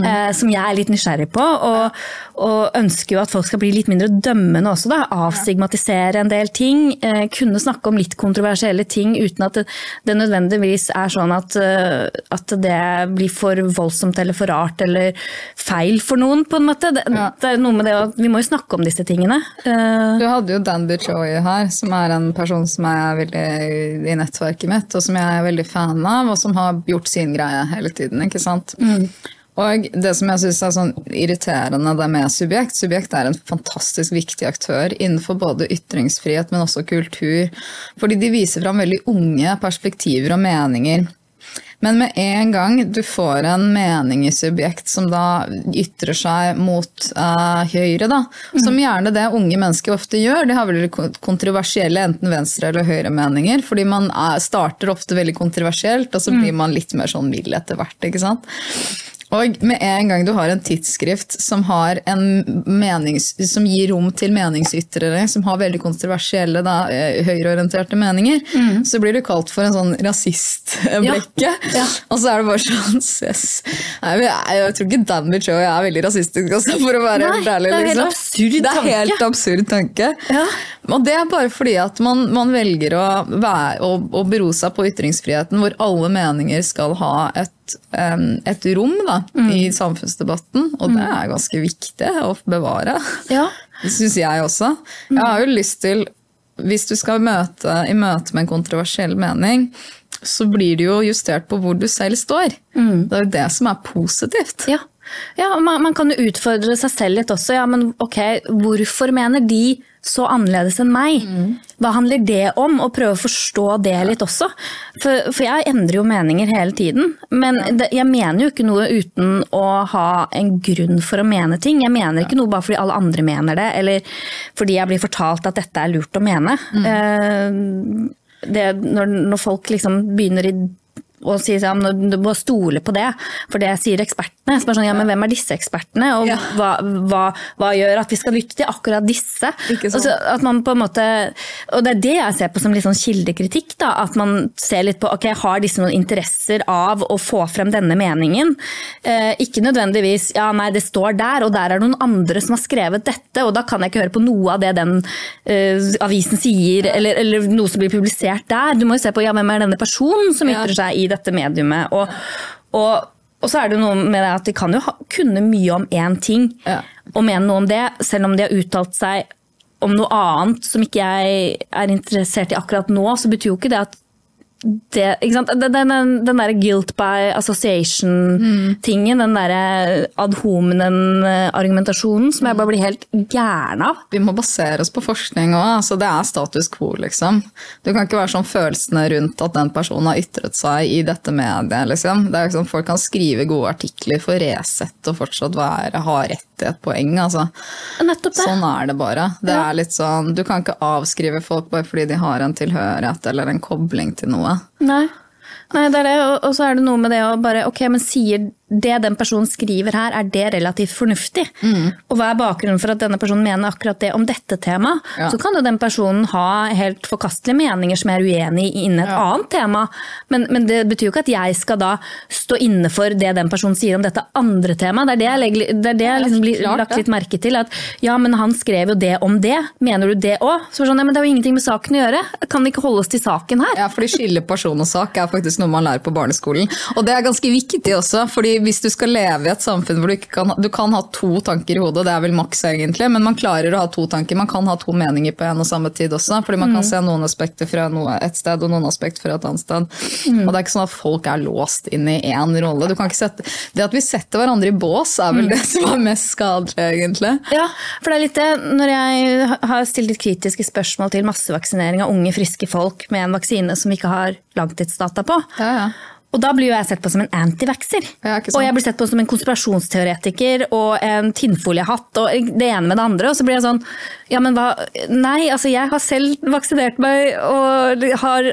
S1: Eh, som jeg er litt nysgjerrig på. Og, og ønsker jo at folk skal bli litt mindre dømmende også. Da. Avstigmatisere en del ting. Eh, kunne snakke om litt kontroversielle ting uten at det, det nødvendigvis er sånn at, eh, at det blir for voldsomt eller for rart eller feil for noen, på en måte. Det, det er noe med det at Vi må jo snakke om disse tingene. Eh,
S3: Du hadde jo Dan Buchoy her, som er en person som er veldig i nettverket mitt, og som jeg er veldig fan av, og som har gjort sin greie hele tiden. ikke sant? Og det som jeg syns er sånn irriterende det med Subjekt Subjekt er en fantastisk viktig aktør innenfor både ytringsfrihet, men også kultur. Fordi de viser fram veldig unge perspektiver og meninger. Men med en gang du får en mening i subjekt som da ytrer seg mot uh, høyre, da, som gjerne det unge mennesker ofte gjør, de har veldig kon- kontroversielle enten venstre- eller høyremeninger, fordi man er, starter ofte veldig kontroversielt, og så blir man litt mer sånn mild etter hvert. ikke sant? Og med en gang du har en tidsskrift som, har en menings, som gir rom til meningsytrere, som har veldig kontroversielle, da, eh, høyreorienterte meninger, så blir du kalt for en sånn rasistblekke.
S1: Ja.
S3: Og så er det bare sånn men jeg, jeg tror ikke Dan jeg er veldig rasistisk, også, for å være
S1: Nei,
S3: helt ærlig. liksom. Det er
S1: tanke.
S3: helt absurd tanke.
S1: Ja.
S3: Og det er bare fordi at man, man velger å, være, å, å bero seg på ytringsfriheten, hvor alle meninger skal ha et, em, et rom da,
S1: Mm.
S3: i samfunnsdebatten. Og det er ganske viktig å bevare.
S1: ja.
S3: Det syns jeg også. Jeg har jo lyst til, hvis du skal møte, i møte med en kontroversiell mening, så blir det jo justert på hvor du selv står. Det er jo det som er positivt.
S1: Ja, ja man, man kan jo utfordre seg selv litt også. Ja, men ok, hvorfor mener de så annerledes enn meg? Hva handler det om? Og prøve å forstå det litt også. For, for jeg endrer jo meninger hele tiden. Men det, jeg mener jo ikke noe uten å ha en grunn for å mene ting. Jeg mener ikke noe bare fordi alle andre mener det, eller fordi jeg blir fortalt at dette er lurt å mene. Eh, det, når, når folk liksom begynner i og si sånn, du må stole på det, for det sier ekspertene. Så sånn, ja, men hvem er disse ekspertene, og
S3: Ja.
S1: hva, hva, hva gjør at vi skal lytte til akkurat disse?
S3: Sant.
S1: Altså, at man på en måte, og det er det jeg ser på som litt sånn kildekritikk, da, at man ser litt på, ok, har disse noen interesser av å få frem denne meningen? Eh, ikke nødvendigvis, ja, nei, det står der, og der er det noen andre som har skrevet dette, og da kan jeg ikke høre på noe av det den eh, avisen sier, eller, eller noe som blir publisert der. Du må jo se på, ja, hvem er denne personen som ytrer seg i dette mediumet? Og, og, og så er det noe med det at de kan jo ha, kunne mye om én ting,
S3: Ja.
S1: og mene noe om det, selv om de har uttalt seg om noe annet som ikke jeg er interessert i akkurat nå, så betyr jo ikke det at det? Den, den, den der guilt by association-tingen, den der ad hominen-argumentasjonen, som jeg bare blir helt gæren av.
S3: Vi må basere oss på forskning òg. Altså det er status quo, liksom. Du kan ikke være sånn følelsene rundt at den personen har ytret seg i dette mediet. Liksom. Det er liksom, folk kan skrive gode artikler for Resett og fortsatt være, ha rett i et poeng. Altså.
S1: Nettopp det.
S3: Sånn er det bare. Det
S1: Ja.
S3: er litt sånn, du kan ikke avskrive folk bare fordi de har en tilhørighet eller en kobling til noe.
S1: Nei. Nei, det er det, og- og så er det noe med det å bare Ok, men sier det den personen skriver her, er det relativt fornuftig? Og hva er bakgrunnen for at denne personen mener akkurat det om dette temaet?
S3: Ja.
S1: Så kan jo den personen ha helt forkastelige meninger som jeg er uenig i innen et annet tema, men, men det betyr jo ikke at jeg skal da stå inne for det den personen sier om dette andre temaet. Det er det jeg, legger, det er det jeg liksom blir
S3: klart
S1: lagt litt merke til. At ja, men han skrev jo det om det. Mener du det òg? Så sånn, ja, men det har jo ingenting med saken å gjøre. Kan vi ikke holde oss til saken her?
S3: Ja, fordi skille person og sak er faktisk noe man lærer på barneskolen. Og det er ganske viktig også, fordi hvis du skal leve i et samfunn hvor du ikke kan Du kan ha to tanker i hodet, det er vel maks egentlig, men man klarer å ha to tanker. Man kan ha to meninger på en og samme tid også, fordi man kan se noen aspekter fra noe, et sted og noen aspekter fra et annet sted. Og det er ikke sånn at folk er låst inn i én rolle. Du kan ikke sette, det at vi setter hverandre i bås, er vel det som er mest skadelig, egentlig.
S1: Ja, for det er litt det. Når jeg har stilt litt kritiske spørsmål til massevaksinering av unge, friske folk med en vaksine som ikke har langtidsdata på,
S3: Ja, ja.
S1: Og da blir jo jeg sett på som en antivaxer.
S3: Ja,
S1: og jeg blir sett på som en konspirasjonsteoretiker og en tinnfoliehatt og det ene med det andre. Og så blir jeg sånn Ja, men hva Nei, altså jeg har selv vaksinert meg og har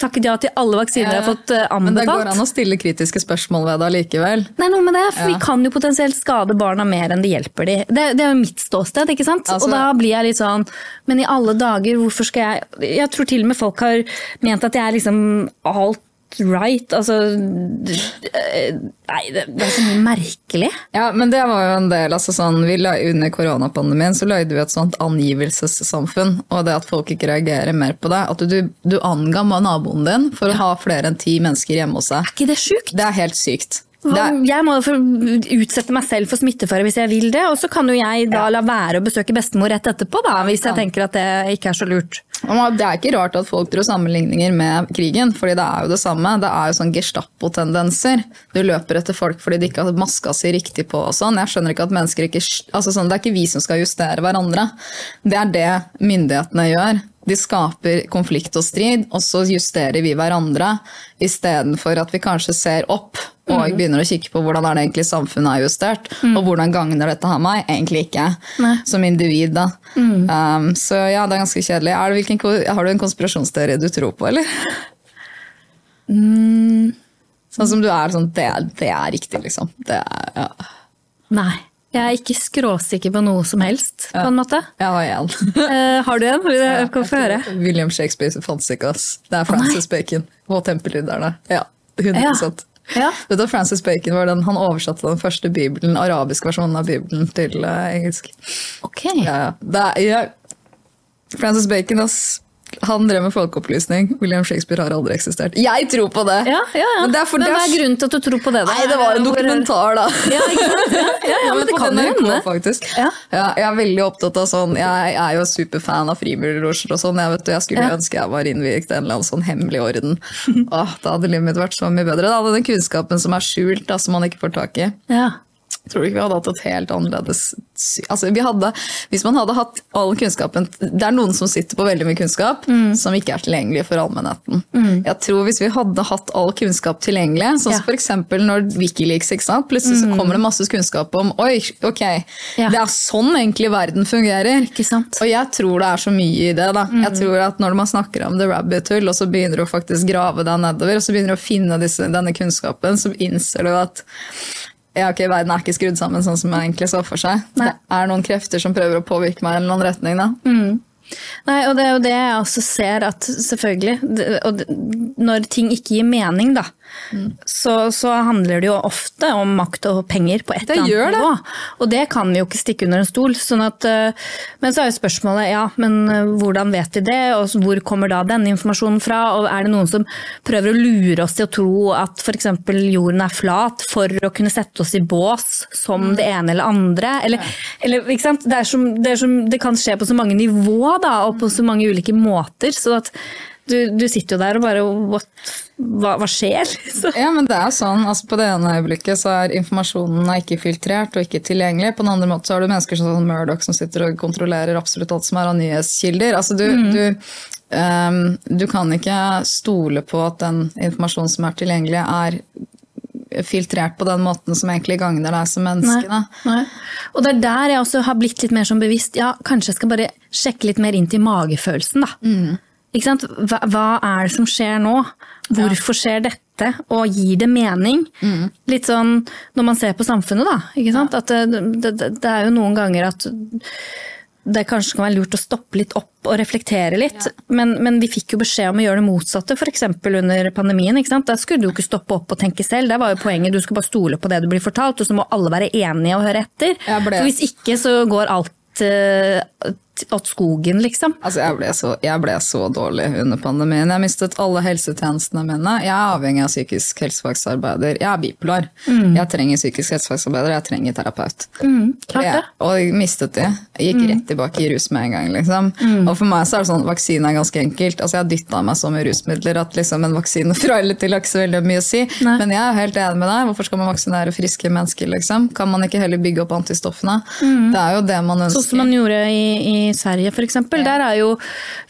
S1: takket ja til alle vaksiner jeg har fått anbefalt.
S3: Men det går an å stille kritiske spørsmål ved det allikevel.
S1: Nei, noe med det, for
S3: Ja.
S1: Vi kan jo potensielt skade barna mer enn det hjelper de. Det, det er jo mitt ståsted. ikke sant?
S3: Altså-
S1: og da blir jeg litt sånn Men i alle dager, hvorfor skal jeg Jeg tror til og med folk har ment at jeg er liksom alt right. Altså Nei, det, det er så mye merkelig.
S3: Ja, men det var jo en del, altså sånn, vi la, Under koronapandemien så lagde vi et sånt angivelsessamfunn, og det at folk ikke reagerer mer på det. At du, du anga naboen din for å ha flere enn ti mennesker hjemme hos deg.
S1: Er ikke det sjukt?
S3: Det er helt sykt.
S1: Jeg må utsette meg selv for smittefare hvis jeg vil det, og så kan jo jeg da la være å besøke bestemor rett etterpå, da, hvis jeg tenker at det ikke er så lurt.
S3: det er ikke rart at folk tror sammenligninger med krigen, fordi det er jo det samme. Det er jo sånn Gestapo-tendenser. Du løper etter folk fordi de ikke har maska si riktig på og sånn. Jeg skjønner ikke at mennesker ikke altså sånn, Det er ikke vi som skal justere hverandre. Det er det myndighetene gjør. De skaper konflikt og strid, og så justerer vi hverandre istedenfor at vi kanskje ser opp og begynner å kikke på hvordan er det egentlig samfunnet er justert, og hvordan gagner dette her meg? Egentlig ikke.
S1: Nei.
S3: Som individ, da. Um, så ja, det er ganske kjedelig. Er det, hvilken, har du en konspirasjonsteori du tror på, eller? Sånn som du er sånn Det, det er riktig, liksom. Det er, ja.
S1: Nei. Jeg er ikke skråsikker på noe som helst, på en måte.
S3: Jeg har en.
S1: uh, har du en? Du kan få høre?
S3: William Shakespeare fantes ikke, ass. Det er Francis Bacon og Tempelridderne. Ja, 100
S1: Ja. Ja.
S3: Vet du, Francis Bacon var den, han oversatte den første bibelen, arabiske versjonen av bibelen til uh, engelsk.
S1: Ok.
S3: Ja, ja. Er, ja. Francis Bacon, ass. Han drev med folkeopplysning. William Shakespeare har aldri eksistert. Jeg tror på det!
S1: Ja, ja, ja.
S3: Men, det er for,
S1: Men hva
S3: er
S1: grunnen til at du tror på det? da?
S3: Nei, det var en dokumentar, da.
S1: Ja? Ja, ja, men det kan jo hende.
S3: faktisk.
S1: Ja.
S3: jeg er veldig opptatt av sånn Jeg er jo superfan av frivilliglosjer og sånn. Jeg, vet, jeg skulle ønske jeg var innviet i en eller annen sånn hemmelig orden. Åh, da hadde livet mitt vært så mye bedre. Da hadde den kunnskapen som er skjult, da, som man ikke får tak i.
S1: Ja.
S3: Tror du ikke vi hadde hatt et helt annerledes altså, vi hadde, Hvis man hadde hatt all kunnskapen Det er noen som sitter på veldig mye kunnskap
S1: Mm.
S3: som ikke er tilgjengelig for allmennheten. Jeg tror Hvis vi hadde hatt all kunnskap tilgjengelig, sånn som
S1: Ja.
S3: eksempel når Wikileaks? Plutselig så kommer det masse kunnskap om Oi, ok,
S1: Ja.
S3: det er sånn egentlig verden fungerer. Og jeg tror det er så mye i det. da. Jeg tror at Når man snakker om the rabbit hole, og så begynner du å faktisk grave deg nedover, og så begynner du å finne disse, denne kunnskapen, så innser du at ja, ok, verden er ikke skrudd sammen sånn som jeg egentlig så for seg.
S1: Nei.
S3: Det er noen krefter som prøver å påvirke meg i en eller annen retning. da.
S1: Nei, og det er jo det jeg også ser at selvfølgelig det- og det- Når ting ikke gir mening, da, så, så handler det jo ofte om makt og penger på et
S3: Det
S1: eller annet nivå. Og det kan vi jo ikke stikke under en stol. Sånn at, eh, men så er jo spørsmålet ja, men eh, hvordan vet vi det, og hvor kommer da denne informasjonen fra? Og er det noen som prøver å lure oss til å tro at f.eks. jorden er flat for å kunne sette oss i bås som det ene eller andre? Eller, eller, ikke sant? Det, som, det, som, det kan skje på så mange nivå da, og på så mange ulike måter. så at du, du sitter jo der og bare what, hva, hva skjer? Så.
S3: Ja, men det er sånn, altså På det ene øyeblikket så er informasjonen ikke filtrert og ikke tilgjengelig. På den andre måten så har du mennesker som sånn Murdoch som sitter og kontrollerer absolutt alt som er av nyhetskilder. Altså du, du, um, du kan ikke stole på at den informasjonen som er tilgjengelig, er filtrert på den måten som egentlig gagner deg som menneske. Nei,
S1: Nei. Og det er der jeg også har blitt litt mer sånn bevisst. Ja, kanskje jeg skal bare sjekke litt mer inn til magefølelsen, da.
S3: Mm.
S1: Hva, hva er det som skjer nå? Hvorfor skjer dette? Og gir det mening?
S3: Mm.
S1: Litt sånn når man ser på samfunnet, da. Ikke sant? At det, det, det, det er jo noen ganger at det kanskje kan være lurt å stoppe litt opp og reflektere litt. Men, men vi fikk jo beskjed om å gjøre det motsatte, f.eks. under pandemien. ikke sant? Da skulle du jo ikke stoppe opp og tenke selv. Det var jo poenget. Du skulle bare stole på det du blir fortalt, og så må alle være enige og høre etter. For hvis ikke så går alt eh, åt skogen, liksom.
S3: Altså, jeg ble, så, jeg ble så dårlig under pandemien. Jeg mistet alle helsetjenestene mine. Jeg er avhengig av psykisk helsefagsarbeider. Jeg er bipolar. Jeg trenger psykisk helsefagsarbeider, jeg trenger terapeut.
S1: Mm,
S3: Jeg- og jeg mistet de. Jeg gikk rett tilbake i rus med en gang. Liksom. Og for meg så er det sånn, vaksine er ganske enkelt. Altså, jeg har dytta meg så mye rusmidler at liksom, en vaksine fra eller til har ikke så veldig mye å si.
S1: Nei.
S3: Men jeg er helt enig med deg. Hvorfor skal man vaksinere friske mennesker? Liksom? Kan man ikke heller bygge opp antistoffene? Det er jo det man ønsker.
S1: Sånn som man gjorde i, i Sverige f.eks. Der er jo,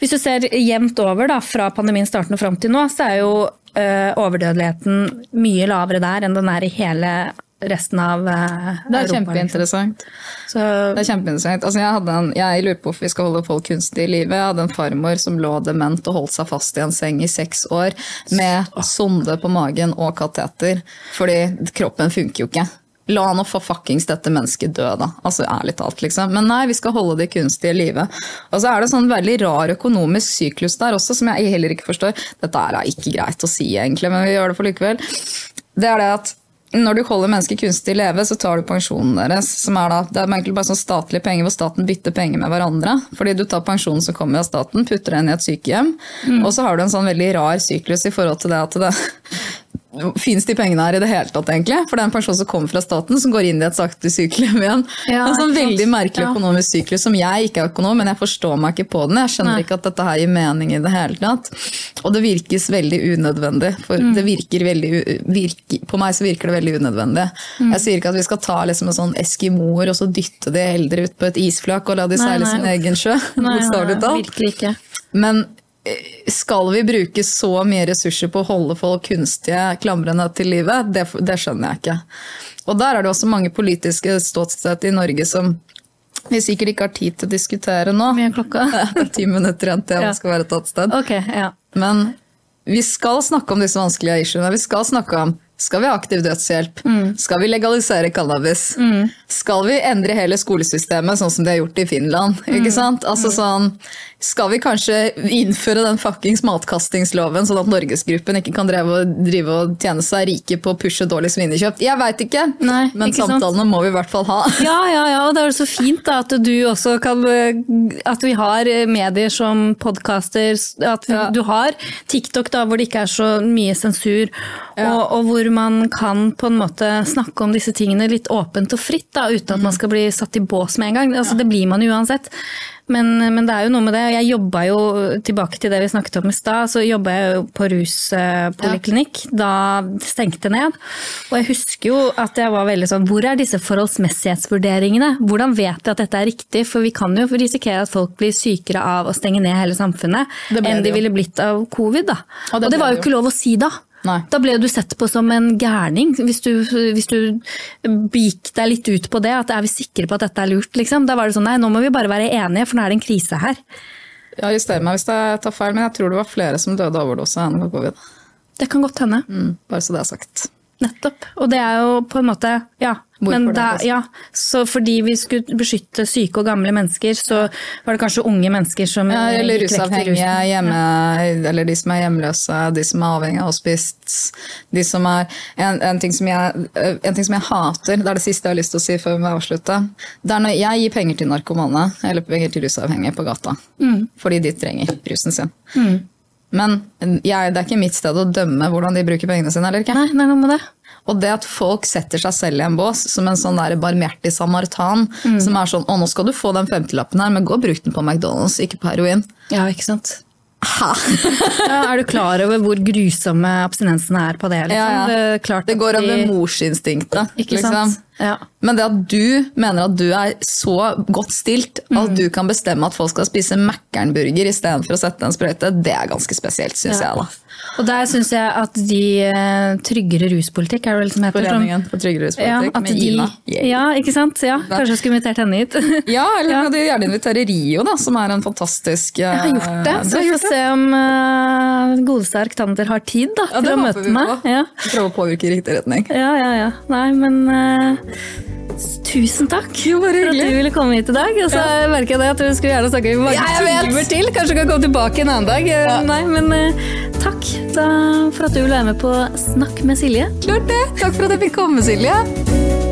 S1: hvis du ser jevnt over da, fra pandemien starten og fram til nå, så er jo eh, overdødeligheten mye lavere der enn den er i hele resten av uh,
S3: det er kjempeinteressant.
S1: Så,
S3: Det er kjempeinteressant. Altså, jeg, en, jeg lurer på hvorfor vi skal holde folk kunstig i live. Jeg hadde en farmor som lå dement og holdt seg fast i en seng i seks år med sonde på magen og kateter, fordi kroppen funker jo ikke. La nå for fuckings dette mennesket dø, da. Altså ærlig talt, liksom. Men nei, vi skal holde det kunstige i live. Og så er det sånn veldig rar økonomisk syklus der også, som jeg heller ikke forstår. Dette er ikke greit å si, egentlig, men vi gjør det for likevel. Det er det at når du holder mennesker kunstig i leve, så tar du pensjonen deres. som er da, Det er egentlig bare sånn statlige penger hvor staten bytter penger med hverandre. Fordi du tar pensjonen som kommer av staten, putter den i et sykehjem. Og så har du en sånn veldig rar syklus i forhold til det at det Fins de pengene her i det hele tatt, egentlig? For det er en person som kommer fra staten, som går inn i et sakte sykehjem igjen.
S1: Ja,
S3: en sånn veldig merkelig økonomisk syklus som jeg ikke er økonom, men jeg forstår meg ikke på den. Jeg skjønner
S1: Nei.
S3: ikke at dette her gir mening i det hele tatt. Og det virkes veldig unødvendig. For
S1: Mm.
S3: det virker veldig, virker, på meg så virker det veldig unødvendig.
S1: Mm.
S3: Jeg sier ikke at vi skal ta liksom en sånn eskimoer og så dytte de eldre ut på et isflak og la de seile sin egen sjø. Bokstavelig talt.
S1: virkelig ikke.
S3: Men skal vi bruke så mye ressurser på å holde folk kunstige klamrende til livet? Det, det skjønner jeg ikke. Og der er det også mange politiske ståsted i Norge som vi sikkert ikke har tid til å diskutere nå.
S1: Mye klokka?
S3: Det er ti minutter igjen til jeg skal være et annet sted.
S1: Okay, ja.
S3: Men vi skal snakke om disse vanskelige issuene. Vi skal snakke om skal vi ha aktiv dødshjelp? Skal vi legalisere cannabis? Skal vi endre hele skolesystemet, sånn som de har gjort i Finland? Ikke sant? Altså sånn, skal vi kanskje innføre den fuckings matkastingsloven, sånn at Norgesgruppen ikke kan og, drive og tjene seg rike på å pushe dårlig svinekjøtt? Jeg veit ikke,
S1: Nei,
S3: men
S1: ikke sant?
S3: må vi i hvert fall ha.
S1: Ja, ja, ja, og det er jo så fint da, at du også kan At vi har medier som podcaster, at vi,
S3: Ja.
S1: du har TikTok da, hvor det ikke er så mye sensur, og, og hvor man kan på en måte snakke om disse tingene litt åpent og fritt, da, uten at man skal bli satt i bås med en gang. Altså, Det blir man uansett. Men, men det er jo noe med det. Jeg jobba jo, tilbake til det vi snakket om i stad, så jobba jeg jo på ruspoliklinikk da det stengte ned. Og jeg husker jo at jeg var veldig sånn Hvor er disse forholdsmessighetsvurderingene? Hvordan vet jeg at dette er riktig? For vi kan jo risikere at folk blir sykere av å stenge ned hele samfunnet enn de ville blitt av covid. da.
S3: Og det
S1: Og det var jo ikke lov å si da.
S3: Nei.
S1: Da ble du sett på som en gærning, hvis du, hvis du gikk deg litt ut på det. At er vi sikre på at dette er lurt? Liksom. Da var det sånn nei, nå må vi bare være enige, for nå er det en krise her.
S3: Arrester meg hvis jeg tar feil, men jeg tror det var flere som døde av overdose enn av covid.
S1: Det kan godt hende.
S3: Mm, bare så det er sagt.
S1: Nettopp. Og det er jo på en måte Ja.
S3: Hvorfor det,
S1: da,
S3: liksom?
S1: ja, så fordi vi skulle beskytte syke og gamle mennesker, så var det kanskje unge mennesker som
S3: Ja, eller rusavhengige,
S1: hjemme,
S3: hjemme, eller de som er hjemløse, de som er avhengig av hospice. De som er, en, en, ting som jeg, en ting som jeg hater, det er det siste jeg har lyst til å si før vi avslutter. Det er når jeg gir penger til narkomane, eller penger til rusavhengige på gata.
S1: Mm.
S3: Fordi de trenger rusen sin. Men jeg, det er ikke mitt sted å dømme hvordan de bruker pengene sine, eller ikke.
S1: Nei, det er noe med det.
S3: Og det at folk setter seg selv i en bås som en sånn der barmhjertig samaritan,
S1: Mm.
S3: som er sånn 'Å, nå skal du få den femtilappen her, men gå og bruk den på McDonald's, ikke på heroin'.
S1: Ja, ikke sant. Er du klar over hvor grusomme abstinensene er på det? Liksom?
S3: Ja, ja.
S1: Det,
S3: Det
S1: går
S3: går
S1: de-
S3: over morsinstinktet. Liksom.
S1: Ja.
S3: Men det at du mener at du er så godt stilt
S1: Mm.
S3: at du kan bestemme at folk skal spise Mækkernburger istedenfor å sette en sprøyte, det er ganske spesielt, syns jeg. da.
S1: Og der syns jeg at de eh, tryggere ruspolitikk, er det vel som heter?
S3: Foreningen for tryggere
S1: Ja,
S3: ruspolitikk
S1: at
S3: med
S1: de,
S3: Ina. Yeah.
S1: ja, ikke sant? Ja, kanskje jeg skulle invitert henne hit.
S3: Ja, eller
S1: Ja.
S3: kan du gjerne invitere Rio, da, som er en fantastisk
S1: Jeg har gjort det, så vi får se om uh, godeste Arctander har tid da,
S3: Ja,
S1: til å møte
S3: vi
S1: meg. Ja.
S3: Prøve å påvirke i riktig retning.
S1: ja, ja, ja. Nei, men uh, Tusen takk
S3: Jo,
S1: for at du ville komme hit i dag. Og så merker jeg det at du skulle gjerne snakke i mange
S3: Ja,
S1: timer til. Kanskje du kan komme tilbake en annen dag. Eh, Nei, men uh, takk da, for at du ville være med på Snakk med Silje.
S3: Klart det! Takk for at jeg fikk komme, Silje.